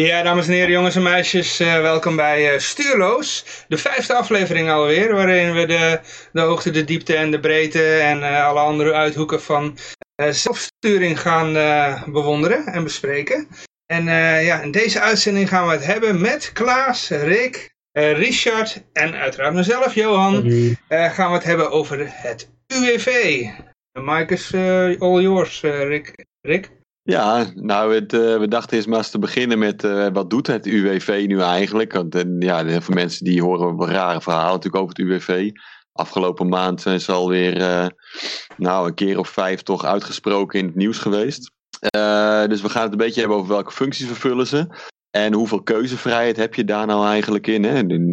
Ja, dames en heren, jongens en meisjes, uh, welkom bij uh, Stuurloos. De vijfde aflevering alweer, waarin we de, de hoogte, de diepte en de breedte en uh, alle andere uithoeken van zelfsturing gaan bewonderen en bespreken. En ja, in deze uitzending gaan we het hebben met Klaas, Rick, Richard en uiteraard mezelf, Johan. gaan we het hebben over het UWV. De mic is all yours, Rick. Rick? Ja, nou, het, uh, we dachten eens maar eens te beginnen met uh, wat doet het UWV nu eigenlijk? Want uh, ja, heel mensen die horen rare verhalen natuurlijk over het UWV. Afgelopen maand zijn ze alweer nou, een keer of vijf toch uitgesproken in het nieuws geweest. dus we gaan het een beetje hebben over welke functies vervullen ze. En hoeveel keuzevrijheid heb je daar nou eigenlijk in? Hè? En,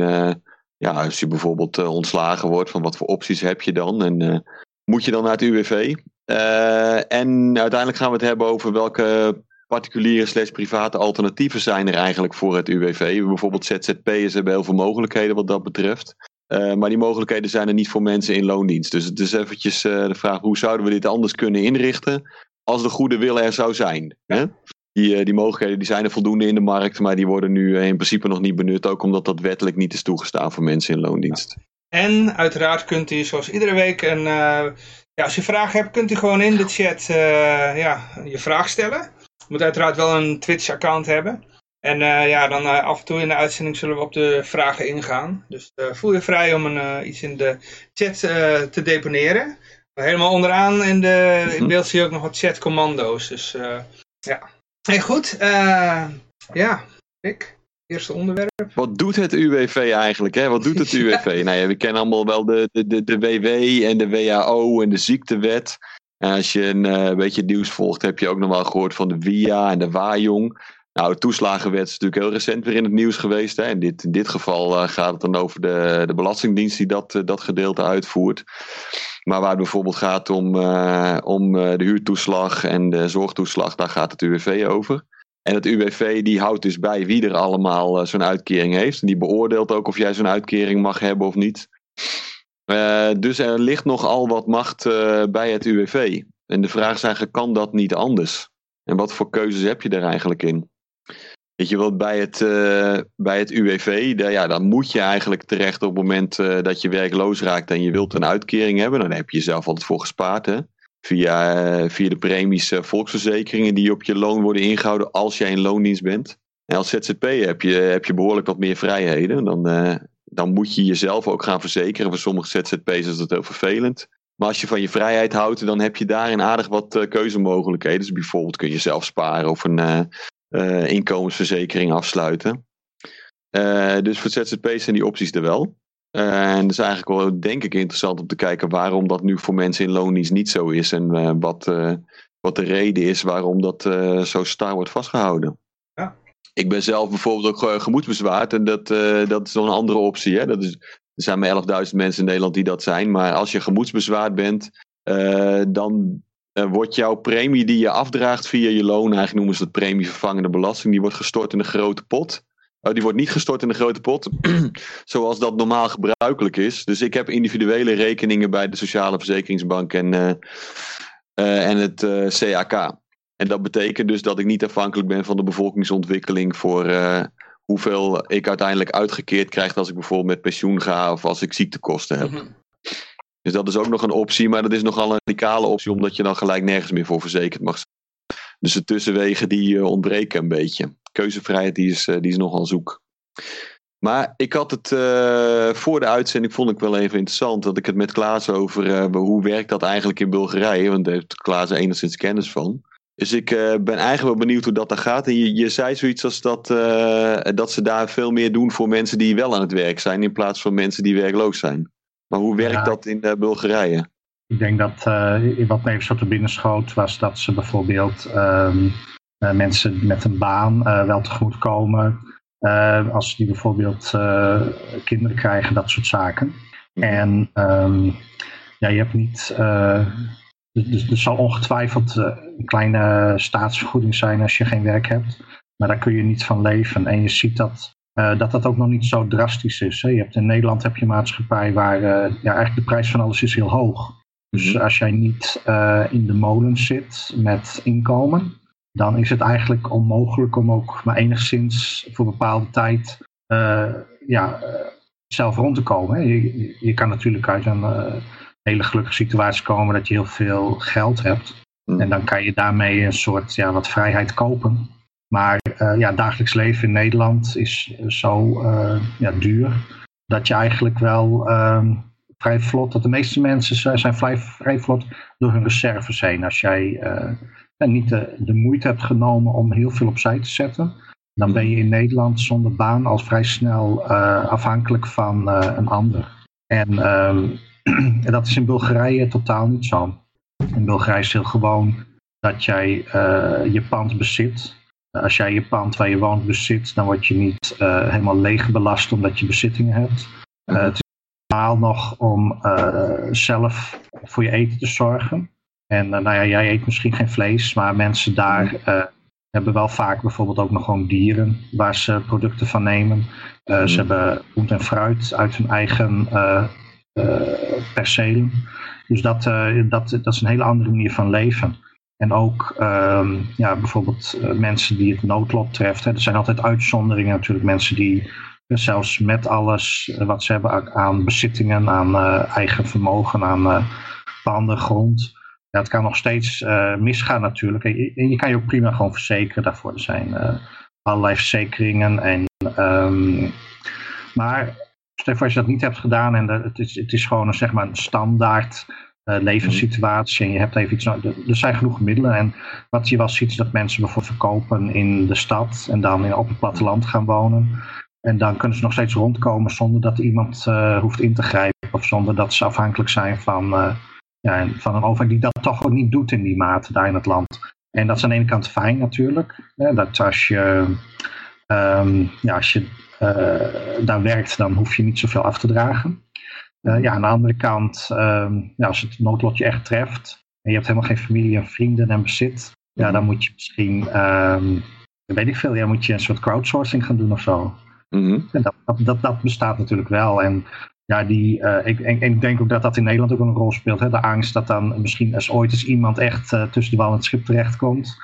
ja, als je bijvoorbeeld ontslagen wordt, van wat voor opties heb je dan? En moet je dan naar het UWV? Uh, en uiteindelijk gaan we het hebben over welke particuliere slash private alternatieven zijn er eigenlijk voor het UWV. Bijvoorbeeld ZZP'ers hebben heel veel mogelijkheden wat dat betreft. Uh, maar die mogelijkheden zijn er niet voor mensen in loondienst. Dus het is eventjes uh, de vraag hoe zouden we dit anders kunnen inrichten als de goede wil er zou zijn. Hè? Die, die mogelijkheden die zijn er voldoende in de markt, maar die worden nu in principe nog niet benut. Ook omdat dat wettelijk niet is toegestaan voor mensen in loondienst. En uiteraard kunt u zoals iedere week een ja, als je vragen hebt, kunt u gewoon in de chat uh, ja, je vraag stellen. Je moet uiteraard wel een Twitch-account hebben. En uh, ja, dan uh, af en toe in de uitzending zullen we op de vragen ingaan. Dus voel je vrij om een, iets in de chat te deponeren. Helemaal onderaan in, de, in mhm. beeld zie je ook nog wat chatcommando's. Dus ja. Hey, goed. ja, ik. Eerste onderwerp. Wat doet het UWV eigenlijk? Hè? Wat doet het UWV? Nou ja, we kennen allemaal wel de, de, de, WW en de WHO en de ziektewet. En als je een uh, beetje nieuws volgt, heb je ook nog wel gehoord van de WIA en de WAJONG. Nou, de toeslagenwet is natuurlijk heel recent weer in het nieuws geweest. Hè? In, dit, in dit geval uh, gaat het dan over de, de Belastingdienst die dat, uh, dat gedeelte uitvoert. Maar waar het bijvoorbeeld gaat om, om de huurtoeslag en de zorgtoeslag, daar gaat het UWV over. En het UWV die houdt dus bij wie er allemaal uh, zo'n uitkering heeft. En die beoordeelt ook of jij zo'n uitkering mag hebben of niet. Uh, dus er ligt nogal wat macht uh, bij het UWV. En de vraag is eigenlijk, kan dat niet anders? En wat voor keuzes heb je daar eigenlijk in? Weet je wat, bij het, bij het UWV, ja, dan moet je eigenlijk terecht op het moment dat je werkloos raakt en je wilt een uitkering hebben. Dan heb je jezelf altijd voor gespaard. Hè? Via, eh, via de premies eh, volksverzekeringen die op je loon worden ingehouden als jij in loondienst bent. En als ZZP heb je, heb je behoorlijk wat meer vrijheden. Dan, uh, dan moet je jezelf ook gaan verzekeren. Voor sommige ZZP's is dat heel vervelend. Maar als je van je vrijheid houdt, dan heb je daarin aardig wat keuzemogelijkheden. Dus bijvoorbeeld kun je zelf sparen of een inkomensverzekering afsluiten. dus voor ZZP's zijn die opties er wel. En dat is eigenlijk wel, denk ik, interessant om te kijken waarom dat nu voor mensen in loondienst niet zo is. En uh, wat, uh, wat de reden is waarom dat zo star wordt vastgehouden. Ja. Ik ben zelf bijvoorbeeld ook gemoedsbezwaard. En dat, dat is nog een andere optie. Hè? Dat is, er zijn maar 11.000 mensen in Nederland die dat zijn. Maar als je gemoedsbezwaard bent, dan wordt jouw premie die je afdraagt via je loon, eigenlijk noemen ze dat premievervangende belasting, die wordt gestort in een grote pot. Oh, die wordt niet gestort in de grote pot, zoals dat normaal gebruikelijk is. Dus ik heb individuele rekeningen bij de Sociale Verzekeringsbank en, uh, uh, en het uh, eh, CAK. En dat betekent dus dat ik niet afhankelijk ben van de bevolkingsontwikkeling voor hoeveel ik uiteindelijk uitgekeerd krijg als ik bijvoorbeeld met pensioen ga of als ik ziektekosten heb. Mhm. Dus dat is ook nog een optie, maar dat is nogal een radicale optie, omdat je dan gelijk nergens meer voor verzekerd mag zijn. Dus de tussenwegen die ontbreken een beetje keuzevrijheid die is, eh, die is nogal zoek. Maar ik had het uh, voor de uitzending vond ik wel even interessant dat ik het met Klaas over uh, hoe werkt dat eigenlijk in Bulgarije, want daar heeft Klaas enigszins kennis van. Dus ik uh, ben eigenlijk wel benieuwd hoe dat daar gaat. En je, je zei zoiets als dat, dat ze daar veel meer doen voor mensen die wel aan het werk zijn in plaats van mensen die werkloos zijn. Maar hoe werkt dat in Bulgarije? Ik denk dat wat me even zo te binnen schoot was dat ze bijvoorbeeld um, uh, mensen met een baan uh, wel tegemoet komen. Uh, als die bijvoorbeeld kinderen krijgen, dat soort zaken. Mhm. En um, ja, je hebt niet. dus er zal ongetwijfeld een kleine staatsvergoeding zijn als je geen werk hebt. Maar daar kun je niet van leven. En je ziet dat dat dat ook nog niet zo drastisch is. Hè. Je hebt, in Nederland heb je een maatschappij waar ja, eigenlijk de prijs van alles is heel hoog. Dus mhm. als jij niet in de molen zit met inkomen, dan is het eigenlijk onmogelijk om ook maar enigszins voor bepaalde tijd ja, zelf rond te komen. Hè. Je, je kan natuurlijk uit een hele gelukkige situatie komen dat je heel veel geld hebt. Mm. En dan kan je daarmee een soort ja, wat vrijheid kopen. Maar uh, ja, dagelijks leven in Nederland is zo ja, duur dat je eigenlijk wel uh, vrij vlot, dat de meeste mensen zijn vrij, vrij vlot door hun reserves heen. Als jij uh, niet de, moeite hebt genomen om heel veel opzij te zetten, dan ben je in Nederland zonder baan al vrij snel afhankelijk van een ander. En ehm, dat is in Bulgarije totaal niet zo. In Bulgarije is heel gewoon dat jij je pand bezit als jij je pand waar je woont bezit, dan word je niet helemaal leeg belast omdat je bezittingen hebt. Het is normaal nog om zelf voor je eten te zorgen. En nou ja, jij eet misschien geen vlees, maar mensen daar mhm. hebben wel vaak bijvoorbeeld ook nog gewoon dieren waar ze producten van nemen. Mm. Ze hebben groente en fruit uit hun eigen percelen. Dus dat, dat, dat is een hele andere manier van leven. En ook um, ja, bijvoorbeeld uh, mensen die het noodlot treft. Hè. Er zijn altijd uitzonderingen natuurlijk. Mensen die uh, zelfs met alles uh, wat ze hebben aan bezittingen, aan eigen vermogen, aan panden, grond. Ja, het kan nog steeds misgaan natuurlijk. En je, kan je ook prima gewoon verzekeren daarvoor. Er zijn allerlei verzekeringen. En, um, maar stel als je dat niet hebt gedaan en het is, het is gewoon een, zeg maar, een standaard uh, levenssituatie en je hebt even iets Er zijn genoeg middelen en wat je wel ziet is dat mensen bijvoorbeeld verkopen in de stad en dan in, op het platteland gaan wonen. En dan kunnen ze nog steeds rondkomen zonder dat iemand hoeft in te grijpen of zonder dat ze afhankelijk zijn van, ja, van een overheid die dat toch ook niet doet in die mate daar in het land. En dat is aan de ene kant fijn natuurlijk. Hè, dat als je, um, ja, als je daar werkt, dan hoef je niet zoveel af te dragen. Uh, ja, aan de andere kant, ehm, ja, als het noodlot je echt treft en je hebt helemaal geen familie en vrienden en bezit, ja, mhm. dan moet je misschien, um, weet ik veel, ja, moet je een soort crowdsourcing gaan doen of zo. Mm dat, dat, dat, bestaat natuurlijk wel. En ja, die, uh, ik, en, ik denk ook dat dat in Nederland ook een rol speelt. Hè? De angst dat dan misschien als ooit eens iemand echt uh, tussen de wal en het schip terechtkomt.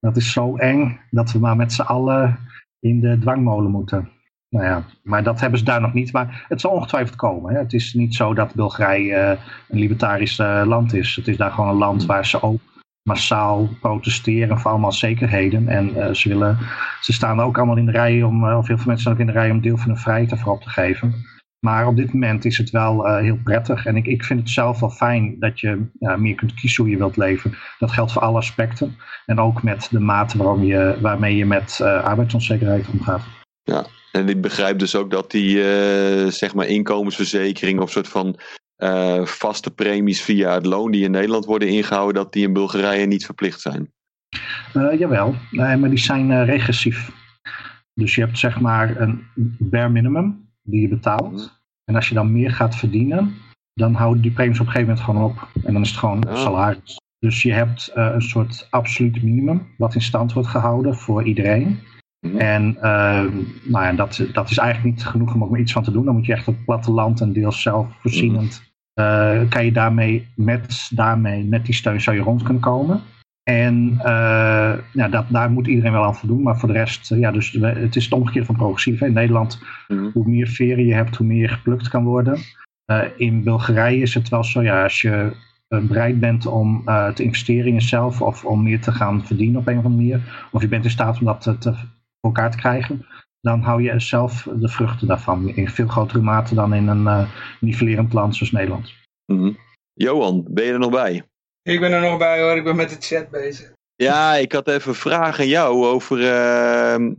Dat is zo eng dat we maar met z'n allen in de dwangmolen moeten. Nou ja, maar dat hebben ze daar nog niet. Maar het zal ongetwijfeld komen. Hè. Het is niet zo dat Bulgarije uh, een libertarisch uh, land is. Het is daar gewoon een land waar ze ook massaal protesteren voor allemaal zekerheden. En uh, ze, willen, ze staan ook allemaal in de rij om, of heel veel mensen staan ook in de rij om deel van hun vrijheid ervoor op te geven. Maar op dit moment is het wel heel prettig. En ik, ik vind het zelf wel fijn dat je ja, meer kunt kiezen hoe je wilt leven. Dat geldt voor alle aspecten. En ook met de mate waarom je, waarmee je met arbeidsonzekerheid omgaat. Ja, en ik begrijp dus ook dat die uh, zeg maar inkomensverzekering of soort van uh, vaste premies via het loon die in Nederland worden ingehouden, dat die in Bulgarije niet verplicht zijn. Uh, jawel, nee, maar die zijn regressief. Dus je hebt zeg maar een bare minimum die je betaalt. Mhm. En als je dan meer gaat verdienen, dan houden die premies op een gegeven moment gewoon op. En dan is het gewoon salaris. Dus je hebt een soort absoluut minimum wat in stand wordt gehouden voor iedereen. Mhm. En uh, nou ja, dat, dat is eigenlijk niet genoeg om er iets van te doen. Dan moet je echt op het platteland en deels zelfvoorzienend. Uh, kan je daarmee met, daarmee, met die steun zou je rond kunnen komen. En uh, ja, dat, daar moet iedereen wel aan voldoen. Maar voor de rest, ja, dus het is het omgekeerde van progressief. In Nederland, mhm. hoe meer veren je hebt, hoe meer geplukt kan worden. in Bulgarije is het wel zo, ja, als je bereid bent om te investeren in jezelf of om meer te gaan verdienen op een of andere manier. Of je bent in staat om dat te, voor elkaar te krijgen, dan hou je zelf de vruchten daarvan. In veel grotere mate dan in een nivellerend land zoals Nederland. Mm Johan, ben je er nog bij? Ik ben er nog bij hoor, ik ben met de chat bezig. Ja, ik had even een vraag aan jou over uh,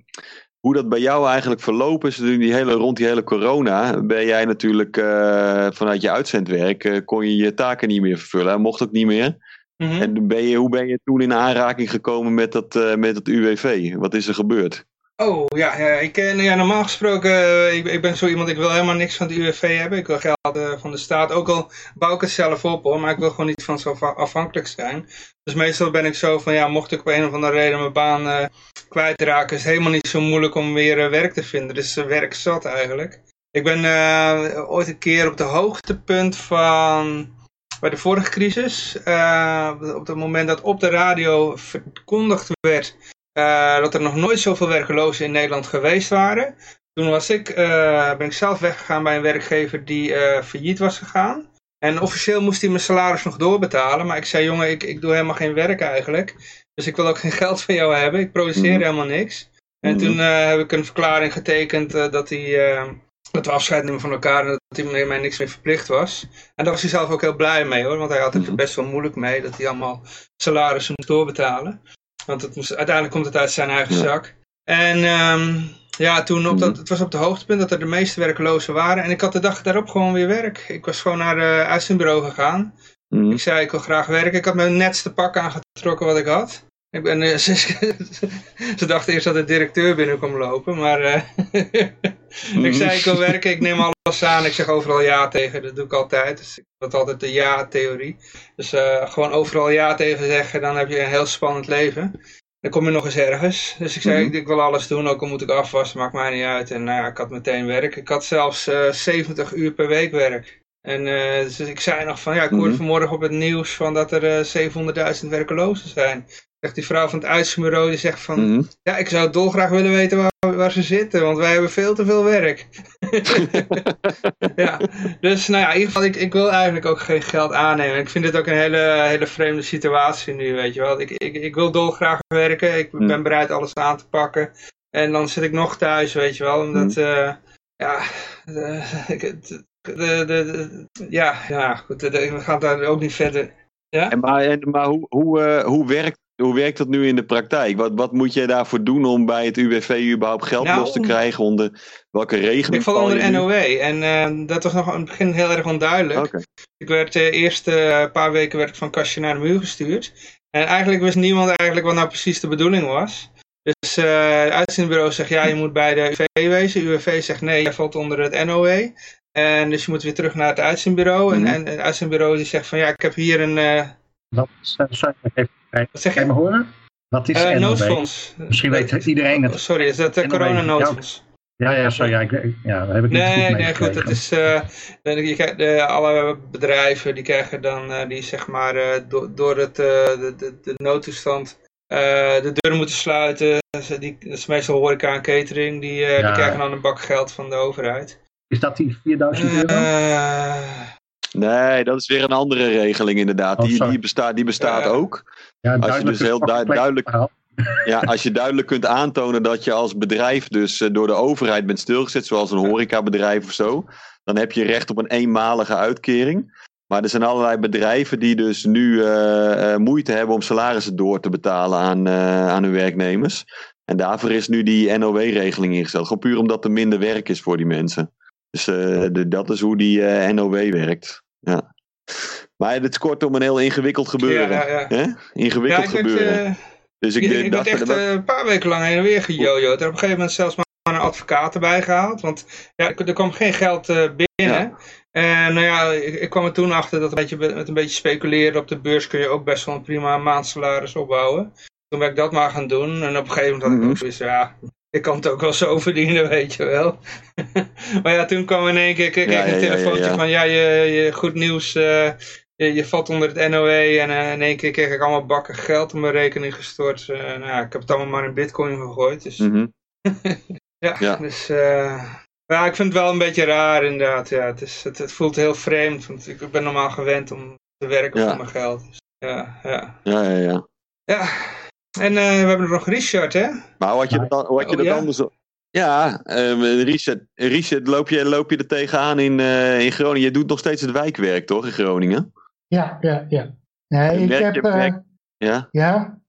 hoe dat bij jou eigenlijk verlopen is. Die hele, rond die hele corona ben jij natuurlijk uh, vanuit je uitzendwerk, uh, kon je je taken niet meer vervullen. Mocht ook niet meer. Mm -hmm. En ben je, hoe ben je toen in aanraking gekomen met dat, met dat UWV? Wat is er gebeurd? Oh, ja, ja, ik, eh, ja normaal gesproken, uh, ik, ik ben zo iemand, ik wil helemaal niks van de UWV hebben. Ik wil geld uh, van de staat, ook al bouw ik het zelf op hoor, maar ik wil gewoon niet van zo afhankelijk zijn. Dus meestal ben ik zo van, ja, mocht ik op een of andere reden mijn baan kwijtraken, is het helemaal niet zo moeilijk om weer werk te vinden. Dus werk zat eigenlijk. Ik ben ooit een keer op de hoogtepunt van bij de vorige crisis. op het moment dat op de radio verkondigd werd dat er nog nooit zoveel werkelozen in Nederland geweest waren. Toen was ik, ben ik zelf weggegaan bij een werkgever die failliet was gegaan. En officieel moest hij mijn salaris nog doorbetalen. Maar ik zei, jongen, ik, ik doe helemaal geen werk eigenlijk. Dus ik wil ook geen geld van jou hebben. Ik produceer mhm. helemaal niks. En mhm. toen heb ik een verklaring getekend dat, hij, dat we afscheid nemen van elkaar. En dat hij mij niks meer verplicht was. En daar was hij zelf ook heel blij mee hoor. Want hij had het er mhm. best wel moeilijk mee. Dat hij allemaal salarissen moest doorbetalen. Want het moest, uiteindelijk komt het uit zijn eigen zak. En um, ja, toen op dat, het was op de hoogtepunt dat er de meeste werklozen waren. En ik had de dag daarop gewoon weer werk. Ik was gewoon naar het uitzendbureau gegaan. Ik zei, ik wil graag werken. Ik had mijn netste pak aangetrokken wat ik had. Ik ben, uh, ze, ze, dachten eerst dat de directeur binnen kwam lopen, maar uh, ik zei ik wil werken, ik neem alles aan, ik zeg overal ja tegen, dat doe ik altijd. Dus ik had altijd de ja-theorie. Dus uh, gewoon overal ja tegen zeggen, dan heb je een heel spannend leven. Dan kom je nog eens ergens. Dus ik zei, mm ik, wil alles doen, ook al moet ik afwassen, maakt mij niet uit. En nou ja, ik had meteen werk. Ik had zelfs 70 uur per week werk. En dus ik zei nog van, ja, ik hoorde mhm. vanmorgen op het nieuws van dat er 700.000 werkelozen zijn. Zegt die vrouw van het uitzendbureau, die zegt van... Mhm. Ja, ik zou dolgraag willen weten waar, waar ze zitten, want wij hebben veel te veel werk. ja, dus nou ja, in ieder geval, ik, ik wil eigenlijk ook geen geld aannemen. Ik vind dit ook een hele, hele vreemde situatie nu, weet je wel. Ik, ik, ik wil dolgraag werken, ik mhm. ben bereid alles aan te pakken. En dan zit ik nog thuis, weet je wel, omdat... Uh, ja, de, de, de, ja, ja, goed, we gaan daar ook niet verder... Ja? En maar, en, maar hoe, hoe, uh, hoe werkt hoe werkt dat nu in de praktijk? Wat, wat moet je daarvoor doen om bij het UWV überhaupt geld nou, los te krijgen? Onder welke regeling? Ik val onder NOW en uh, dat was nog in het begin heel erg onduidelijk. Ik werd de uh, eerste paar weken werd ik van kastje naar de muur gestuurd. En eigenlijk wist niemand eigenlijk wat nou precies de bedoeling was. Dus uh, het uitzendbureau zegt ja, je moet bij de UWV wezen. UWV zegt nee, je valt onder het NOW. En dus je moet weer terug naar het uitzendbureau. en, mhm. en, het uitzendbureau die zegt van ja, ik heb hier een... Uh... Wat, sorry, even wat zeg je? Je me horen? Wat is uh, noodfonds. Misschien weet iedereen het. sorry, is dat corona noodfonds? Ja, ja, sorry, ja, ik, ja, heb ik niet nee, goed Nee, goed, het is, uh, de, de, alle bedrijven die krijgen dan, die zeg maar, do, door het, de, de, de noodtoestand de deuren moeten sluiten. Die, dat is meestal horeca en catering, die, ja. die krijgen dan een bak geld van de overheid. Is dat die 4000 euro? Nee, dat is weer een andere regeling inderdaad. Oh, die, die, bestaat, die bestaat ook. Ja, als je dus heel duidelijk. Ja, als je duidelijk kunt aantonen dat je als bedrijf dus eh, door de overheid bent stilgezet, zoals een horecabedrijf of zo, dan heb je recht op een eenmalige uitkering. Maar er zijn allerlei bedrijven die dus nu uh, moeite hebben om salarissen door te betalen aan, uh, aan hun werknemers. En daarvoor is nu die NOW-regeling ingesteld. Gewoon puur omdat er minder werk is voor die mensen. Dus de, dat is hoe die NOW werkt. Ja. Maar het is kortom een heel ingewikkeld gebeuren. Ja, ja, ja. Ingewikkeld gebeuren. Uh, dus ik, ik, dacht, echt een paar weken lang heen en weer gejojoed. Er op een gegeven moment zelfs maar een advocaat erbij gehaald. Want ja, er kwam geen geld binnen. En nou ja, ik, ik, kwam er toen achter dat een beetje, met een beetje speculeren op de beurs kun je ook best wel een prima maandsalaris opbouwen. Toen ben ik dat maar gaan doen. En op een gegeven moment had ik mhm. ook zoiets ja, ik kan het ook wel zo verdienen, weet je wel. maar ja, toen kwam in één keer kreeg ja, een telefoontje van, ja, je, je goed nieuws, uh, je, je, valt onder het NOE. En uh, in één keer kreeg ik allemaal bakken geld op mijn rekening gestort. Uh, nou ja, ik heb het allemaal maar in bitcoin gegooid. Dus, mm -hmm. ja, ja, dus... ja, ik vind het wel een beetje raar inderdaad. Ja, het, is, het, het voelt heel vreemd, want ik ben normaal gewend om te werken voor mijn geld. Dus, ja, ja. Ja, ja, ja. Ja, en uh, we hebben nog Richard, hè? Maar hoe had je dat, hoe had je oh, dat ja? anders... Ja, um, Richard, Richard loop, je, loop je er tegenaan in, uh, in Groningen? Je doet nog steeds het wijkwerk, toch, in Groningen? Ja, ja, ja. Nee, ik heb... Merk, uh, ja? Ja?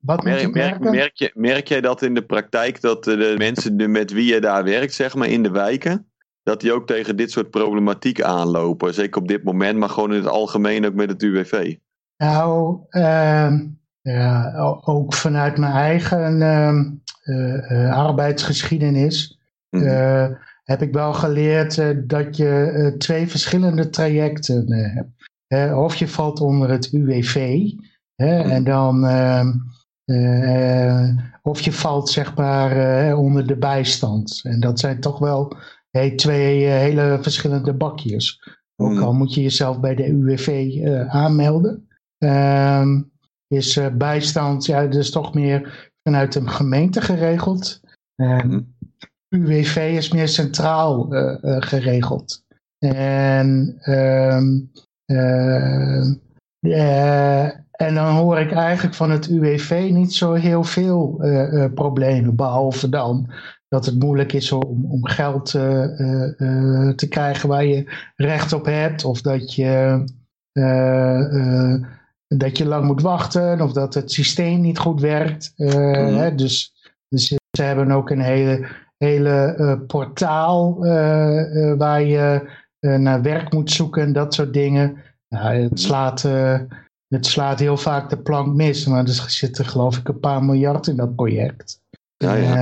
Wat merk, merk, merk, je, merk jij dat in de praktijk, dat de mensen met wie je daar werkt, zeg maar, in de wijken, dat die ook tegen dit soort problematiek aanlopen? Zeker op dit moment, maar gewoon in het algemeen ook met het UWV. Nou, uh, ja, ook vanuit mijn eigen uh, arbeidsgeschiedenis mhm. heb ik wel geleerd dat je twee verschillende trajecten hebt. of je valt onder het UWV hè, mhm. en dan ehm, of je valt zeg maar onder de bijstand. En dat zijn toch wel hey, twee hele verschillende bakjes. Ook Mhm. al moet je jezelf bij de UWV eh, aanmelden. Ehm, is eh, bijstand, ja, is toch meer vanuit een gemeente geregeld. En Mhm. UWV is meer centraal eh, eh, geregeld. En, ehm, eh, eh, en dan hoor ik eigenlijk van het UWV niet zo heel veel problemen. Behalve dan dat het moeilijk is om, om geld te krijgen waar je recht op hebt. Of dat je, dat je lang moet wachten. Of dat het systeem niet goed werkt. Eh, Mhm. hè, dus, dus ze hebben ook een hele, hele eh, portaal eh, waar je naar werk moet zoeken en dat soort dingen. Nou, het, slaat, eh, het slaat heel vaak de plank mis. Maar er zitten geloof ik een paar miljard in dat project. Ja, ja.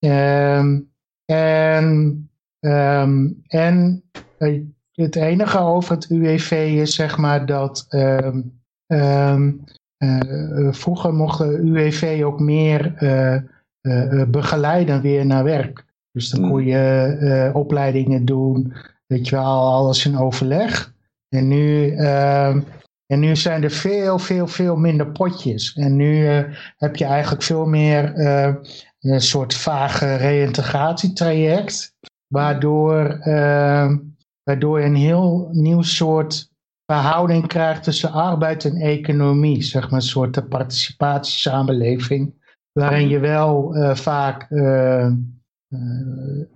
Eh, ehm, en ehm, en het enige over het UWV is zeg maar dat ehm, ehm, eh, vroeger mocht de UWV ook meer eh, eh, eh, begeleiden weer naar werk. Dus dan kon je eh, opleidingen doen, weet je wel, alles in overleg. En nu, ehm, en nu zijn er veel, veel, veel minder potjes. En nu eh, heb je eigenlijk veel meer eh, een soort vage reïntegratietraject. Waardoor, ehm, waardoor je een heel nieuw soort verhouding krijgt tussen arbeid en economie. Zeg maar een soort participatiesamenleving. Waarin je wel eh, vaak, eh,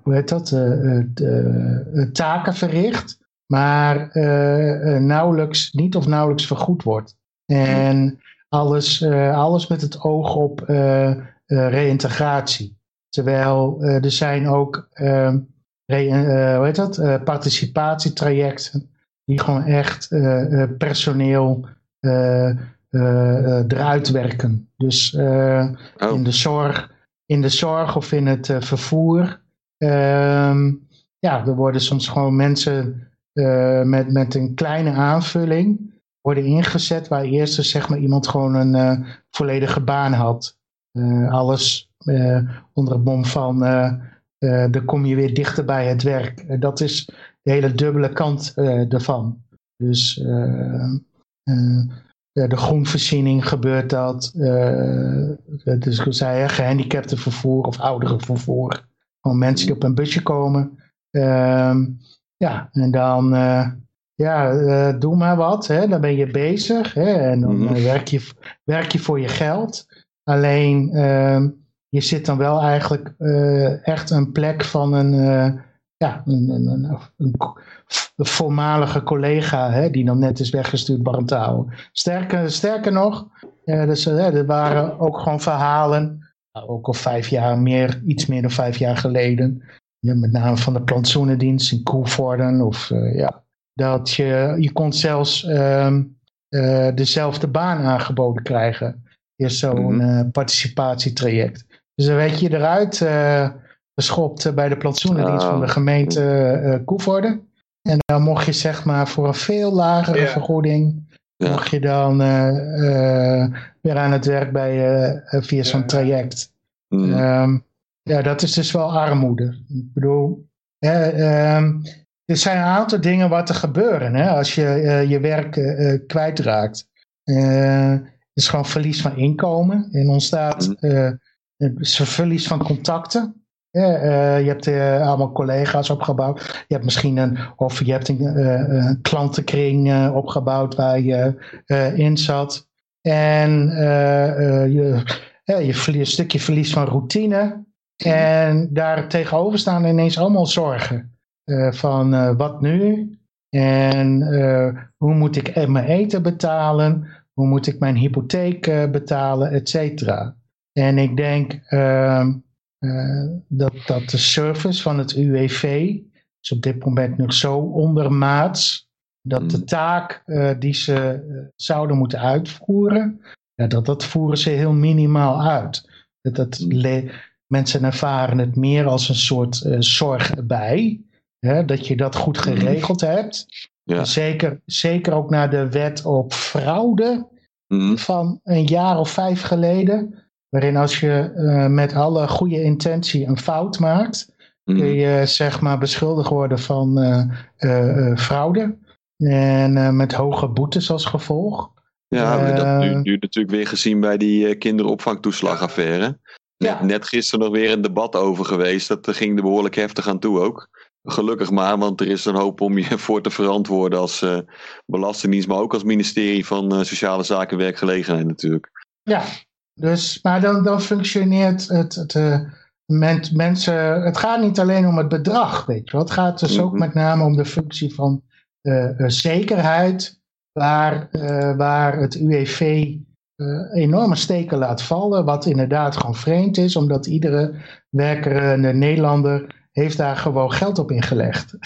hoe heet dat, taken verricht. Maar nauwelijks, niet of nauwelijks vergoed wordt. En alles, alles met het oog op reïntegratie. Terwijl er zijn ook ehm, re- hoe heet dat? participatietrajecten die gewoon echt eh, eh, personeel eh, eruit werken. Dus Oh. in, de zorg, in de zorg of in het vervoer. ehm, ja, er worden soms gewoon mensen met, met een kleine aanvulling worden ingezet waar eerst dus, zeg maar iemand gewoon een volledige baan had. Alles onder het mom van dan kom je weer dichter bij het werk. Dat is de hele dubbele kant eh, ervan. Dus eh, eh, de groenvoorziening gebeurt dat. eh dus ik zei, gehandicaptenvervoer of ouderenvervoer. Gewoon mensen die op een busje komen. Ehm, ja, en dan eh, ja, eh, doe maar wat. Hè, dan ben je bezig. Hè, en dan Mhm. eh, werk, je, werk je voor je geld. Alleen ehm, je zit dan wel eigenlijk eh, echt een plek van een, eh, ja, een, een, een, voormalige collega hè, die dan net is weggestuurd Barentouw. Sterker, sterker nog, eh, dus, eh, er waren ook gewoon verhalen, nou, ook al vijf jaar meer, iets meer dan vijf jaar geleden, ja, met name van de plantsoenendienst in Koevoorden of eh, ja, dat je, je kon zelfs ehm, eh, dezelfde baan aangeboden krijgen. Eerst zo'n Mhm. participatietraject. Dus dan werd je eruit geschopt eh, bij de plantsoenendienst Oh. van de gemeente eh Koevoorden. En dan mocht je zeg maar voor een veel lagere Ja. vergoeding, Ja. mocht je dan eh, eh, weer aan het werk bij, via zo'n Ja. traject. Mm. Ehm, ja, dat is dus wel armoede. Ik bedoel, hè, ehm, er zijn een aantal dingen wat er gebeuren hè, als je eh, je werk kwijtraakt. Eh, het is gewoon verlies van inkomen. En ontstaat eh, het verlies van contacten. Ja, eh, je hebt eh, allemaal collega's opgebouwd. Je hebt misschien een, of je hebt een, eh, een klantenkring opgebouwd waar je in zat. En je, je verliest een stukje verlies van routine. En daar tegenover staan ineens allemaal zorgen. Van wat nu? En hoe moet ik mijn eten betalen? Hoe moet ik mijn hypotheek betalen? Et cetera. En ik denk ehm, eh, dat, dat de service van het UWV is op dit moment nog zo ondermaats. Dat de Mm. taak eh, die ze eh, zouden moeten uitvoeren, ja, dat, dat voeren ze heel minimaal uit. Dat, dat le- mensen ervaren het meer als een soort eh, zorg erbij. Hè, dat je dat goed geregeld hebt. Ja. Zeker, zeker ook naar de wet op fraude Mm. van een jaar of vijf geleden. Waarin als je eh, met alle goede intentie een fout maakt, kun je zeg maar beschuldigd worden van fraude. En met hoge boetes als gevolg. Ja, we hebben dat nu, nu, natuurlijk weer gezien bij die kinderopvangtoeslagaffaire. Ja. Net gisteren nog weer een debat over geweest. Dat ging er behoorlijk heftig aan toe ook. Gelukkig maar, want er is een hoop om je voor te verantwoorden als uh, Belastingdienst, maar ook als ministerie van uh, Sociale Zaken en Werkgelegenheid natuurlijk. Ja, dus, maar dan, dan functioneert het, het uh, mensen, het gaat niet alleen om het bedrag, weet je wel. Het gaat dus ook mhm. met name om de functie van zekerheid, waar, waar het UEV enorme steken laat vallen, wat inderdaad gewoon vreemd is, omdat iedere werkende Nederlander heeft daar gewoon geld op ingelegd.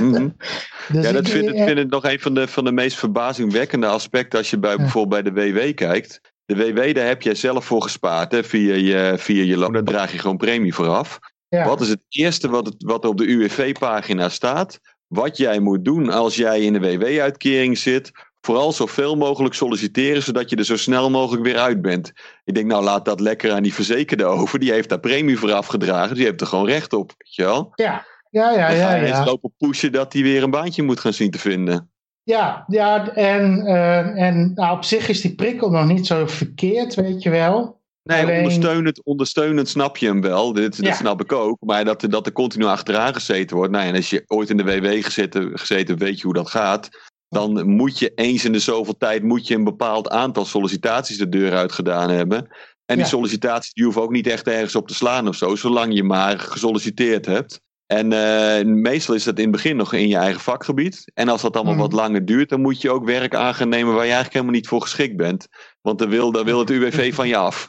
Mm dus ja, dat vind, ik vind ik nog een van de, van de meest verbazingwekkende aspecten als je bij, bijvoorbeeld bij de WW kijkt. De WW, daar heb jij zelf voor gespaard hè, via, je, via je loon. Daar draag je gewoon premie vooraf. Ja. Wat is het eerste wat, het, wat op de UWV-pagina staat? Wat jij moet doen als jij in de WW-uitkering zit vooral zoveel mogelijk solliciteren, zodat je er zo snel mogelijk weer uit bent. Ik denk, nou laat dat lekker aan die verzekerde over. Die heeft daar premie voor afgedragen. Die heeft er gewoon recht op. Weet je wel? Ja, ja, ja. ja, ja, ja. lopen pushen dat hij weer een baantje moet gaan zien te vinden. Ja, ja en, uh, en nou, op zich is die prikkel nog niet zo verkeerd, weet je wel. Nee, ondersteunend, ondersteunend snap je hem wel. Dit, dat snap ik ook. Maar dat, dat er continu achteraan gezeten wordt. Nou, en als je ooit in de WW gezeten, gezeten weet je hoe dat gaat dan moet je eens in de zoveel tijd moet je een bepaald aantal sollicitaties de deur uit gedaan hebben. En die sollicitaties die hoeven ook niet echt ergens op te slaan of zo, zolang je maar gesolliciteerd hebt. En uh, meestal is dat in het begin nog in je eigen vakgebied. En als dat allemaal mm. wat langer duurt, dan moet je ook werk aan gaan nemen waar je eigenlijk helemaal niet voor geschikt bent. Want dan wil, dan wil het UWV van je af.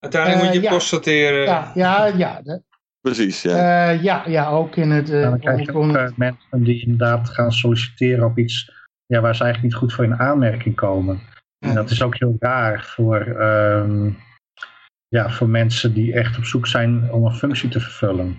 Uiteindelijk moet je uh, ja. constateren. Ja, ja, ja. Precies, ja. Uh, ja, ja, ook in het... dan krijg je ook mensen die inderdaad gaan solliciteren op iets ja, waar ze eigenlijk niet goed voor in aanmerking komen. En dat is ook heel raar voor, ehm, ja, voor mensen die echt op zoek zijn om een functie te vervullen.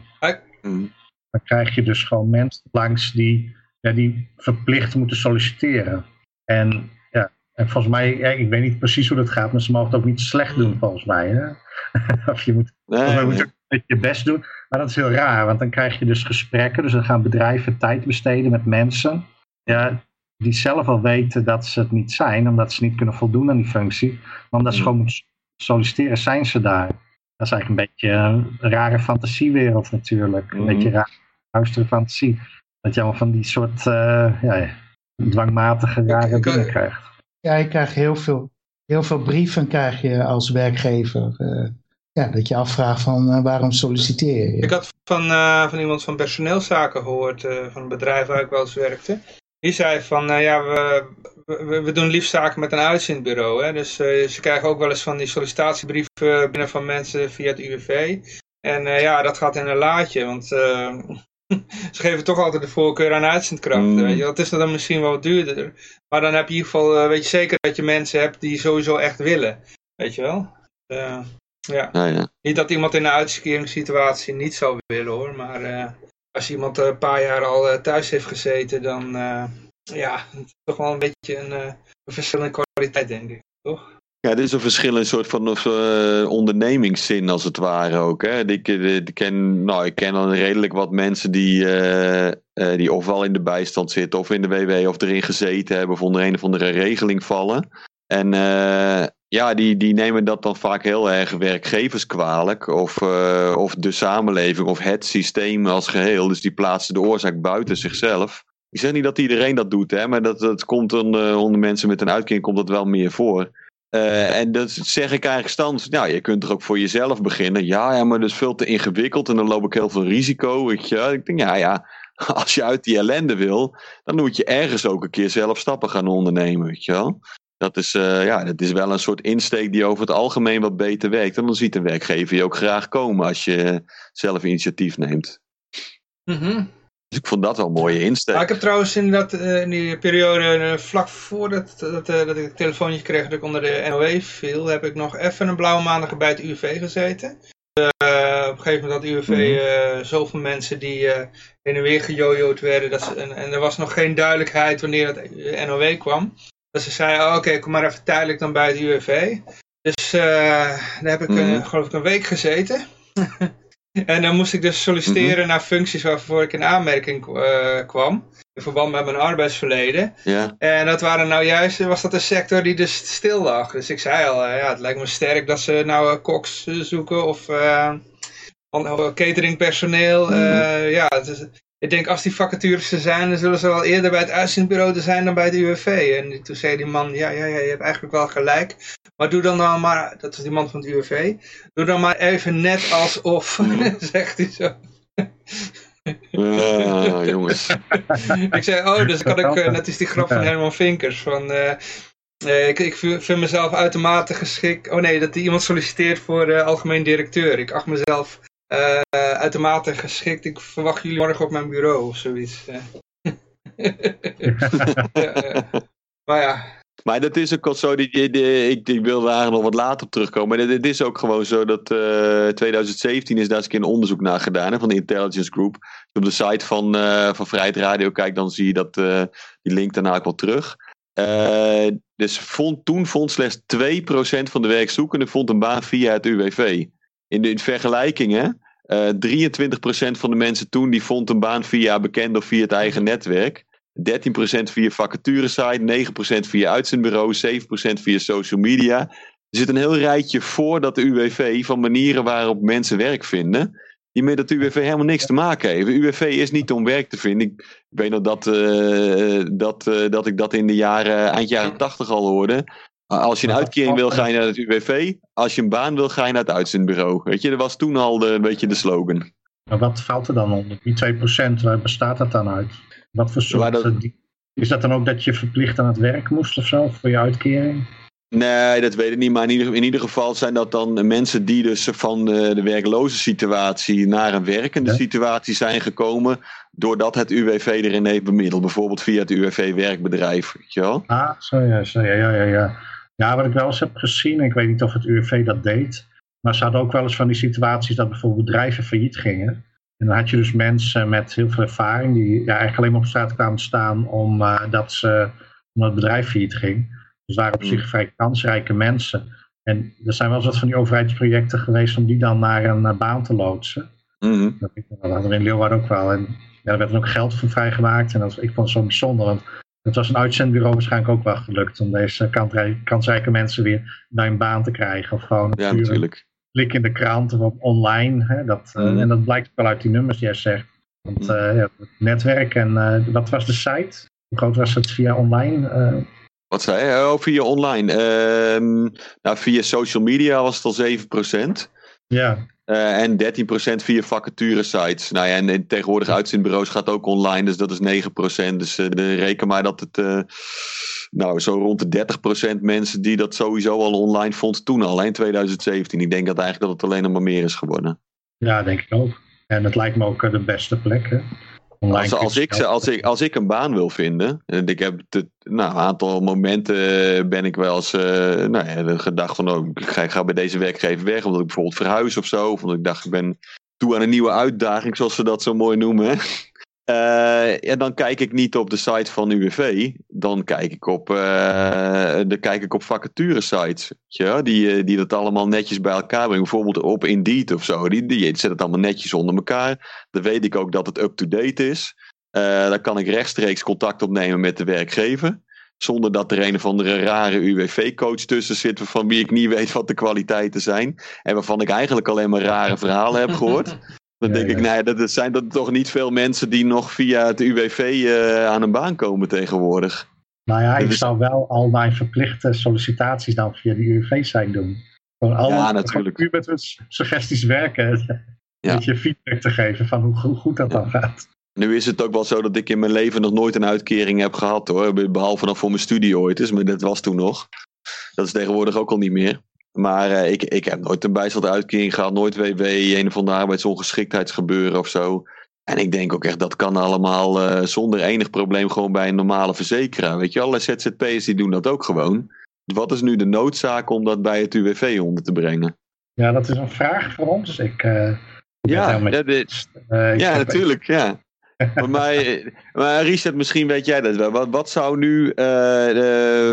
Mm. Dan krijg je dus gewoon mensen langs die, ja, die verplicht moeten solliciteren. En, ja, en volgens mij, ik weet niet precies hoe dat gaat, maar ze mogen het ook niet slecht doen volgens mij. Hè? of je moet, nee, moet een beetje je best doen. Maar dat is heel raar, want dan krijg je dus gesprekken. Dus dan gaan bedrijven tijd besteden met mensen. Ja, die zelf al weten dat ze het niet zijn, omdat ze niet kunnen voldoen aan die functie. Maar omdat ze mm. gewoon moeten solliciteren, zijn ze daar. Dat is eigenlijk een beetje een rare fantasiewereld natuurlijk. Een beetje mm. raar, luistere fantasie. Dat je allemaal van die soort uh, ja, dwangmatige rare dingen krijgt. Ja, je krijgt heel veel, heel veel brieven krijg je als werkgever. Uh, ja, dat je afvraagt van uh, waarom solliciteer je? Ik had van, van iemand van personeelszaken gehoord, van een bedrijf waar ik wel eens werkte. Die zei van, uh, ja, we, we, we, doen liefst zaken met een uitzendbureau. Hè? Dus uh, ze krijgen ook wel eens van die sollicitatiebrieven binnen van mensen via het UWV. En uh, ja, dat gaat in een laadje, want ze geven toch altijd de voorkeur aan uitzendkrachten. Mm. Weet je? Dat is dan misschien wel duurder. Maar dan heb je in ieder geval, weet je zeker dat je mensen hebt die sowieso echt willen. Weet je wel? ja. ja. Niet dat iemand in een uitkeringssituatie niet zou willen hoor, maar als iemand een paar jaar al eh, thuis heeft gezeten, dan ja, toch wel een beetje een, een verschil in kwaliteit, denk ik. Toch? Ja, er is een verschil soort van uh, ondernemingszin als het ware ook. Hè. Ik, ik, ken, nou, ik ken dan redelijk wat mensen die, uh, uh, die ofwel in de bijstand zitten of in de WW of erin gezeten hebben of onder een of andere regeling vallen. En ja, die, die nemen dat dan vaak heel erg werkgevers kwalijk. Of, of de samenleving of het systeem als geheel. Dus die plaatsen de oorzaak buiten zichzelf. Ik zeg niet dat iedereen dat doet, hè, maar dat, dat komt onder mensen met een uitkering komt dat wel meer voor. Uh, en dat zeg ik eigenlijk stand. Nou, je kunt er ook voor jezelf beginnen. Ja, maar dat is veel te ingewikkeld en dan loop ik heel veel risico. Weet je. Ik denk, ja, ja, als je uit die ellende wil, dan moet je ergens ook een keer zelf stappen gaan ondernemen, weet je wel dat is, uh, ja, dat is wel een soort insteek die over het algemeen wat beter werkt. En dan ziet een werkgever je ook graag komen als je zelf initiatief neemt. Mm Dus ik vond dat wel een mooie insteek. ik heb trouwens in, dat, uh, in die periode, uh, vlak voordat dat, dat ik een telefoontje kreeg dat ik onder de NOE viel, heb ik nog even een blauwe maandag bij het UWV gezeten. op een gegeven moment had UWV mm zoveel mensen die heen en weer gejojoed werden. Dat ze, en, en, er was nog geen duidelijkheid wanneer het NOW kwam. Dus ze zeiden, oh, oké, kom maar even tijdelijk dan bij het UWV. Dus uh, daar heb ik mm geloof ik een week gezeten. En dan moest ik dus solliciteren naar functies waarvoor ik in aanmerking uh, kwam. In verband met mijn arbeidsverleden. Ja. En dat waren nou juist, was dat een sector die dus stil lag. Dus ik zei al, ja, het lijkt me sterk dat ze nou koks zoeken of cateringpersoneel. Mm ja, het is, ik denk als die vacatures er zijn, dan zullen ze wel eerder bij het uitzendbureau zijn dan bij de UWV. En toen zei die man, ja, ja, ja, je hebt eigenlijk wel gelijk. Maar doe dan dan maar, dat is die man van het UWV, doe dan maar even net alsof, zegt hij zo. Uh, jongens. ik zei, oh, dus kan ik, net is die grap van Herman Vinkers, van... Uh, ik, ik vind mezelf uitermate geschikt. Oh nee, dat iemand solliciteert voor uh, algemeen directeur. Ik acht mezelf uitermate geschikt. Ik verwacht jullie morgen op mijn bureau of zoiets. ja, maar ja. Maar dat is ook al zo, die, die, ik, ik wil daar nog wat later op terugkomen. Maar het is ook gewoon zo dat uh, 2017 is daar eens een keer een onderzoek naar gedaan hè, van de Intelligence Group. Als je op de site van, uh, van Vrijheid Radio kijkt, dan zie je dat, uh, die link daarna ook wel terug. dus vond, toen vond slechts 2% van de werkzoekenden vond een baan via het UWV. In de in vergelijking, hè, eh, 23% van de mensen toen die vond een baan via bekend of via het eigen netwerk. 13% via vacaturesite, 9% via uitzendbureau, 7% via social media. Er zit een heel rijtje voor dat UWV van manieren waarop mensen werk vinden. Die met dat UWV helemaal niks te maken heeft. UWV is niet om werk te vinden. Ik, weet nog dat, uh, dat, uh, dat ik dat in de jaren, eind jaren 80 al hoorde. Als je een uitkering wil, ga je naar het UWV. Als je een baan wil, ga je naar het uitzendbureau. Weet je, dat was toen al de, een beetje de slogan. Maar wat valt er dan onder? Die 2%, waar bestaat dat dan uit? Wat voor soort... Dat... Is dat dan ook dat je verplicht aan het werk moest of zo, voor je uitkering? Nee, dat weet ik niet. Maar in ieder, in ieder geval zijn dat dan mensen die dus van de, de werkloze situatie naar een werkende ja. situatie zijn gekomen. Doordat het UWV erin heeft bemiddeld. Bijvoorbeeld via het UWV werkbedrijf. Weet je wel? Ah, zo ja, zo ja, ja, ja. Ja. Wat ik wel eens heb gezien, ik weet niet of het UWV dat deed, maar ze hadden ook wel eens van die situaties dat bijvoorbeeld bedrijven failliet gingen. En dan had je dus mensen met heel veel ervaring die ja, eigenlijk alleen maar op straat kwamen staan omdat uh, dat ze, omdat het bedrijf failliet ging. Dus waren op zich vrij kansrijke mensen. En er zijn wel eens wat van die overheidsprojecten geweest om die dan naar een uh, baan te loodsen. Mm Dat, dat hadden we in Leeuwarden ook wel. En ja, daar werd dan ook geld voor vrijgemaakt. En dat, ik vond het zo bijzonder, want het was een uitzendbureau waarschijnlijk ook wel gelukt om deze kansrijke mensen weer bij een baan te krijgen. Of gewoon ja, natuurlijk. klik in de krant of online. Hè, dat, mm. uh, en dat blijkt wel uit die nummers die jij zegt. Want uh, ja, het netwerk en uh, wat was de site? Hoe groot was het via online? Wat zei je? Oh, via online. Ehm, nou, via social media was het al 7%. Ja. Uh, en 13% via vacaturesites. Nou ja, en, en tegenwoordig uitzendbureaus gaat ook online, dus dat is 9%. Dus uh, reken maar dat het uh, nou, zo rond de 30% mensen die dat sowieso al online vond toen al, in 2017. Ik denk dat eigenlijk dat het alleen nog maar meer is geworden. Ja, denk ik ook. En het lijkt me ook de beste plek. Hè? Als, als, ik, als, ik, als ik een baan wil vinden, en ik heb het, nou, een aantal momenten ben ik wel eens uh, nou ja, gedacht van oh, ik, ga, ik ga bij deze werkgever weg, omdat ik bijvoorbeeld verhuis of zo, of omdat ik dacht ik ben toe aan een nieuwe uitdaging, zoals ze dat zo mooi noemen. Uh, dan kijk ik niet op de site van UWV. Dan kijk ik op, uh, dan kijk ik op vacaturesites. Ja, die, die dat allemaal netjes bij elkaar brengen. Bijvoorbeeld op Indeed of zo. Die, die zet het allemaal netjes onder elkaar. Dan weet ik ook dat het up-to-date is. Uh, dan kan ik rechtstreeks contact opnemen met de werkgever. Zonder dat er een of andere rare UWV-coach tussen zit. Van wie ik niet weet wat de kwaliteiten zijn. En waarvan ik eigenlijk alleen maar rare verhalen heb gehoord. Dan denk ja, ja. ik, nou dat zijn dat toch niet veel mensen die nog via het UWV uh, aan een baan komen tegenwoordig. Nou ja, ik zou wel al mijn verplichte sollicitaties dan via de UWV-site doen. Gewoon al ja, natuurlijk. Met hun suggesties werken. Ja. Een je feedback te geven van hoe, hoe goed dat ja. dan gaat. Nu is het ook wel zo dat ik in mijn leven nog nooit een uitkering heb gehad hoor. Behalve dan voor mijn studie ooit is, maar dat was toen nog. Dat is tegenwoordig ook al niet meer. Maar uh, ik, ik heb nooit een bijstandsuitkering gehad, nooit WW, een of andere arbeidsongeschiktheidsgebeuren of zo. En ik denk ook echt, dat kan allemaal uh, zonder enig probleem gewoon bij een normale verzekeraar. Weet je, alle ZZP'ers die doen dat ook gewoon. Wat is nu de noodzaak om dat bij het UWV onder te brengen? Ja, dat is een vraag voor ons. Ik, uh, ja, ja, natuurlijk, ja. maar, maar Richard, misschien weet jij dat wel. Wat, wat zou nu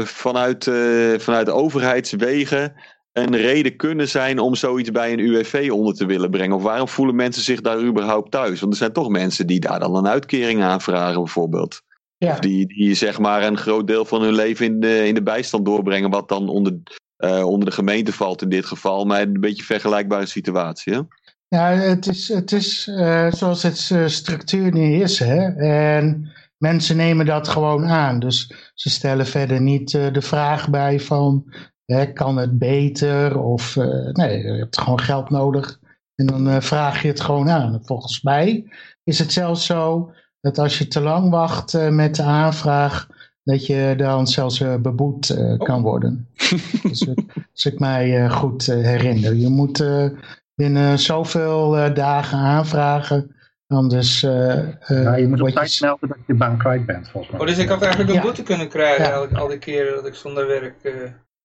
vanuit, vanuit overheidswegen een reden kunnen zijn om zoiets bij een UWV onder te willen brengen? Of waarom voelen mensen zich daar überhaupt thuis? Want er zijn toch mensen die daar dan een uitkering aanvragen, bijvoorbeeld. Ja. Of die, die zeg maar een groot deel van hun leven in de, in de bijstand doorbrengen, wat dan onder, eh, onder de gemeente valt in dit geval. Maar een beetje een vergelijkbare situatie. Hè? Ja, het is, het is eh, zoals het eh, structuur nu is. Hè? En mensen nemen dat gewoon aan. Dus ze stellen verder niet de vraag bij van, hè, kan het beter? Of eh, nee, je hebt gewoon geld nodig. En dan eh, vraag je het gewoon aan. Volgens mij is het zelfs zo dat als je te lang wacht eh, met de aanvraag, dat je dan zelfs eh, beboet eh, kan worden. dus, ik- als ik mij eh, goed herinner. Je moet eh, binnen zoveel eh, dagen aanvragen. Anders eh, eh, Ja, je moet op tijd melden dat je baan kwijt bent, volgens mij. Oh, dus ik had eigenlijk een Ja. boete kunnen krijgen Ja. al, al die keren dat ik zonder werk... eh,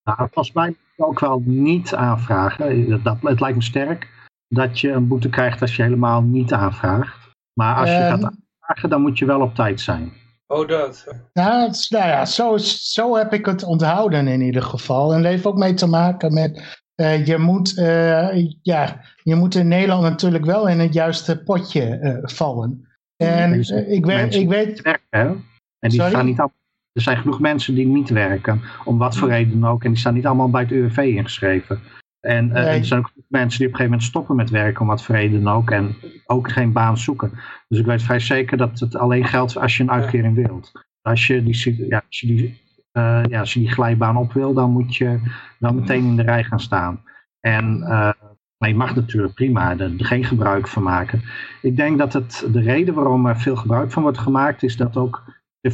Nou, volgens mij moet je ook wel niet aanvragen. Dat, dat- het lijkt me sterk dat je een boete krijgt als je helemaal niet aanvraagt. Maar als je Ehm. gaat aanvragen, dan moet je wel op tijd zijn. oh, dat. Nou, het nou ja, zo, zo heb ik het onthouden in ieder geval. En dat heeft ook mee te maken met, eh, je, moet, eh, ja, je moet in Nederland natuurlijk wel in het juiste potje eh, vallen. En Dus eh, ik, weet, ik weet, werken, hè? En die Sorry? staan niet allemaal, er zijn genoeg mensen die niet werken, om wat voor reden dan ook. En die staan niet allemaal bij het UWV ingeschreven. En eh, Nee. er zijn ook mensen die op een gegeven moment stoppen met werken, om wat voor reden dan ook. En ook geen baan zoeken. Dus ik weet vrij zeker dat het alleen geldt als je een uitkering wilt. Als je die, ja, als je die, eh, ja, als je die glijbaan op wil, dan moet je wel meteen in de rij gaan staan. En eh, maar je mag natuurlijk prima er geen gebruik van maken. Ik denk dat het, de reden waarom er veel gebruik van wordt gemaakt, is dat ook,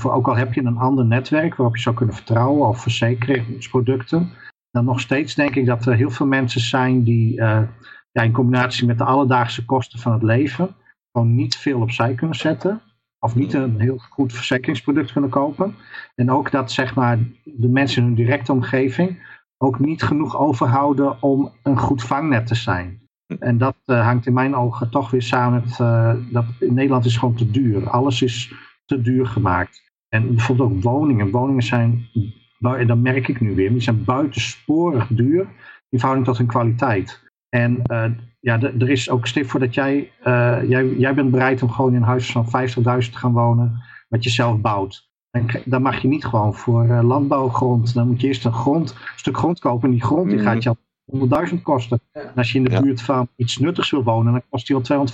ook al heb je een ander netwerk waarop je zou kunnen vertrouwen of verzekeringsproducten, dan nog steeds denk ik dat er heel veel mensen zijn die eh, ja, in combinatie met de alledaagse kosten van het leven gewoon niet veel opzij kunnen zetten. Of niet een heel goed verzekeringsproduct kunnen kopen. En ook dat zeg maar, de mensen in hun directe omgeving ook niet genoeg overhouden om een goed vangnet te zijn. En dat eh, hangt in mijn ogen toch weer samen met uh, dat in Nederland is gewoon te duur. Alles is te duur gemaakt. En bijvoorbeeld ook woningen. Woningen zijn, dat merk ik nu weer, die zijn buitensporig duur in verhouding tot hun kwaliteit. En uh, ja, er is ook stip voor dat jij, uh, jij, jij bent bereid om gewoon in een huis van 50.000 te gaan wonen, wat je zelf bouwt. En dan mag je niet gewoon voor uh, landbouwgrond, dan moet je eerst een, grond, een stuk grond kopen. En die grond die gaat je al 100.000 kosten. En als je in de ja. buurt van iets nuttigs wil wonen, dan kost die al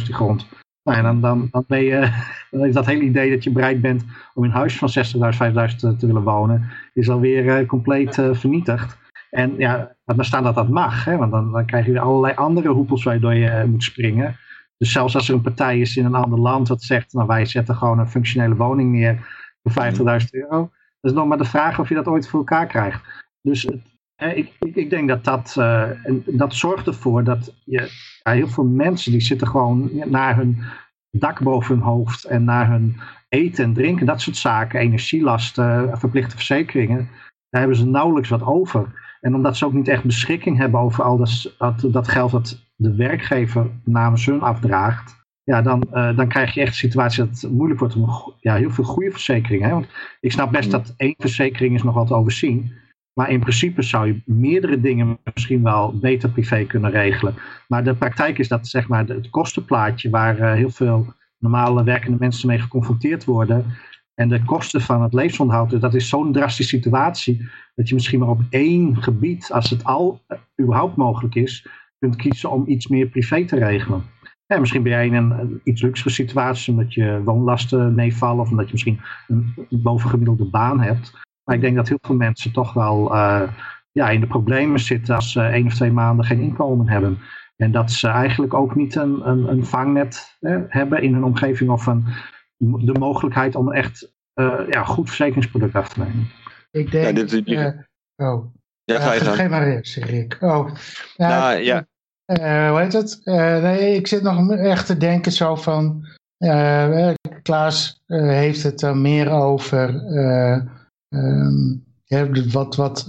250.000 die grond. Nou, en dan, dan, dan, ben je, is dat hele idee dat je bereid bent om in een huis van 60.000, 5.000 te, willen wonen, is alweer uh, compleet uh, vernietigd. En ja, dan staan dat dat mag, hè? want dan, dan krijg je weer allerlei andere hoepels waardoor je uh, moet springen. Dus zelfs als er een partij is in een ander land dat zegt, nou wij zetten gewoon een functionele woning neer voor 50.000 euro. Dat is nog maar de vraag of je dat ooit voor elkaar krijgt. Dus ik, ik, ik, denk dat dat, uh, en dat zorgt ervoor dat je, ja, heel veel mensen die zitten gewoon naar hun dak boven hun hoofd en naar hun eten en drinken, dat soort zaken, energielasten, verplichte verzekeringen, daar hebben ze nauwelijks wat over. En omdat ze ook niet echt beschikking hebben over al dat, dat, dat geld dat de werkgever namens hun afdraagt, ja, dan, uh, dan krijg je echt een situatie dat het moeilijk wordt om ja, heel veel goede verzekeringen. Hè? Want ik snap best dat één verzekering is nog wat te overzien. Maar in principe zou je meerdere dingen misschien wel beter privé kunnen regelen. Maar de praktijk is dat zeg maar, het kostenplaatje waar uh, heel veel normale werkende mensen mee geconfronteerd worden. En de kosten van het levensonderhoud, dat is zo'n drastische situatie. Dat je misschien maar op één gebied, als het al uh, überhaupt mogelijk is, kunt kiezen om iets meer privé te regelen. Ja, misschien ben jij in een iets luxere situatie omdat je woonlasten meevallen of omdat je misschien een bovengemiddelde baan hebt. Maar ik denk dat heel veel mensen toch wel uh, ja, in de problemen zitten als ze één of twee maanden geen inkomen hebben. En dat ze eigenlijk ook niet een, een, een vangnet hè, hebben in hun omgeving of een, de mogelijkheid om echt uh, ja, goed verzekeringsproduct af te nemen. Ik denk... Ja, dit, uh, oh. Ja, ga je uh, Geef maar eerst, Rick. Oh. Ja, nou, ja. Uh, hoe heet het? Uh, nee, ik zit nog echt te denken zo van... Uh, Klaas heeft het er meer over... Um, ja, wat, wat,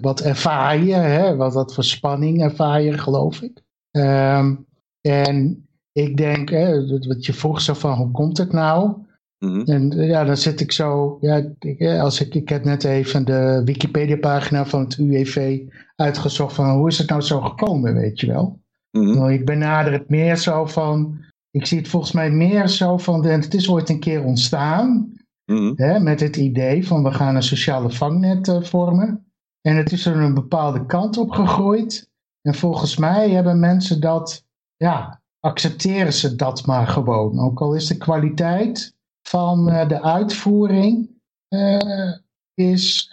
wat ervaar je? Hè? Wat, wat voor spanning ervaar je, geloof ik? Um, en ik denk, hè, wat je vroeg zo van, hoe komt het nou? Mhm. En eh, ja, dan zit ik zo, ja, ik, eh, als ik, ik heb net even de Wikipedia-pagina van het UWV uitgezocht van hoe is het nou zo gekomen, weet je wel. Mhm. Nou, Ik benader het meer zo van, ik zie het volgens mij meer zo van, het is ooit een keer ontstaan, Mhm. hè, met het idee van we gaan een sociale vangnet eh, vormen. En het is er een bepaalde kant op gegroeid. En volgens mij hebben mensen dat, ja, accepteren ze dat maar gewoon. Ook al is de kwaliteit van eh, de uitvoering eh, is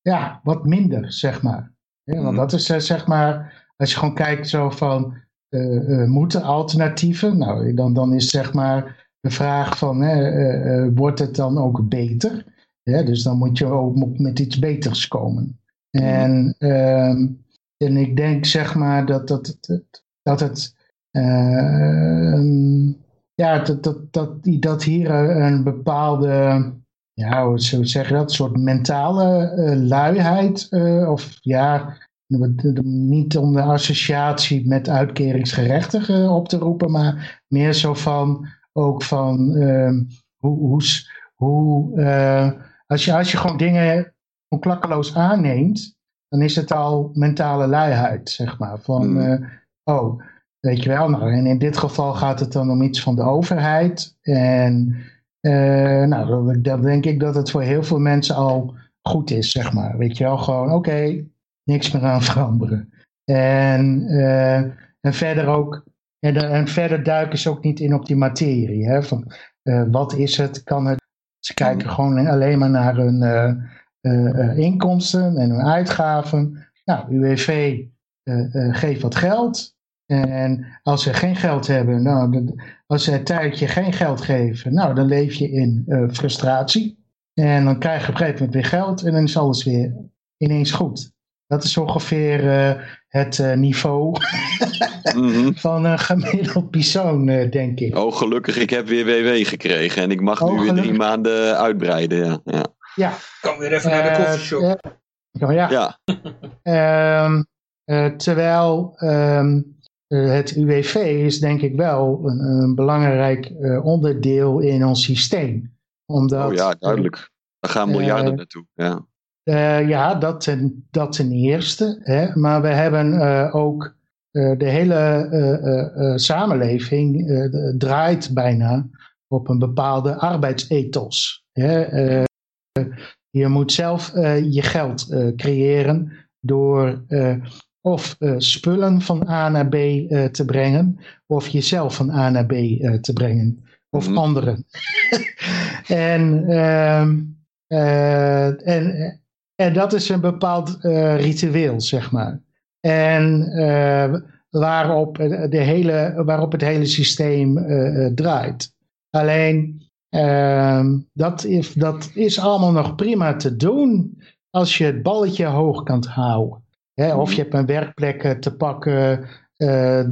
ja, wat minder, zeg maar. Ja, want Mhm. dat is zeg maar, als je gewoon kijkt zo van, moeten alternatieven? Nou, dan, dan is zeg maar de vraag van, hè, eh, eh, wordt het dan ook beter? Ja, dus dan moet je ook met iets beters komen. En, ehm, en ik denk zeg maar dat, dat, dat, dat het ehm, ja, dat, dat, dat, die- dat hier een bepaalde, ja, hoe zou je zeggen dat, een soort mentale eh, luiheid, of ja, niet om de associatie met uitkeringsgerechtigen op te roepen, maar meer zo van, ook van, ehm, hoe, hoe, eh, als, je, als je gewoon dingen klakkeloos aanneemt, dan is het al mentale luiheid, zeg maar. Van, Mm. eh, oh, weet je wel, nou, en in dit geval gaat het dan om iets van de overheid. En eh, nou, dan, denk ik dat het voor heel veel mensen al goed is, zeg maar. Weet je wel, gewoon, oké, niks meer aan veranderen. En, en verder ook, en, de- en verder duiken ze ook niet in op die materie. Hè, van, eh, wat is het, kan het, ze kijken gewoon alleen maar naar hun eh, eh, eh, inkomsten en hun uitgaven. Nou, UWV eh, eh, geeft wat geld. En als ze geen geld hebben, nou, als ze een tijdje geen geld geven, nou, dan leef je in eh, frustratie. En dan krijg je op een gegeven moment weer geld en dan is alles weer ineens goed. Dat is ongeveer eh, het eh, niveau Mhm. van een gemiddeld persoon, eh, denk ik. Oh, gelukkig, ik heb weer WW gekregen en ik mag Oh, nu weer drie maanden uitbreiden. Ja, ja. Ja, Kom weer even naar de koffieshop. ja. Ehm, eh, terwijl ehm, eh, het UWV is denk ik wel een, een belangrijk eh, onderdeel in ons systeem. Omdat, oh ja, duidelijk. Daar gaan miljarden naartoe. Ja. Eh, ja, dat ten, dat ten eerste. Hè? Maar we hebben eh, ook eh, de hele samenleving draait bijna op een bepaalde arbeidsethos. Hè? Je moet zelf je geld creëren door of spullen van A naar B te brengen, of jezelf van A naar B te brengen, of Mhm. anderen. en, ehm, eh, en, en dat is een bepaald eh, ritueel, zeg maar. En eh, waarop, de hele, waarop het hele systeem eh, eh, draait. Alleen, ehm, dat, is, dat is allemaal nog prima te doen als je het balletje hoog kan houden. Hè, of je hebt een werkplek eh, te pakken eh,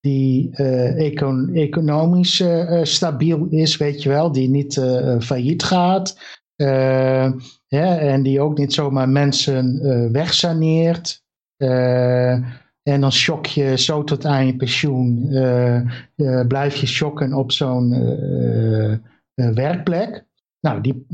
die eh, econ- economisch eh, eh, stabiel is, weet je wel, die niet eh, eh, failliet gaat. Eh, hè, en die ook niet zomaar mensen eh, wegsaneert. Eh, en dan shock je zo tot aan je pensioen. eh, eh, blijf je shocken op zo'n eh, eh, werkplek. Nou, die,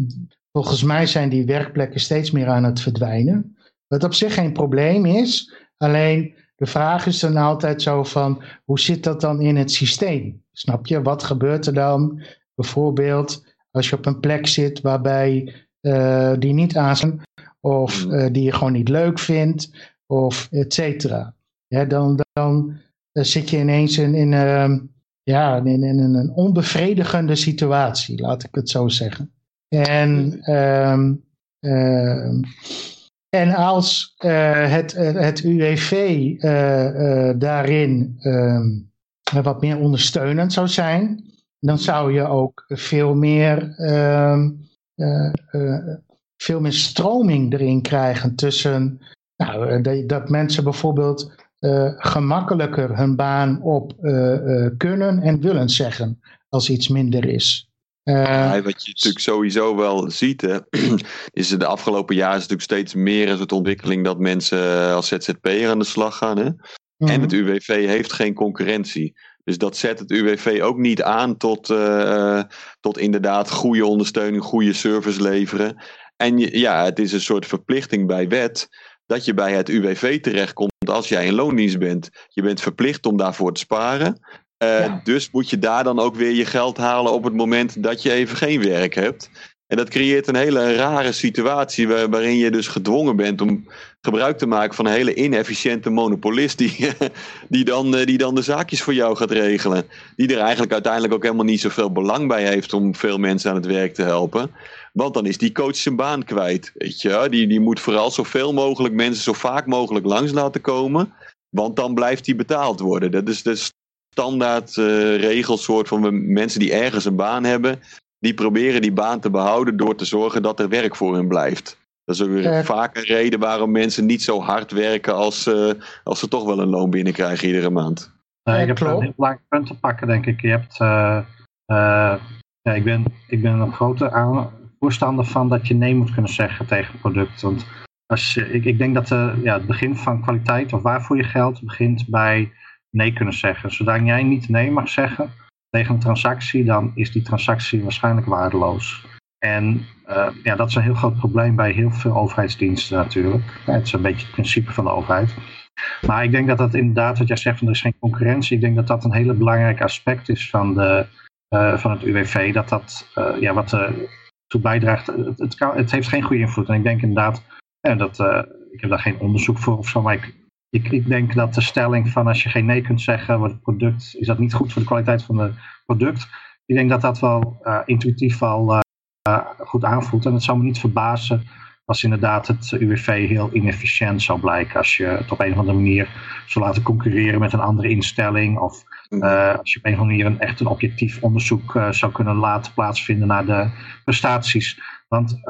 volgens mij zijn die werkplekken steeds meer aan het verdwijnen. Wat op zich geen probleem is. Alleen de vraag is dan altijd zo van, hoe zit dat dan in het systeem? Snap je? Wat gebeurt er dan? Bijvoorbeeld als je op een plek zit waarbij eh, die niet aanstaan. Of Mm. eh, die je gewoon niet leuk vindt. Of et cetera. Ja, dan, dan eh, zit je ineens in, in, ehm, ja, in, in een onbevredigende situatie, laat ik het zo zeggen. En, ehm, ehm, en als het, het UWV daarin wat meer ondersteunend zou zijn, dan zou je ook veel meer, ehm, eh, eh, veel meer stroming erin krijgen tussen nou, eh, dat, dat mensen bijvoorbeeld gemakkelijker hun baan op kunnen en willen zeggen als iets minder is. Ja, wat je natuurlijk sowieso wel ziet, hè, is de afgelopen jaren is natuurlijk steeds meer een soort ontwikkeling dat mensen als ZZP'er aan de slag gaan. Hè? En mhm. het UWV heeft geen concurrentie. Dus dat zet het UWV ook niet aan tot, uh, tot inderdaad goede ondersteuning, goede service leveren. En ja, het is een soort verplichting bij wet dat je bij het UWV terechtkomt als jij in loondienst bent. Je bent verplicht om daarvoor te sparen. Uh, Dus moet je daar dan ook weer je geld halen op het moment dat je even geen werk hebt. En dat creëert een hele rare situatie waarin je dus gedwongen bent om gebruik te maken van een hele inefficiënte monopolist die, die, dan, eh, die dan de zaakjes voor jou gaat regelen. Die er eigenlijk uiteindelijk ook helemaal niet zoveel belang bij heeft om veel mensen aan het werk te helpen. Want dan is die coach zijn baan kwijt. Weet je? Die, die moet vooral zoveel mogelijk mensen zo vaak mogelijk langs laten komen. Want dan blijft die betaald worden. Dat is de standaard uh, regelsoort van mensen die ergens een baan hebben die proberen die baan te behouden door te zorgen dat er werk voor hen blijft. Dat is ook uh, vaak een reden waarom mensen niet zo hard werken als, uh, als ze toch wel een loon binnenkrijgen iedere maand. Uh, ik heb een heel belangrijk punt te pakken, denk ik. Je hebt, ja, ik, ben, ik ben een grote aan, voorstander van dat je nee moet kunnen zeggen tegen een product. Want als je, ik, ik denk dat ja, het begin van kwaliteit of waarvoor je geld begint bij nee kunnen zeggen. Zodat jij niet nee mag zeggen, tegen een transactie, dan is die transactie waarschijnlijk waardeloos. En uh, ja, dat is een heel groot probleem bij heel veel overheidsdiensten natuurlijk. het is een beetje het principe van de overheid. Maar ik denk dat dat inderdaad, wat jij zegt, van er is geen concurrentie. Ik denk dat dat een hele belangrijk aspect is van, de, uh, van het UWV. Dat dat, uh, ja, wat ertoe bijdraagt, het, het, heeft geen goede invloed. En ik denk inderdaad, ja, dat, ik heb daar geen onderzoek voor of zo, maar ik ik, ik, denk dat de stelling van als je geen nee kunt zeggen, wordt het product, is dat niet goed voor de kwaliteit van het product. Ik denk dat dat wel uh, intuïtief wel uh, goed aanvoelt. En het zou me niet verbazen als inderdaad het UWV heel inefficiënt zou blijken. Als je het op een of andere manier zou laten concurreren met een andere instelling. Of uh, als je op een of andere manier een, echt een objectief onderzoek zou kunnen laten plaatsvinden naar de prestaties. Want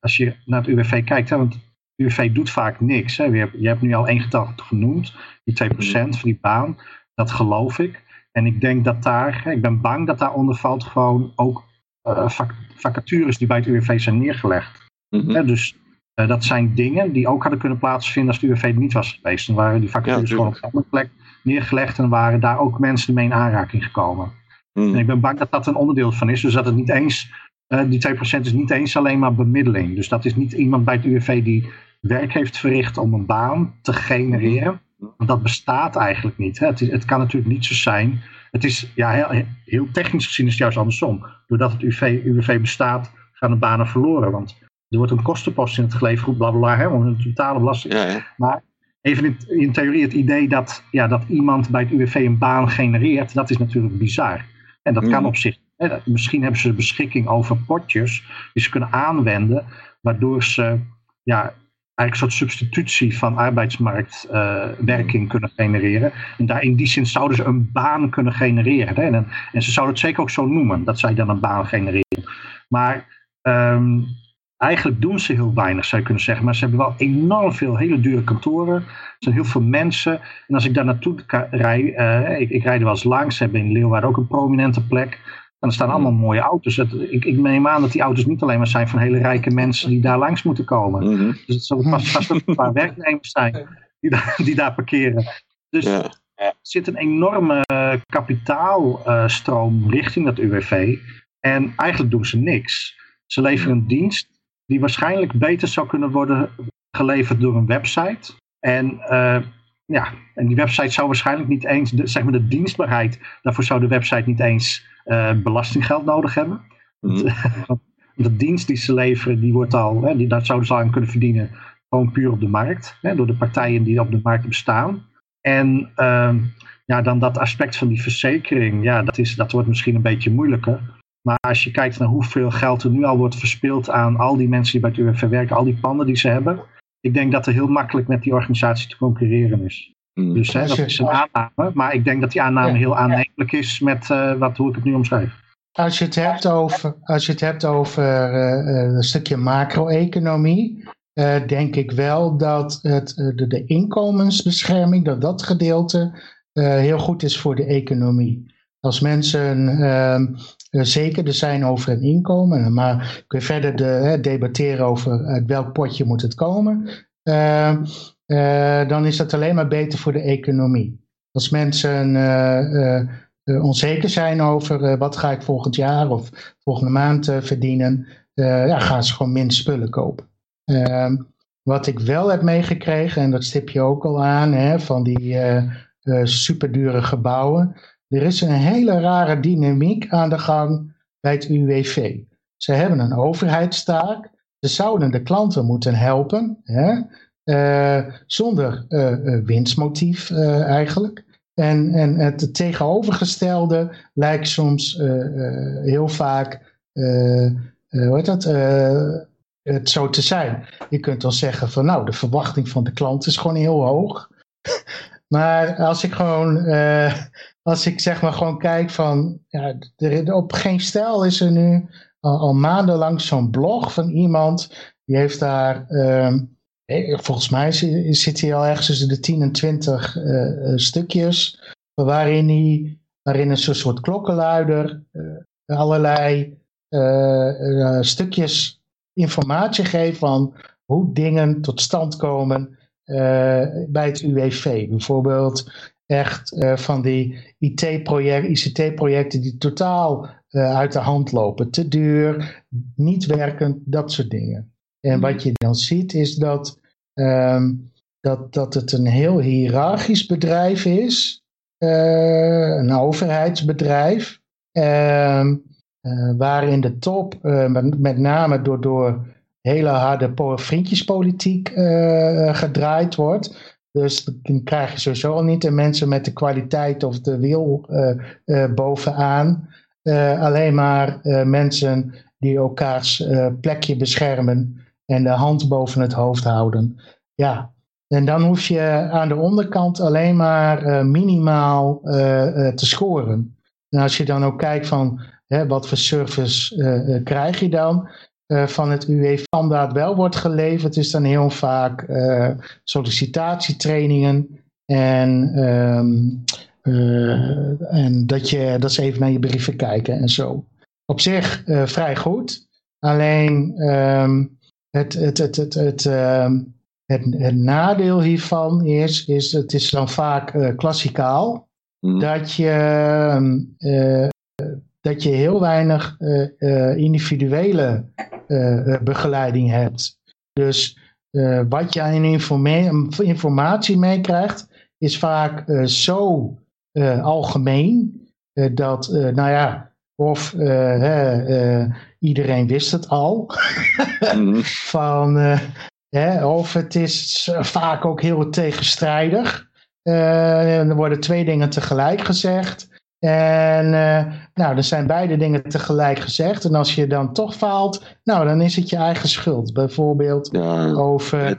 als je naar het UWV kijkt, hè, want UWV doet vaak niks. Hè. Je, hebt, je hebt nu al één getal genoemd, die 2% van die baan. Dat geloof ik. En ik denk dat daar, ik ben bang dat daaronder valt gewoon ook uh, vacatures die bij het UWV zijn neergelegd. Mm -hmm. dus uh, dat zijn dingen die ook hadden kunnen plaatsvinden als het UWV niet was geweest. Dan waren die vacatures ja, gewoon op een andere plek neergelegd en waren daar ook mensen mee in aanraking gekomen. Mm. En ik ben bang dat dat een onderdeel van is. Dus dat het niet eens, uh, die 2% is niet eens alleen maar bemiddeling. Dus dat is niet iemand bij het UWV die werk heeft verricht om een baan te genereren. Want dat bestaat eigenlijk niet. Hè. Het, is, het, kan natuurlijk niet zo zijn. Het is ja, heel, heel, technisch gezien is het juist andersom. Doordat het UV, UWV bestaat, gaan de banen verloren. Want er wordt een kostenpost in het geleverd, bla bla bla, om een totale belasting. Ja, ja. Maar even in, in, theorie, het idee dat, ja, dat iemand bij het UWV een baan genereert, dat is natuurlijk bizar. En dat mm. kan op zich. Hè, misschien hebben ze beschikking over potjes die ze kunnen aanwenden, waardoor ze ja, eigenlijk een soort substitutie van arbeidsmarktwerking kunnen genereren. En daar in die zin zouden ze een baan kunnen genereren. Hè? En, en, ze zouden het zeker ook zo noemen, dat zij dan een baan genereren. Maar um, eigenlijk doen ze heel weinig, zou je kunnen zeggen. Maar ze hebben wel enorm veel hele dure kantoren. Er zijn heel veel mensen. En als ik daar naartoe rijd, uh, ik, ik rijd er wel eens langs, ze hebben in Leeuwarden ook een prominente plek. En er staan allemaal mooie auto's. ik, ik neem aan dat die auto's niet alleen maar zijn van hele rijke mensen die daar langs moeten komen. Mm -hmm. Dus het zullen vast, vast ook een paar werknemers zijn die daar, die daar parkeren. Dus ja. er zit een enorme kapitaalstroom uh, richting dat UWV. En eigenlijk doen ze niks. Ze leveren een dienst die waarschijnlijk beter zou kunnen worden geleverd door een website. En uh, ja, en die website zou waarschijnlijk niet eens, de, zeg maar de dienstbaarheid, daarvoor zou de website niet eens uh, belastinggeld nodig hebben. Mm. de dienst die ze leveren, die wordt al, hè, die, daar zouden ze aan kunnen verdienen, gewoon puur op de markt, hè, door de partijen die op de markt bestaan. En uh, ja, dan dat aspect van die verzekering, ja, dat, is, dat wordt misschien een beetje moeilijker. Maar als je kijkt naar hoeveel geld er nu al wordt verspild aan al die mensen die bij het UWV werken, al die panden die ze hebben, ik denk dat er heel makkelijk met die organisatie te concurreren is. Mm. Dus hè, dat is een aanname, maar ik denk dat die aanname Ja. heel aannemelijk is met eh, wat, hoe ik het nu omschrijf. Als je het hebt over, als je het hebt over eh, eh, een stukje macro-economie, eh, denk ik wel dat het, eh, de, de inkomensbescherming, dat dat gedeelte eh, heel goed is voor de economie. Als mensen ehm, eh, zekerder zijn over hun inkomen, maar kun je verder de, debatteren over uit welk potje moet het komen, ehm, eh, dan is dat alleen maar beter voor de economie. Als mensen eh, eh, onzeker zijn over wat ga ik volgend jaar of volgende maand verdienen, ja, gaan ze gewoon minder spullen kopen. Ehm, wat ik wel heb meegekregen, en dat stip je ook al aan, hè, van die superdure gebouwen. Er is een hele rare dynamiek aan de gang bij het UWV. Ze hebben een overheidstaak. Ze zouden de klanten moeten helpen. Hè? Uh, zonder uh, winstmotief eigenlijk. En, en het tegenovergestelde lijkt soms heel vaak hoe heet dat, het zo te zijn. Je kunt dan zeggen van nou, de verwachting van de klant is gewoon heel hoog. maar als ik gewoon als ik zeg maar gewoon kijk van, ja, op geen stijl is er nu al, maandenlang zo'n blog van iemand, die heeft daar, uh, volgens mij zit hij al ergens tussen de 10 en 20 uh, eh, stukjes, waarin hij, waarin een soort klokkenluider uh, allerlei stukjes informatie geeft van hoe dingen tot stand komen bij het UWV. Bijvoorbeeld echt uh, van die IT-project, ICT-projecten die totaal uh, uit de hand lopen. Te duur, niet werkend, dat soort dingen. En wat mhm. je dan ziet is dat, um, dat, dat het een heel hiërarchisch bedrijf is. Uh, een overheidsbedrijf. Um, waar in de top, met, met name door, door hele harde vriendjespolitiek gedraaid wordt dus dan krijg je sowieso al niet de mensen met de kwaliteit of de wil uh, uh, bovenaan. Uh, alleen maar mensen die elkaars plekje beschermen en de hand boven het hoofd houden. Ja, en dan hoef je aan de onderkant alleen maar minimaal te scoren. En als je dan ook kijkt van hè, wat voor service krijg je dan, uh, van het UE-standaard wel wordt geleverd, is dan heel vaak uh, sollicitatietrainingen en, um, uh, en dat, je, dat ze even naar je brieven kijken en zo. Op zich vrij goed, alleen um, het, het, het, het, het, um, het, het, nadeel hiervan is, is het is dan vaak klassikaal, mm. dat je dat je heel weinig individuele uh, begeleiding hebt. Dus wat je aan informatie meekrijgt, is vaak zo algemeen dat, nou ja, of iedereen wist het al. Mhm. van, hè, of het is vaak ook heel tegenstrijdig. er worden twee dingen tegelijk gezegd. En uh, nou, er zijn beide dingen tegelijk gezegd. En als je dan toch faalt, nou, dan is het je eigen schuld. Bijvoorbeeld over,